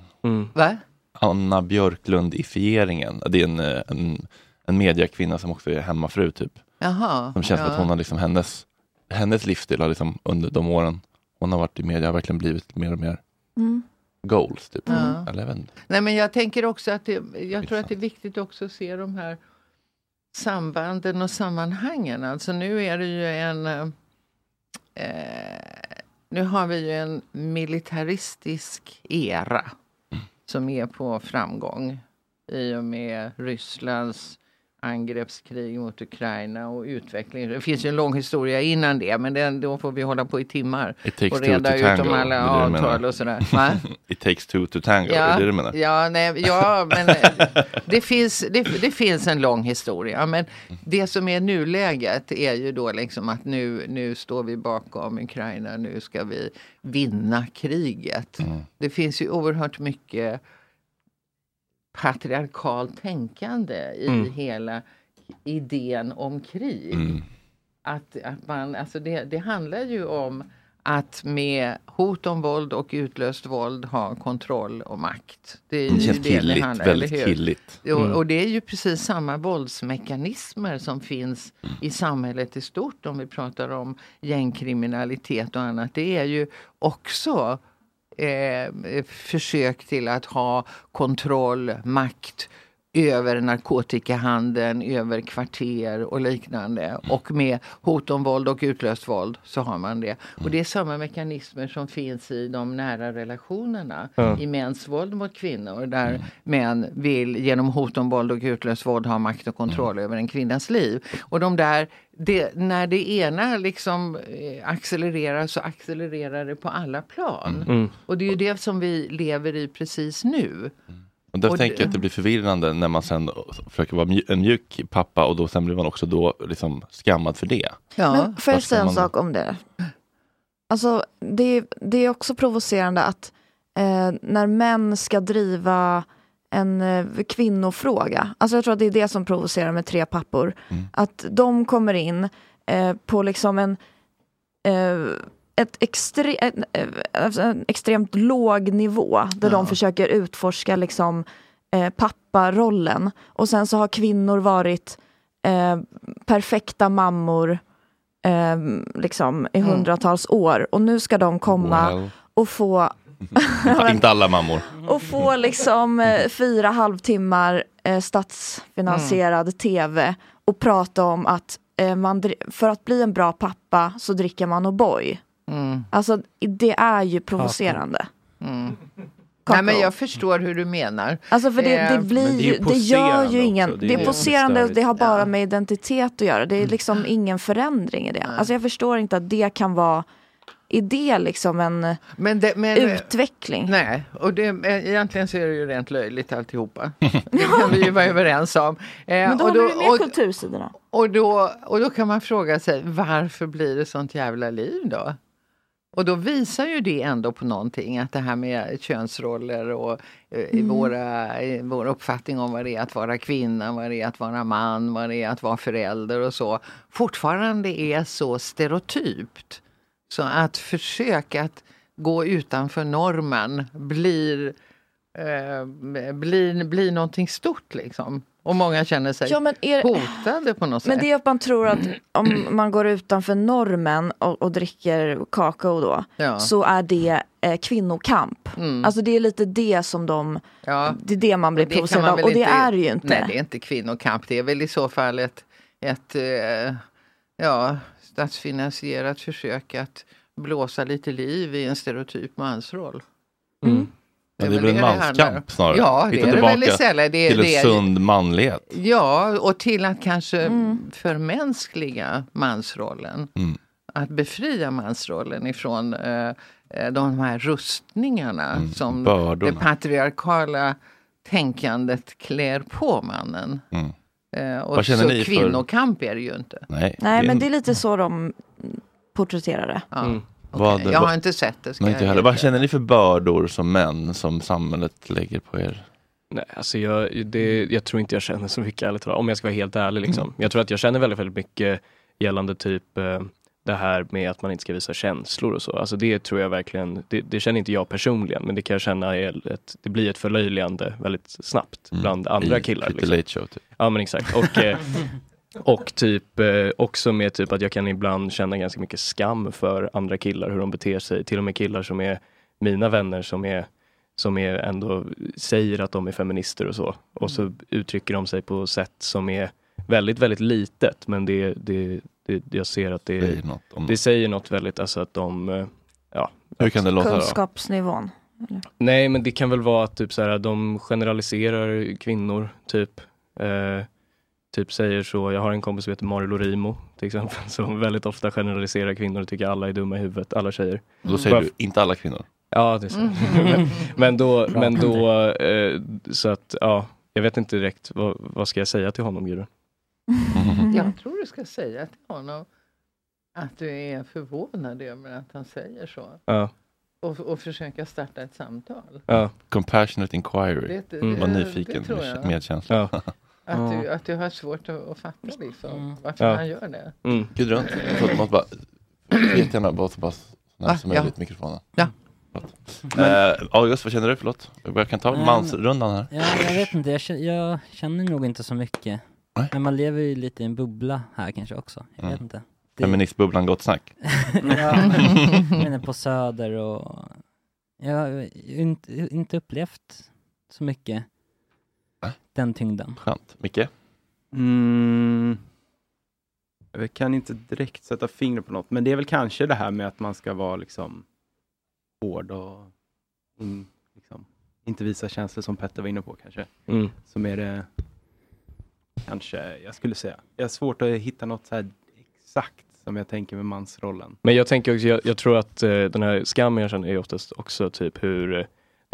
Va? Anna Björklundifieringen. Det är en, eh, en, en mediakvinna som också är hemmafru typ. Jaha, Som känns ja. att hon har liksom hennes, hennes livsstil har liksom under de åren hon har varit i media har verkligen blivit mer och mer Mm. Goals. Typ. Ja. Eller inte. Nej men jag tänker också att det, jag tror att det är viktigt också att se de här sambanden och sammanhangen. Alltså nu är det ju en eh, eh, nu har vi ju en militaristisk era som är på framgång i och med Rysslands angreppskrig mot Ukraina och utveckling. Det finns ju en lång historia innan det men den, då får vi hålla på i timmar och reda ut om alla är avtal och sådär. Va? [laughs] It takes two to tango, är det det du menar? Ja, nej, ja men eh, det finns, det, det finns en lång historia. Men det som är nuläget är ju då liksom att nu, nu står vi bakom Ukraina, nu ska vi vinna kriget. Mm. Det finns ju oerhört mycket patriarkalt tänkande i Mm. hela idén om krig. Mm. Att, att man, alltså det, det handlar ju om att med hot om våld och utlöst våld ha kontroll och makt. Det, är Det ju det killigt, handlar, väldigt killigt. Mm. Och det är ju precis samma våldsmekanismer som finns i samhället i stort om vi pratar om gängkriminalitet och annat. Det är ju också eh, försök till att ha kontroll, makt över narkotikahandeln, över kvarter och liknande. Och med hot om våld och utlöst våld så har man det. Och det är samma mekanismer som finns i de nära relationerna. Ja. I mäns våld mot kvinnor där män vill genom hot om våld och utlöst våld ha makt och kontroll över en kvinnas liv. Och de där, det, när det ena liksom eh, accelererar så accelererar det på alla plan. Mm. Och det är ju det som vi lever i precis nu. Och därför Och tänker jag att det blir förvirrande när man sen försöker vara en mjuk pappa och då sen blir man också då liksom skammad för det. Men får jag säga en man- sak om det? Alltså, det, är- det är också provocerande att eh, när män ska driva en eh, kvinnofråga, alltså jag tror att det är det som provocerar med tre pappor, att de kommer in eh, på liksom en eh, ett extre, en, eh, alltså en extremt låg nivå där de försöker utforska liksom, eh, papparollen. Och sen så har kvinnor varit eh, perfekta mammor eh, liksom, i Mm. hundratals år. Och nu ska de komma Well. och få [laughs] Inte alla mammor. och få liksom eh, fyra halvtimmar eh, statsfinansierad tv och prata om att eh, man, för att bli en bra pappa så dricker man O'boy. Mm. Alltså det är ju provocerande. Mm. Nej, men jag förstår hur du menar. Alltså för det, det blir ju, det gör ju ingen, det, är det poserande och det har bara Ja. med identitet att göra. Det är liksom ingen förändring i det. Alltså jag förstår inte att det kan vara, i det liksom en Men det, men, utveckling. Nej, och det, egentligen så är det ju rent löjligt alltihopa. [laughs] Det kan vi ju vara överens om. Eh, Men då och har vi ju med och- kultursidorna. Och då, och då kan man fråga sig varför blir det sånt jävla liv då? Och då visar ju det ändå på någonting att det här med könsroller och eh, Mm. våra, vår uppfattning om vad det är att vara kvinna, vad det är att vara man, vad det är att vara förälder och så fortfarande är så stereotypt. Så att försök att gå utanför normen blir, eh, blir, blir någonting stort liksom. Och många känner sig Ja, men är- hotade på något Men sätt. det är att man tror att om man går utanför normen och, och dricker kakao då, Ja. så är det eh, kvinnokamp. Mm. Alltså det är lite det som de, Ja. det är det man blir provocerad av. Och det är det ju inte. Nej, det är inte kvinnokamp. Det är väl i så fall ett, ett eh, ja, statsfinansierat försök att blåsa lite liv i en stereotyp mansroll. Men det är väl en det det manskamp snarare? Ja, det Hitta är det väl istället. Det, till det en sund manlighet. Ja, och till att kanske förmänskliga mansrollen. Mm. Att befria mansrollen ifrån eh, eh, de här rustningarna som Mm. bördorna. det patriarkala tänkandet klär på mannen. Mm. Eh, och så ni för- kvinnokamp är det ju inte. Nej, Nej, men det är lite så de porträtterar det. Ja. Vad- Jag har vad- inte sett det. Ska inte jag heller. Vad känner ni för bördor som män som samhället lägger på er? Nej, alltså jag, det, jag tror inte jag känner så mycket ärligt om jag ska vara helt ärlig. Liksom. Jag tror att jag känner väldigt, väldigt mycket gällande typ eh, det här med att man inte ska visa känslor och så. Alltså det tror jag verkligen, det, det känner inte jag personligen, men det kan jag känna är ett, det blir ett förlöjligande väldigt snabbt bland andra Mm. I killar. Pretty liksom. Late Show, typ. Ja men exakt. Och, eh, [laughs] och typ eh, också med typ att jag kan ibland känna ganska mycket skam för andra killar, hur de beter sig. Till och med killar som är mina vänner som är som är ändå säger att de är feminister och så. Och så uttrycker de sig på sätt som är väldigt, väldigt litet. Men det, det, det jag ser att det, Säger något om- det säger något väldigt, alltså att de, eh, ja. Hur kan det låta då? Kunskapsnivån. Eller? Nej, men det kan väl vara att typ så här, de generaliserar kvinnor, typ. Eh, typ säger så, jag har en kompis som heter Mario Lorimo till exempel, [laughs] som väldigt ofta generaliserar kvinnor och tycker alla är dumma i huvudet, alla tjejer. Då säger Bara- du, inte alla kvinnor. Ja, det är så. Mm. [laughs] men, men då, Bra. men då eh, så att ja, jag vet inte direkt, vad, vad ska jag säga till honom Gudrun? [laughs] Jag tror du ska säga till honom att du är förvånad över att han säger så. Ja. Och, och försöka starta ett samtal. Ja. Compassionate inquiry. Det- det- Var nyfiken, tror jag. Att, du, att du har svårt att, att fatta liksom, varför Ja. han gör det. Mm. Gudrun, förlåt, måste bara, jättegärna bara så pass nära Ah, som ja. möjligt mikrofonen. Ja. Förlåt. Eh, August, vad känner du? Förlåt. Jag kan ta Nej, mansrundan här. Ja, jag vet inte, jag känner, jag känner nog inte så mycket. Men man lever ju lite i en bubbla här kanske också. Jag vet Mm. inte. Det- Feministbubblan Gott Snack. ja, jag menar på Söder och jag har inte, inte upplevt så mycket den tyngden. Skönt. Micke? Mm. Jag kan inte direkt sätta fingret på något, men det är väl kanske det här med att man ska vara liksom hård och in, liksom, inte visa känslor som Petter var inne på kanske. Mm. Som är det, kanske, jag skulle säga. Jag har svårt att hitta något så här exakt som jag tänker med mansrollen. Men jag tänker också, jag, jag tror att eh, den här skammen jag känner är oftast också typ hur eh,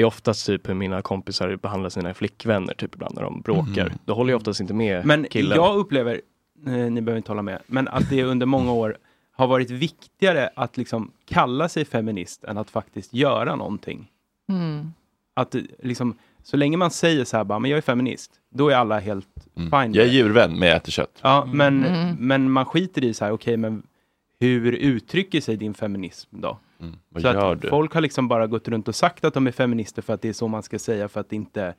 är oftast typ hur mina kompisar behandlar sina flickvänner typ ibland när de bråkar. Mm. Då håller jag oftast inte med Men killen. jag upplever, eh, ni behöver inte hålla med, men att det under många år har varit viktigare att liksom kalla sig feminist än att faktiskt göra någonting. Mm. Att eh, liksom, så länge man säger så här bara, men jag är feminist, då är alla helt fine. Mm. Jag är det. djurvän, men jag äter kött. Ja, men, Mm. men man skiter i så här, okej, men hur uttrycker sig din feminism då? Mm. Vad så gör att du? folk har liksom bara gått runt och sagt att de är feminister för att det är så man ska säga för att inte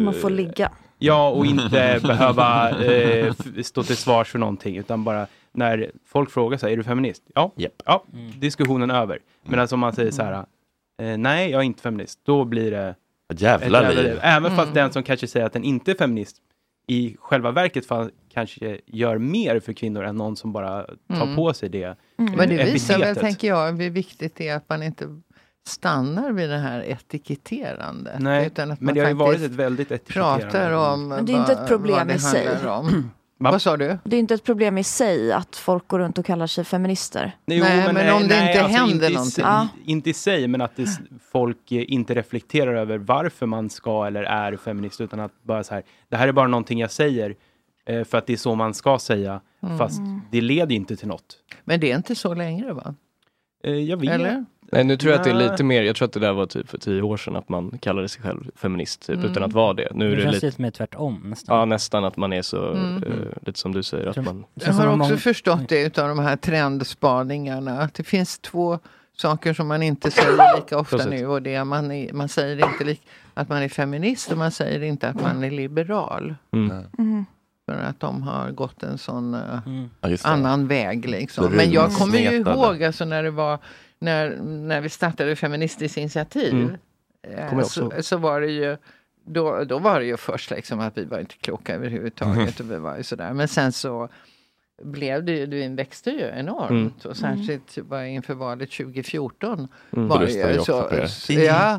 Man får eh, ligga. Ja, och inte [laughs] behöva eh, stå till svars för någonting, utan bara när folk frågar så här, är du feminist? Ja, ja diskussionen över. Men alltså om man säger så här, eh, nej, jag är inte feminist, då blir det Ett jävla ett liv. Även fast Mm. den som kanske säger att den inte är feminist i själva verket fa- kanske gör mer för kvinnor än någon som bara tar Mm. på sig det Mm. Men det visar väl, tänker jag, hur viktigt det är att man inte stannar vid det här etiketterandet. Nej, utan att men man det har ju varit faktiskt ett väldigt etiketterande. pratar om Men det är inte ett problem i sig. handlar [clears throat] om. Vad sa du? Det är inte ett problem i sig att folk går runt och kallar sig feminister. Jo, men, om det inte händer i, någonting. Ja. Inte i sig, men att det, folk eh, inte reflekterar över varför man ska eller är feminist, utan att bara så här, det här är bara någonting jag säger eh, för att det är så man ska säga, Mm. fast det leder inte till något. Men det är inte så längre va? Eh, jag vet. Eller? Nej, nu tror jag att det är lite mer, jag tror att det där var typ för tio år sedan att man kallade sig själv feminist typ, Mm. utan att vara det. Nu är Det det, känns lite, lite mer tvärtom nästan. ja nästan att man är så, Mm. eh, lite som du säger, att man Jag har också förstått det utav de här trendspaningarna. Att det finns två Saker som man inte säger lika ofta Precis. nu. Och det man, är, man säger inte lik, att man är feminist och man säger inte att man är liberal. Mm. För att de har gått en sån just det. annan väg. Liksom. Men jag kommer ju ihåg alltså, när det var när, när vi startade Feministiskt initiativ. Mm. eh, så, så var det ju då, då var det ju först liksom att vi var inte kloka överhuvudtaget. Mhm. Och vi var ju sådär. Men sen så blev det ju, det växte ju enormt. Mm. Och särskilt var inför valet 2014. Mm. Var det ju så, så- ja,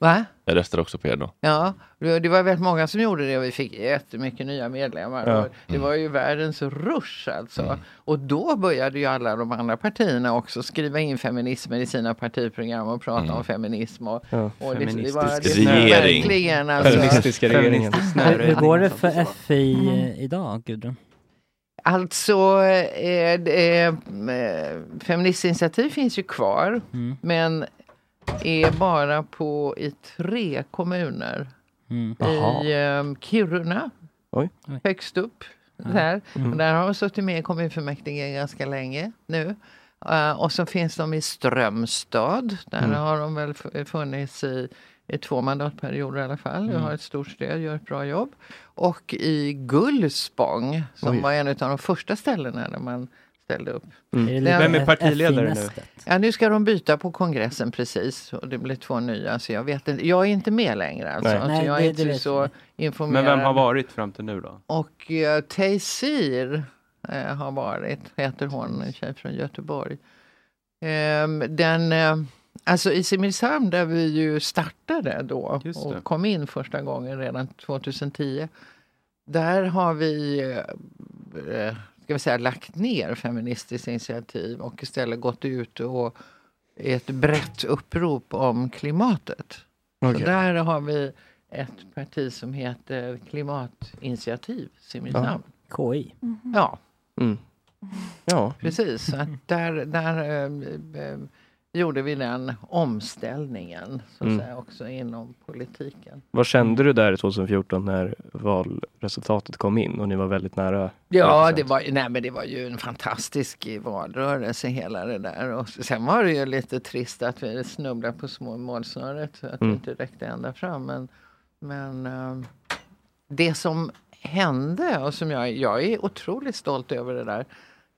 Va? Jag röstade också på er då. Ja, det var väldigt många som gjorde det och vi fick jättemycket nya medlemmar. Ja. Och Det var ju världens rush alltså. Och då började ju alla de andra partierna också skriva in feminismen i sina partiprogram och prata om feminism. Och, Ja. och det, det var det regering. verkligen alltså. Feministiska regeringen. Hur, går det för FI eh, idag, Gudrun? Alltså, eh, eh, Feministiskt initiativ finns ju kvar. Mm. Men är bara på i tre kommuner. Mm. I eh, Kiruna, Oj. högst upp. Där. Mm. Där har de suttit med i kommunfullmäktige ganska länge nu. Eh, och så finns de i Strömstad. Där Mm. har de väl funnits i, i två mandatperioder i alla fall. Mm. De har ett stort stöd, gör ett bra jobb. Och i Gullspång som Oj. var en av de första ställena där man ställde upp. Mm. Är det Den- Vem är partiledare nu? Ja, nu ska de byta på kongressen precis och det blir två nya. Så jag vet inte. Jag är inte med längre alltså. Nej. Så Nej, jag är det inte så informerad. Men vem har varit fram till nu då? Och uh, Taysir eh, har varit, heter hon, en tjej från Göteborg. Ehm, den, eh, alltså i Simrishamn där vi ju startade då och kom in första gången redan 2010. Där har vi eh, ska vi säga, lagt ner Feministiskt initiativ och istället gått ut och ett brett upprop om klimatet. Så Okej. där har vi ett parti som heter Klimatinitiativ Simrishamn. KI? Ja, Mm. Ja. precis. Så att där där eh, eh, gjorde vi den omställningen så att Mm. säga, också inom politiken. Vad kände du där 2014 när valresultatet kom in och ni var väldigt nära? Ja, 1%? det var, nej, men det var ju en fantastisk valrörelse hela det där. Och sen var det ju lite trist att vi snubblade på små målsnöret. så Att Mm. vi inte räckte ända fram. Men, men eh, det som hände och som jag, jag är otroligt stolt över det där.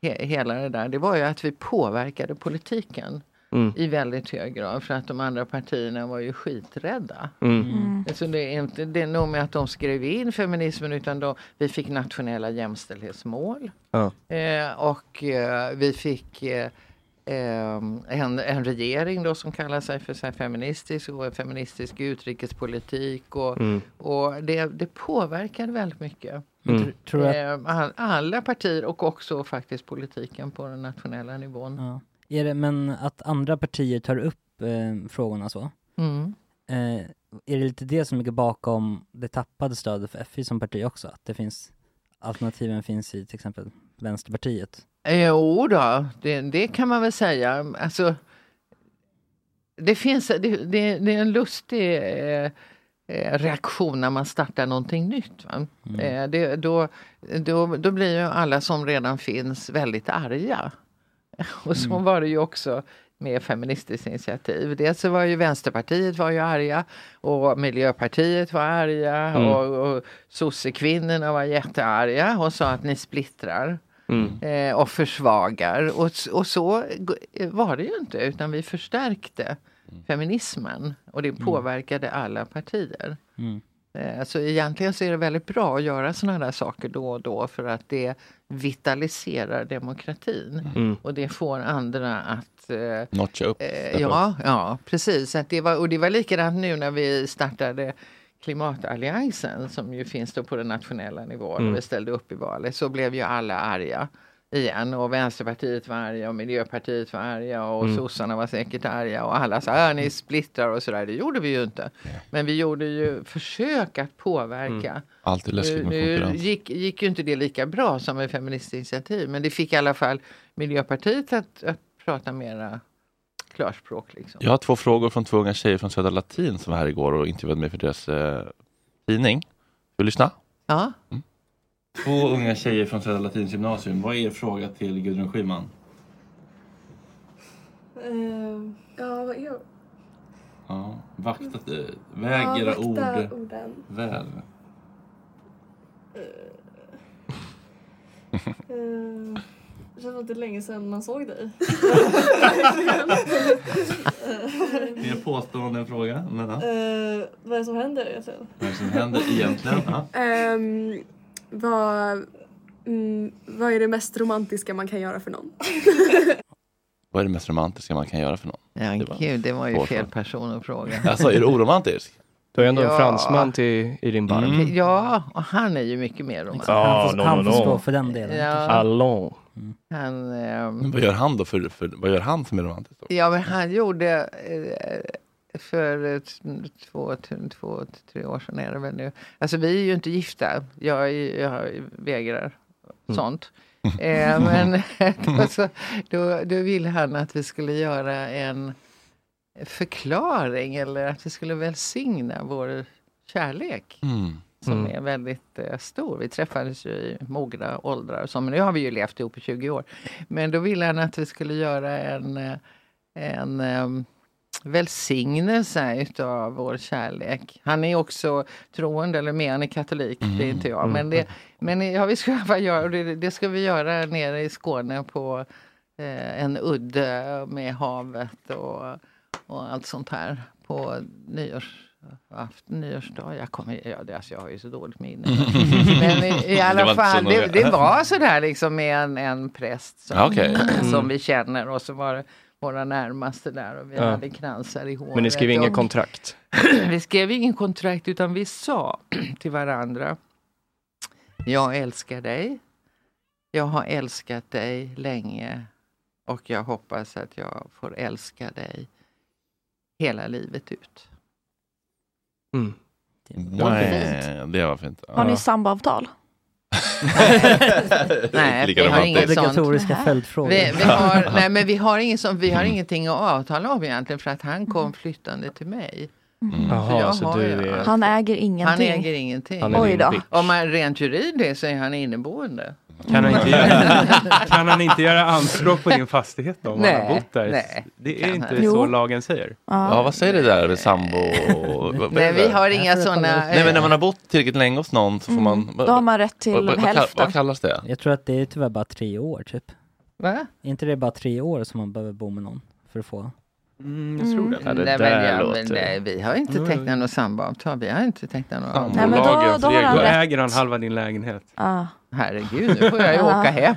He, hela det där. Det var ju att vi påverkade politiken. Mm. I väldigt hög grad. För att de andra partierna var ju skiträdda. Mm. Så det är inte det är nog med att de skrev in feminismen utan då, vi fick nationella jämställdhetsmål. Ja. Eh, och eh, vi fick eh, en, en regering då som kallar sig för så här, feministisk och feministisk utrikespolitik. Och, Mm. och det, det påverkade väldigt mycket. Mm. Eh, all, alla partier och också faktiskt politiken på den nationella nivån. ja. Är det, men att andra partier tar upp eh, frågorna så, Mm. eh, är det lite det som ligger bakom det tappade stödet för FI som parti också? Att det finns, alternativen finns i till exempel Vänsterpartiet? Jo då, det, det kan man väl säga. Alltså, det, finns, det, det, det är en lustig eh, eh, reaktion när man startar någonting nytt. Va? Eh, det, då, då, då blir ju alla som redan finns väldigt arga. [laughs] Och så Mm. var det ju också med Feministiskt initiativ. Dels så var ju Vänsterpartiet var ju arga och Miljöpartiet var arga Mm. och, och sossekvinnorna var jättearga och sa att ni splittrar Mm. eh, och försvagar. Och, och så var det ju inte utan vi förstärkte feminismen och det påverkade alla partier. Mm. Eh, Så egentligen så är det väldigt bra att göra sådana där saker då och då för att det vitaliserar demokratin. Mm. Och det får andra att... eh, Notcha upp. eh, ja, ja, precis. Att det var, och det var likadant nu när vi startade Klimatalliansen som ju finns då på den nationella nivån Mm. och vi ställde upp i valet så blev ju alla arga igen och Vänsterpartiet var arga och Miljöpartiet var arga och Mm. sossarna var säkert arga och alla sa att ni splittrar och sådär. Det gjorde vi ju inte. Men vi gjorde ju försök att påverka. Mm. Alltid läskigt med nu konkurrens. gick, gick ju inte det lika bra som med Feministiskt initiativ men det fick i alla fall Miljöpartiet att, att prata mera klarspråk. Liksom. Jag har två frågor från två unga tjejer från Södra Latin som var här igår och intervjuade mig för deras eh, tidning. Vill du lyssna? Ja. Två unga tjejer från Södra Latins gymnasium. Vad är er fråga till Gudrun Schyman? Eh, ja, vad är Ja, vakta, väg era vakta ord orden. väl. Eh, det känns inte länge sedan man såg dig. Mer påstående än fråga. Men, ja. Eh, vad är det som händer egentligen? Vad är det som händer egentligen? Ja. Ehm, vad, mm, vad är det mest romantiska man kan göra för någon? Vad är det mest romantiska man kan göra för någon? Ja, gud, det var ju fel fråga. person att fråga. [laughs] Alltså, är du oromantisk? Du är ändå en Ja. fransman till, i din barm. Mm. Ja, och han är ju mycket mer romantisk. Ja, Han får- han får stå för den delen. Ja, Allons. han, ehm, Men vad gör han då? För, för, vad gör han som är romantiskt? Då? Ja, men han gjorde eh, för två, två, tre år sedan är det väl nu. Alltså vi är ju inte gifta. Jag, jag vägrar sånt. [laughs] Eh, men [laughs] då, så, då, då ville han att vi skulle göra en förklaring eller att vi skulle välsigna vår kärlek. Mm. Som Mm. är väldigt eh, stor. Vi träffades ju i mogna åldrar. och Så, men nu har vi ju levt ihop i 20 år. Men då ville han att vi skulle göra en, eh, en um, välsignelse utav vår kärlek. Han är också troende, eller mer, han är katolik, det är inte jag. Men, det, men ja, vi ska göra, det, det ska vi göra nere i Skåne på eh, en udde med havet och, och allt sånt här på nyårs afton, nyårsdag. Jag, kommer, ja, det, alltså, jag har ju så dåligt minne. [laughs] Men i, i Det var alla så fall, det, det var sådär liksom med en, en präst som, okej. [clears throat] som Mm. vi känner och så var det våra närmaste där och vi Ja. hade kransar i håret. Men ni skrev inget kontrakt? [clears throat] vi skrev ingen kontrakt utan vi sa [clears throat] till varandra Jag älskar dig. Jag har älskat dig länge och jag hoppas att jag får älska dig hela livet ut. Mm. Nej, det var fint. Har ni samboavtal? [laughs] Nej, vi har inget sånt. Obligatoriska följdfrågor. Vi, vi har, [laughs] nej, men vi har, ingen sån, vi har ingenting att avtala om egentligen för att han kom flyttande till mig. Mm. Jaha, jag så har du ju- är- Han äger ingenting. Han äger ingenting. Han är Oj då. Om man rent juridiskt så är han inneboende. Kan han, inte göra, [laughs] kan han inte göra anspråk på din fastighet då, om han har Nej, bott där? nej, det är inte han. så Jo. lagen säger. Ja, vad säger det där med sambo? och- [laughs] Nej, vi har inga sådana... Nej, men när man har bott tillräckligt länge hos någon så får man... Mm. Då har man rätt till vad, hälften. vad kallas det? Jag tror att det är tyvärr bara tre år typ. Va? Är inte det bara tre år som man behöver bo med någon för att få? Mm, jag tror det. Ja, det nej, men, ja, men, låter- nej, vi har inte Mm. tecknat något samboavtal. Vi har inte tecknat något avtal. Nej, men då- då har han Då äger han halva din lägenhet. Ah. Herregud, nu får jag ju [laughs] åka hem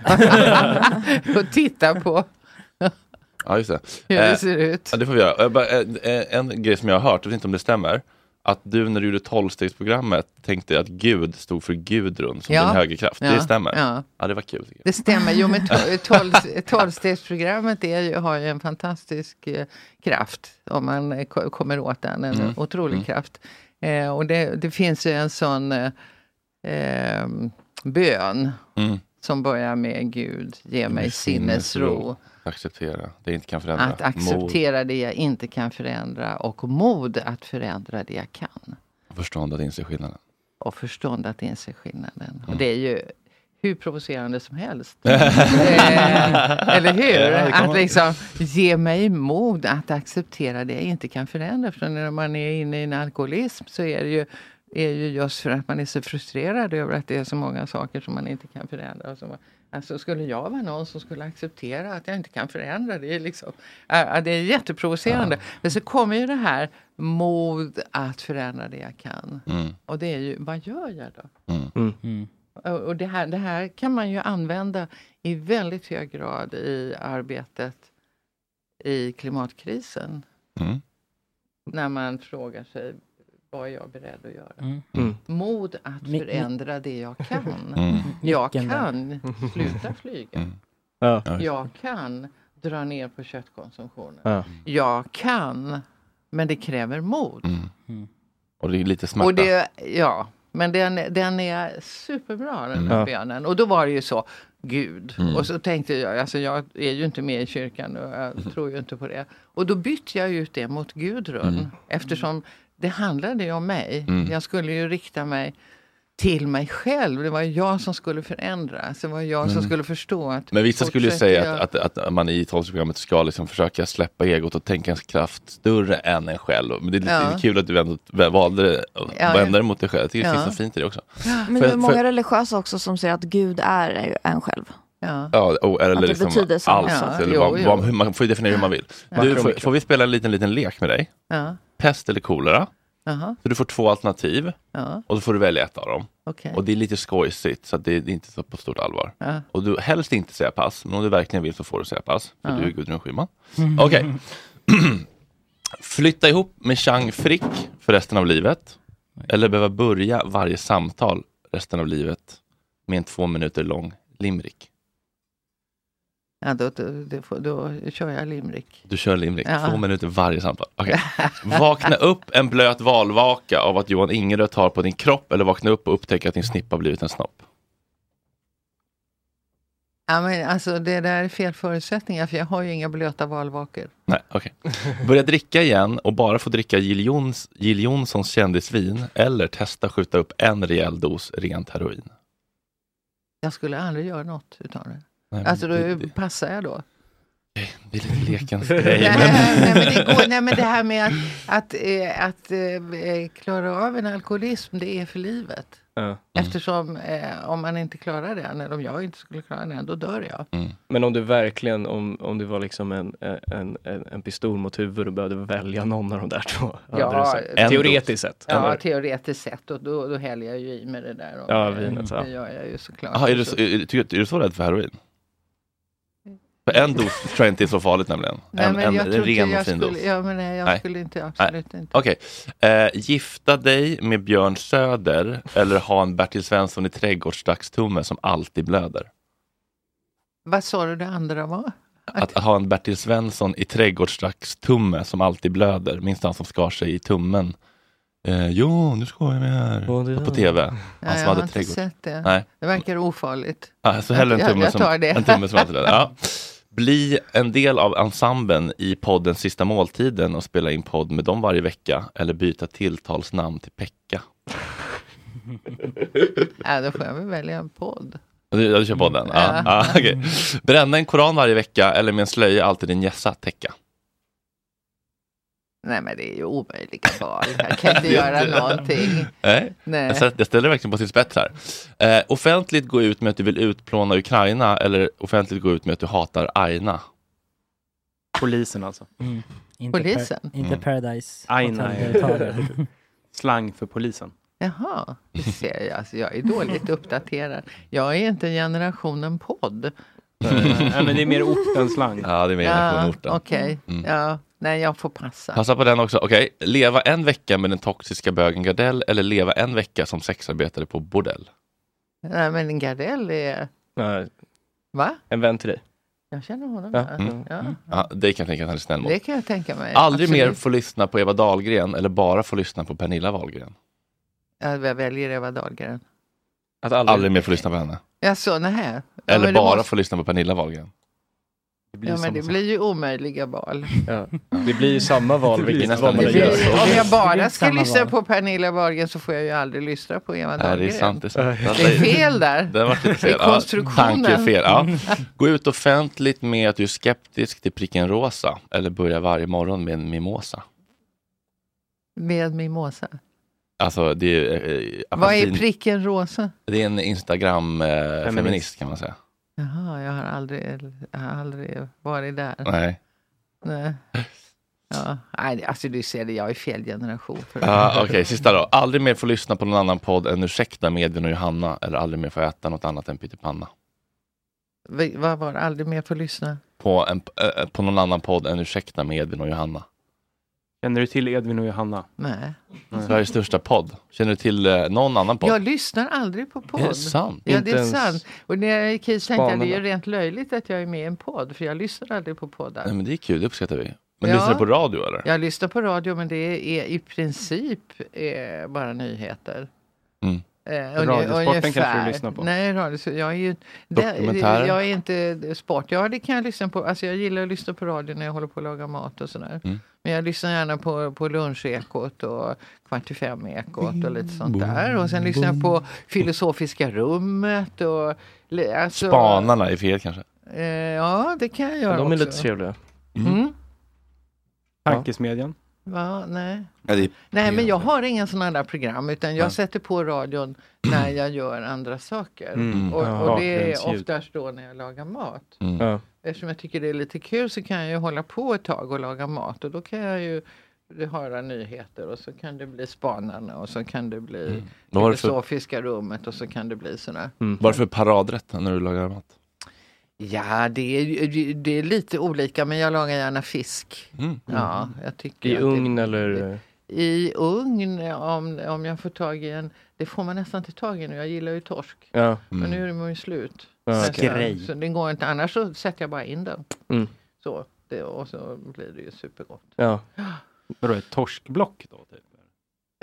[laughs] och titta på Ja, just det. hur det Eh, ser ut. Ja, det får vi göra. Eh, bara, eh, eh, En grej som jag har hört, jag vet inte om det stämmer, att du när du gjorde tolvstegsprogrammet tänkte att Gud stod för Gudrun som Ja. din högerkraft. Ja. Det stämmer? Ja. ja, det var kul. Det stämmer. Jo, men to- [laughs] tolv- tolvstegsprogrammet är har ju en fantastisk eh, kraft om man eh, ko- kommer åt den. En Mm. otrolig Mm. kraft. Eh, och det, det finns ju en sån eh, eh, bön. Mm. som börjar med Gud, ge mig sinnesro. Acceptera, det jag inte kan förändra. Att acceptera det jag inte kan förändra och mod att förändra det jag kan. Mod, förstånd att inse skillnaden. Och förstånd att inse skillnaden. Mm. Och det är ju hur provocerande som helst. [laughs] eh, eller hur? Ja, att liksom ge mig mod att acceptera det jag inte kan förändra. För när man är inne i en alkoholism så är det ju är ju just för att man är så frustrerad över att det är så många saker som man inte kan förändra. Och som, alltså skulle jag vara någon som skulle acceptera att jag inte kan förändra det är liksom, äh, det är jätteprovocerande. Men så kommer ju det här mod att förändra det jag kan. Mm. Och det är ju, vad gör jag då? Mm. Mm. Och och det här, det här kan man ju använda i väldigt hög grad i arbetet i klimatkrisen. Mm. När man frågar sig, vad är jag beredd att göra? Mm. Mm. Mod att förändra det jag kan. Mm. Jag kan sluta flyga. Mm. Ja. Jag kan dra ner på köttkonsumtionen. Ja. Jag kan, men det kräver mod. Mm. Mm. Och det är lite smärta. Och det, ja, men den, den är superbra den här bönen. Och då var det ju så, Gud. Mm. Och så tänkte jag, alltså jag är ju inte med i kyrkan och jag tror ju inte på det. Och då bytte jag ut det mot Gudrun. Mm. Eftersom det handlade ju om mig. Mm. Jag skulle ju rikta mig till mig själv. Det var jag som skulle förändras. Det var jag som Men- skulle förstå att Men vissa skulle ju säga jag- att, att, att man i talsprogrammet ska liksom försöka släppa egot och tänka en kraft större än en själv. Men det är lite Ja. kul att du ändå valde det och Ja, vände dig mot dig själv. Jag tycker det Ja. finns något fint i det också. Men För- det är många för- religiösa också som säger att Gud är en själv. Ja. Ja, och, eller det liksom allt. sak. Eller Jo, vad, jo. vad, hur man får ju definiera hur man vill. Ja. Du, får, får vi spela en liten, liten lek med dig? Ja. Pest eller kolera? Jaha. Så du får två alternativ Ja. och då får du välja ett av dem. Okej. Och det är lite skojsigt så det är inte så på stort allvar. Ja. Och du helst inte säga pass, men om du verkligen vill så får du säga pass. För Ja. du är Gudrun Schyman. [laughs] Okej. [clears throat] Flytta ihop med Chang Frick för resten av livet. Eller behöva börja varje samtal resten av livet med en två minuter lång limerick. Ja, då, då, då, då kör jag limrik. Du kör limerick, Ja. två minuter varje samtal. Okej. Vakna upp en blöt valvaka av att Johan Ingerö tar på din kropp eller vakna upp och upptäcka att din snippa blivit en snopp. Ja, men alltså, det där är fel förutsättningar för jag har ju inga blöta valvakor. Nej, okej. Börja dricka igen och bara få dricka Jill, Jons, Jill Johnsons kändisvin eller testa skjuta upp en rejäl dos rent heroin. Jag skulle aldrig göra något utav det. Nej, alltså då det- passar jag då. Det är lite lekens [laughs] grej. nej, men- nej, men det går, nej men det här med att, att, eh, att eh, klara av en alkoholism det är för livet. Ja. Eftersom eh, om man inte klarar den, eller om jag inte skulle klara den, då dör jag. Mm. Men om du verkligen, om, om du var liksom en, en, en, en pistol mot huvudet och behövde välja någon av de där två. du sagt. Teoretiskt sett. Ja, eller? teoretiskt sett. Och då, då häller jag ju i med det där. Och Ja, det, vinet, ja. det gör jag ju såklart. Jaha, är, du, så- är, du- är du så rädd för heroin? För en dos tror jag inte är så farligt nämligen. Nej, en men en, jag en ren och jag fin skulle- dos. ja, men nej, jag skulle inte- absolut inte. Okej. Eh, gifta dig med Björn Söder eller ha en Bertil Svensson i trädgårdsdagstumme som alltid blöder? Vad sa du det andra var? Att ha en Bertil Svensson i trädgårdsdagstumme som alltid blöder. Minns han som skar sig i tummen? Eh, jo, nu ska jag med här. På tv. Han Ja, som jag hade har inte sett det. Nej. Det verkar ofarligt. Ja, så hellre en Jag- tumme, jag som, tar det. en tumme som alltid blöder. [laughs] Ja. Bli en del av ensemblen i podden Sista måltiden och spela in podd med dem varje vecka. Eller byta tilltalsnamn till Pekka. [laughs] Ja, då får jag väl välja en podd. Du, du kör podden? Ja. Ja. Ja, okej. Bränna en koran varje vecka eller med en slöja alltid din hjässa täcka. Nej men det är ju omöjliga val. Jag kan inte [laughs] göra någonting. Nej, Nej. Jag, sätter, jag ställer verkligen på sin spets här. Eh, offentligt gå ut med att du vill utplåna Ukraina eller offentligt gå ut med att du hatar Aina. Polisen alltså. Mm. Inte Polisen? Per, inte Mm. Paradise Aina är [laughs] [laughs] slang för polisen. Jaha, det ser jag. Alltså, jag är dåligt uppdaterad. Jag är inte generationen podd. Nej, men det är mer ort än slang. Ja, det är mer Ja, från orten. Okej, Mm. ja. Nej, jag får passa. Passa på den också. Okej, leva en vecka med den toxiska bögen Gardell eller leva en vecka som sexarbetare på bordell. Nej, men Gardell är... Va? En vän till dig. Jag känner honom. Ja. Ja. Mm. Ja. Det kan jag tänka att han är snäll mot. Det kan jag tänka mig. Aldrig mer Absolut. få lyssna på Eva Dahlgren eller bara få lyssna på Pernilla Wahlgren. Ja, Jag väljer Eva Dahlgren. Att aldrig... mer få lyssna på henne. Jag så, nähä. Ja, Eller bara måste- få lyssna på Pernilla Wahlgren. Ja, men det blir ju omöjliga val. Ja. [laughs] Det blir ju samma val Det blir vilket nästan det. gör. Om jag Det bara ska lyssna val. på Pernilla Wahlgren så får jag ju aldrig lyssna på Eva Nej, det Dahlgren. är sant. Det är, sant. Det är fel där. Den var lite fel. I konstruktionen. Ja, tankefel. Ja. Gå ut offentligt med att du är skeptisk till pricken rosa eller börja varje morgon med en mimosa. Med mimosa. Alltså det är, eh, Vad är pricken rosa? Det är en Instagram-feminist kan man säga. Jaha, jag har aldrig, jag har aldrig varit där. Nej. Nej. Ja, nej, alltså du ser det, jag är fel generation. För det. Ja, Okej, sista då. Aldrig mer få lyssna på någon annan podd än Ursäkta med Edvin och Johanna eller aldrig mer få äta något annat än pyttipanna. Vad var det? Aldrig mer få lyssna? På, en, eh, på någon annan podd än Ursäkta med Edvin och Johanna. Känner du till Edvin och Johanna? Nej. Sveriges största podd. Känner du till eh, någon annan podd? Jag lyssnar aldrig på podd. Är det sant? Ja, Inte det är ens sant. Och när jag gick hit tänkte jag det är ju Spanarna. rent löjligt att jag är med i en podd, för jag lyssnar aldrig på poddar. Nej, men det är kul, det uppskattar vi. Men Ja. lyssnar du på radio eller? Jag lyssnar på radio, men det är i princip eh, bara nyheter. Mm. Eh, Radiosporten ungefär. kanske du lyssnar på? Nej, radio, jag är ju... Det, jag är inte sport. Ja, det kan jag lyssna på. Alltså jag gillar att lyssna på radio när jag håller på att laga mat och sådär. Mm. Men jag lyssnar gärna på, på lunchekot och kvart i fem-ekot och lite sånt där. Och sen lyssnar jag på Filosofiska rummet och... Alltså, Spanarna i fel kanske? Eh, ja, det kan jag göra De är också. lite trevliga. Mm. Tankesmedjan? Va, nej. Ja, det Nej, men jag har inga sådana där program utan jag Nej. sätter på radion [clears throat] när jag gör andra saker. Mm. Och, Ja. och det är oftast då när jag lagar mat. Mm. Ja. Eftersom jag tycker det är lite kul så kan jag ju hålla på ett tag och laga mat och då kan jag ju höra nyheter och så kan det bli Spanarna och så kan det bli Mm. Filosofiska rummet och så kan det bli sådär. Vad är det för paradrätt när du lagar mat? Ja, det är, det är lite olika men jag lagar gärna fisk. Mm. Ja, jag tycker I att det- ugn eller? I ugn om, om jag får tag i en, det får man nästan inte tag i nu, jag gillar ju torsk. Ja. Men nu är de ju slut. Ja. Så det går inte, annars så sätter jag bara in den. Mm. Så, det, och så blir det ju supergott. Ja. Vadå, ett torskblock då? Typ?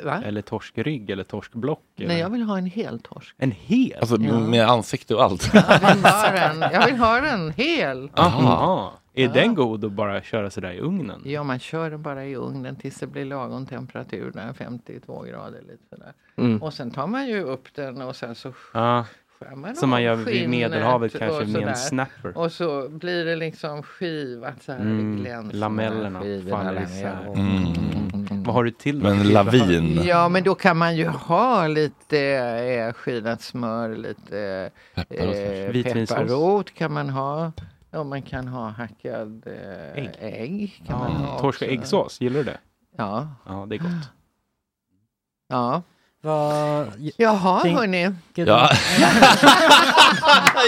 Va? Eller torskrygg eller torskblock? Nej, eller? jag vill ha en hel torsk. En hel? Alltså Ja. med ansikte och allt? Jag vill ha den, jag vill ha den hel. Aha. Är Ja. den god att bara köra sådär i ugnen? Ja, man kör den bara i ugnen tills det blir lagom temperatur, där 52 grader lite sådär. Mm. Och sen tar man ju upp den och sen så Ja. Man Som man gör vid Medelhavet och kanske med en snapper. Och så blir det liksom skivat så här, Mm, lamellerna faller isär. nere. Mm. Vad har du till? Men för lavin. Ja, men då kan man ju ha lite eh, skivat smör, lite Pepparrot eh, pepparrot kan man ha. Ja, man kan ha hackad eh, Ägg. ägg. Kan man Ja. ha Torsk och äggsås, gillar du det? Ja. Ja, det är gott. Ja. Vad... Jaha, Tänk- hörni. Ja. [laughs]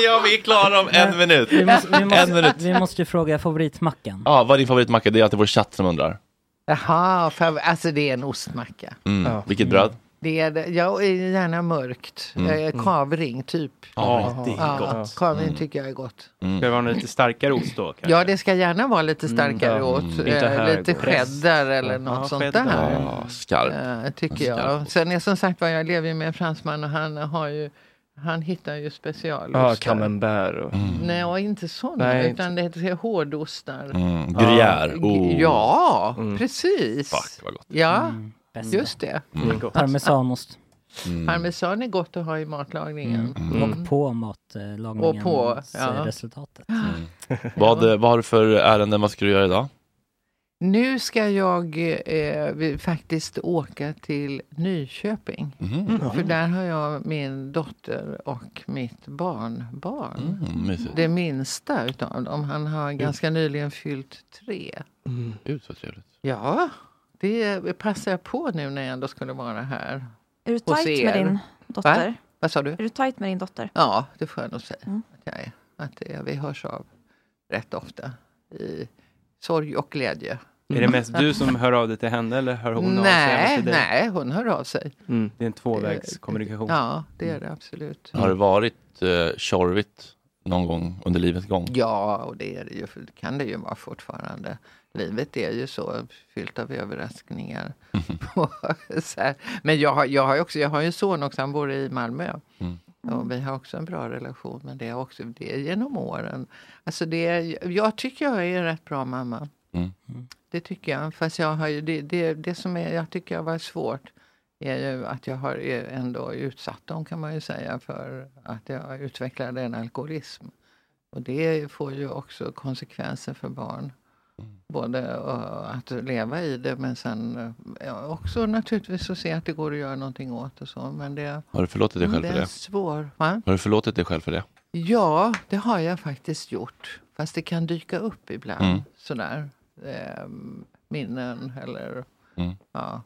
ja, vi är klara om en minut. Vi måste, vi En måste, minut. vi måste ju fråga favoritmackan. Ja, vad är din favoritmacka? Det är alltid vår chatt som undrar. Jaha, för, alltså det är en ostmacka. Mm. Vilket bröd? Det är, det- ja, och gärna mörkt. Mm. Eh, kavring typ. Ja, det är Ja, gott. Kavring Mm. tycker jag är gott. Mm. Ska det vara en lite starkare ost då? Kanske? Ja, det ska gärna vara lite starkare Mm. åt. Mm. Eh, Lite press. cheddar eller Ja, något sånt cheddar. där. Ja, skarp. Eh, tycker jag. ost. Sen är som sagt var, jag lever ju med en fransman och han har ju han hittar ju specialostar. Ja, camembert och... Nej, och inte sådana, Nej, utan det heter hårdostar. Mm. Gruyère. Oh. Ja, Mm. precis. Fuck, vad gott. Ja, Bästa. just det. Mm. Parmesanost. Mm. Parmesan är gott att ha i matlagningen. Mm. Och på matlagningen Och på, ja. resultatet. Vad, eh, vad har du för ärenden? Vad ska du göra idag? Nu ska jag eh, faktiskt åka till Nyköping. För där har jag min dotter och mitt barnbarn. Mm. Det minsta utav dem. Han har ganska nyligen fyllt tre. Gud så trevligt. Ja, det passar jag på nu när jag ändå skulle vara här. Är du tajt er. med din dotter? Va? Vad sa du? Är du tajt med din dotter? Ja, det får jag nog säga Mm. att jag är. Att det, vi hörs av rätt ofta i sorg och glädje. Är det mest du som hör av dig till henne eller hör hon av sig nej, till dig? nej, hon hör av sig. Mm, det är en tvåvägskommunikation. Ja, det är det absolut. Har det varit eh, tjorvigt någon gång under livets gång? Ja, och det är det ju, kan det ju vara fortfarande. Livet är ju så fyllt av överraskningar. [laughs] här. Men jag har, jag har också, jag har ju en son också, han bor i Malmö. Mm. Och vi har också en bra relation, men det är också det är genom åren. Alltså det är, jag tycker jag är en rätt bra mamma. Mm. Det tycker jag. Fast jag har ju, det, det, det som är, jag tycker har varit svårt är ju att jag har ändå utsatt dem kan man ju säga för att jag utvecklade en alkoholism. Och det får ju också konsekvenser för barn. Både eh, att leva i det men sen eh, också naturligtvis att se att det går att göra någonting åt och så. Men det, Har du förlåtit dig själv det för det? svår. Va? Har du förlåtit dig själv för det? Ja, det har jag faktiskt gjort. Fast det kan dyka upp ibland. Mm. Sådär. Eh, minnen eller Mm. ja,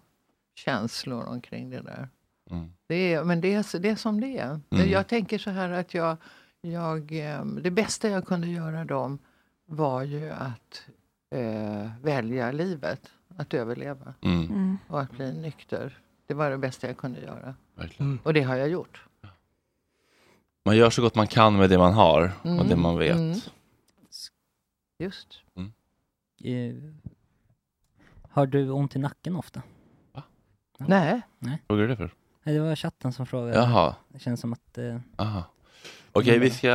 känslor omkring det där. Mm. Det är, men det är, det är som det är. Mm. Jag tänker så här att jag, jag, eh, det bästa jag kunde göra dem var ju att eh, välja livet, att överleva Mm. Mm. och att bli nykter. Det var det bästa jag kunde göra. Verkligen. Och det har jag gjort. Man gör så gott man kan med det man har och Mm. det man vet. Mm. Just. Eh, Har du ont i nacken ofta? Nej. Nej. Vad är det för? Nej, det var chatten som frågade. Jaha. Det känns som att... Eh, Aha. Okej, vi ska,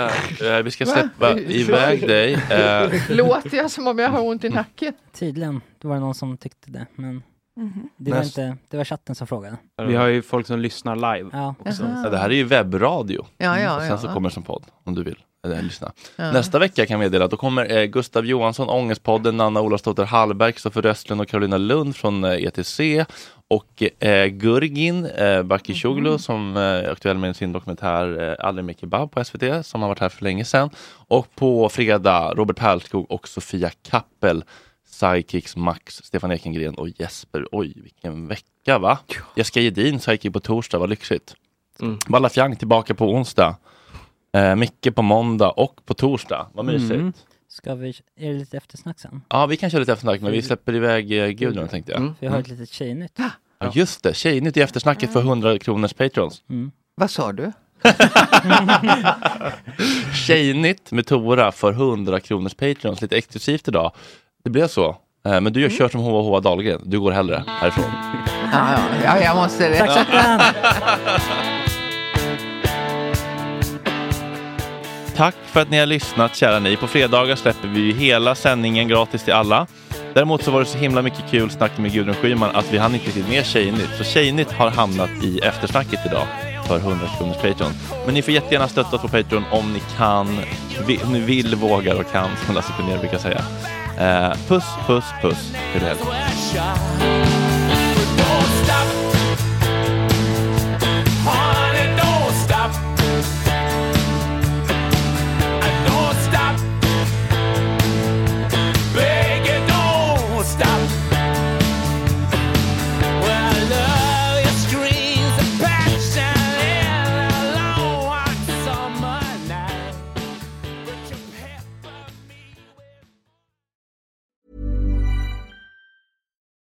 eh, vi ska släppa iväg [laughs] dig. Eh, Låter jag som om jag har ont i nacken? Tydligen, det var någon som tyckte det, men Mhm. det, var Näst- inte, det var chatten som frågade. Vi har ju folk som lyssnar live. Ja. också. Jaha. Ja, det här är ju webbradio. Ja, ja, och sen ja. så kommer det som podd om du vill eller, lyssna. Ja. Nästa vecka kan jag meddela att då kommer eh, Gustav Johansson, Ångestpodden, Nanna Olofsdotter Hallberg, Kristoffer Röstlund och Carolina Lund från eh, ETC och eh, Gurgin eh, Bakishoglu Mm. som eh, är aktuell med sin dokumentär eh, Aldrig mer kebab på SVT som har varit här för länge sedan. Och på fredag Robert Perlskog och Sofia Kappel Sidekicks Max, Stefan Ekengren och Jesper. Oj, vilken vecka va? Jessica Gedin, sidekick på torsdag, vad lyxigt. Mm. Balla Fjang tillbaka på onsdag. Eh, Micke på måndag och på torsdag. Vad mysigt. Mm. Ska vi, är det lite eftersnack sen? Ja, vi kan köra lite eftersnack, men vi släpper iväg eh, Gudrun tänkte jag. För jag har ett litet tjejnytt. Ja, just det. Tjejnytt i eftersnacket för 100 kronors patrons. Mm. Vad sa du? [laughs] Tjejnytt med Tora för 100 kronors patrons. Lite exklusivt idag. Det blev så. Eh, Men du gör kör som H.H. Dahlgren. Du går hellre härifrån. Ja, ja, ja jag måste det. Tack! Tack för att ni har lyssnat kära ni. På fredagar släpper vi hela sändningen gratis till alla. Däremot så var det så himla mycket kul snack med Gudrun Schyman att vi hann inte riktigt med Tjejnytt. Så Tjejnytt har hamnat i eftersnacket idag för 100 kronors Patreon. Men ni får jättegärna stötta oss på Patreon om ni kan, om ni vill, vågar och kan som Lasse Kronér brukar säga. Eh, puss, puss, puss. Trevlig helg.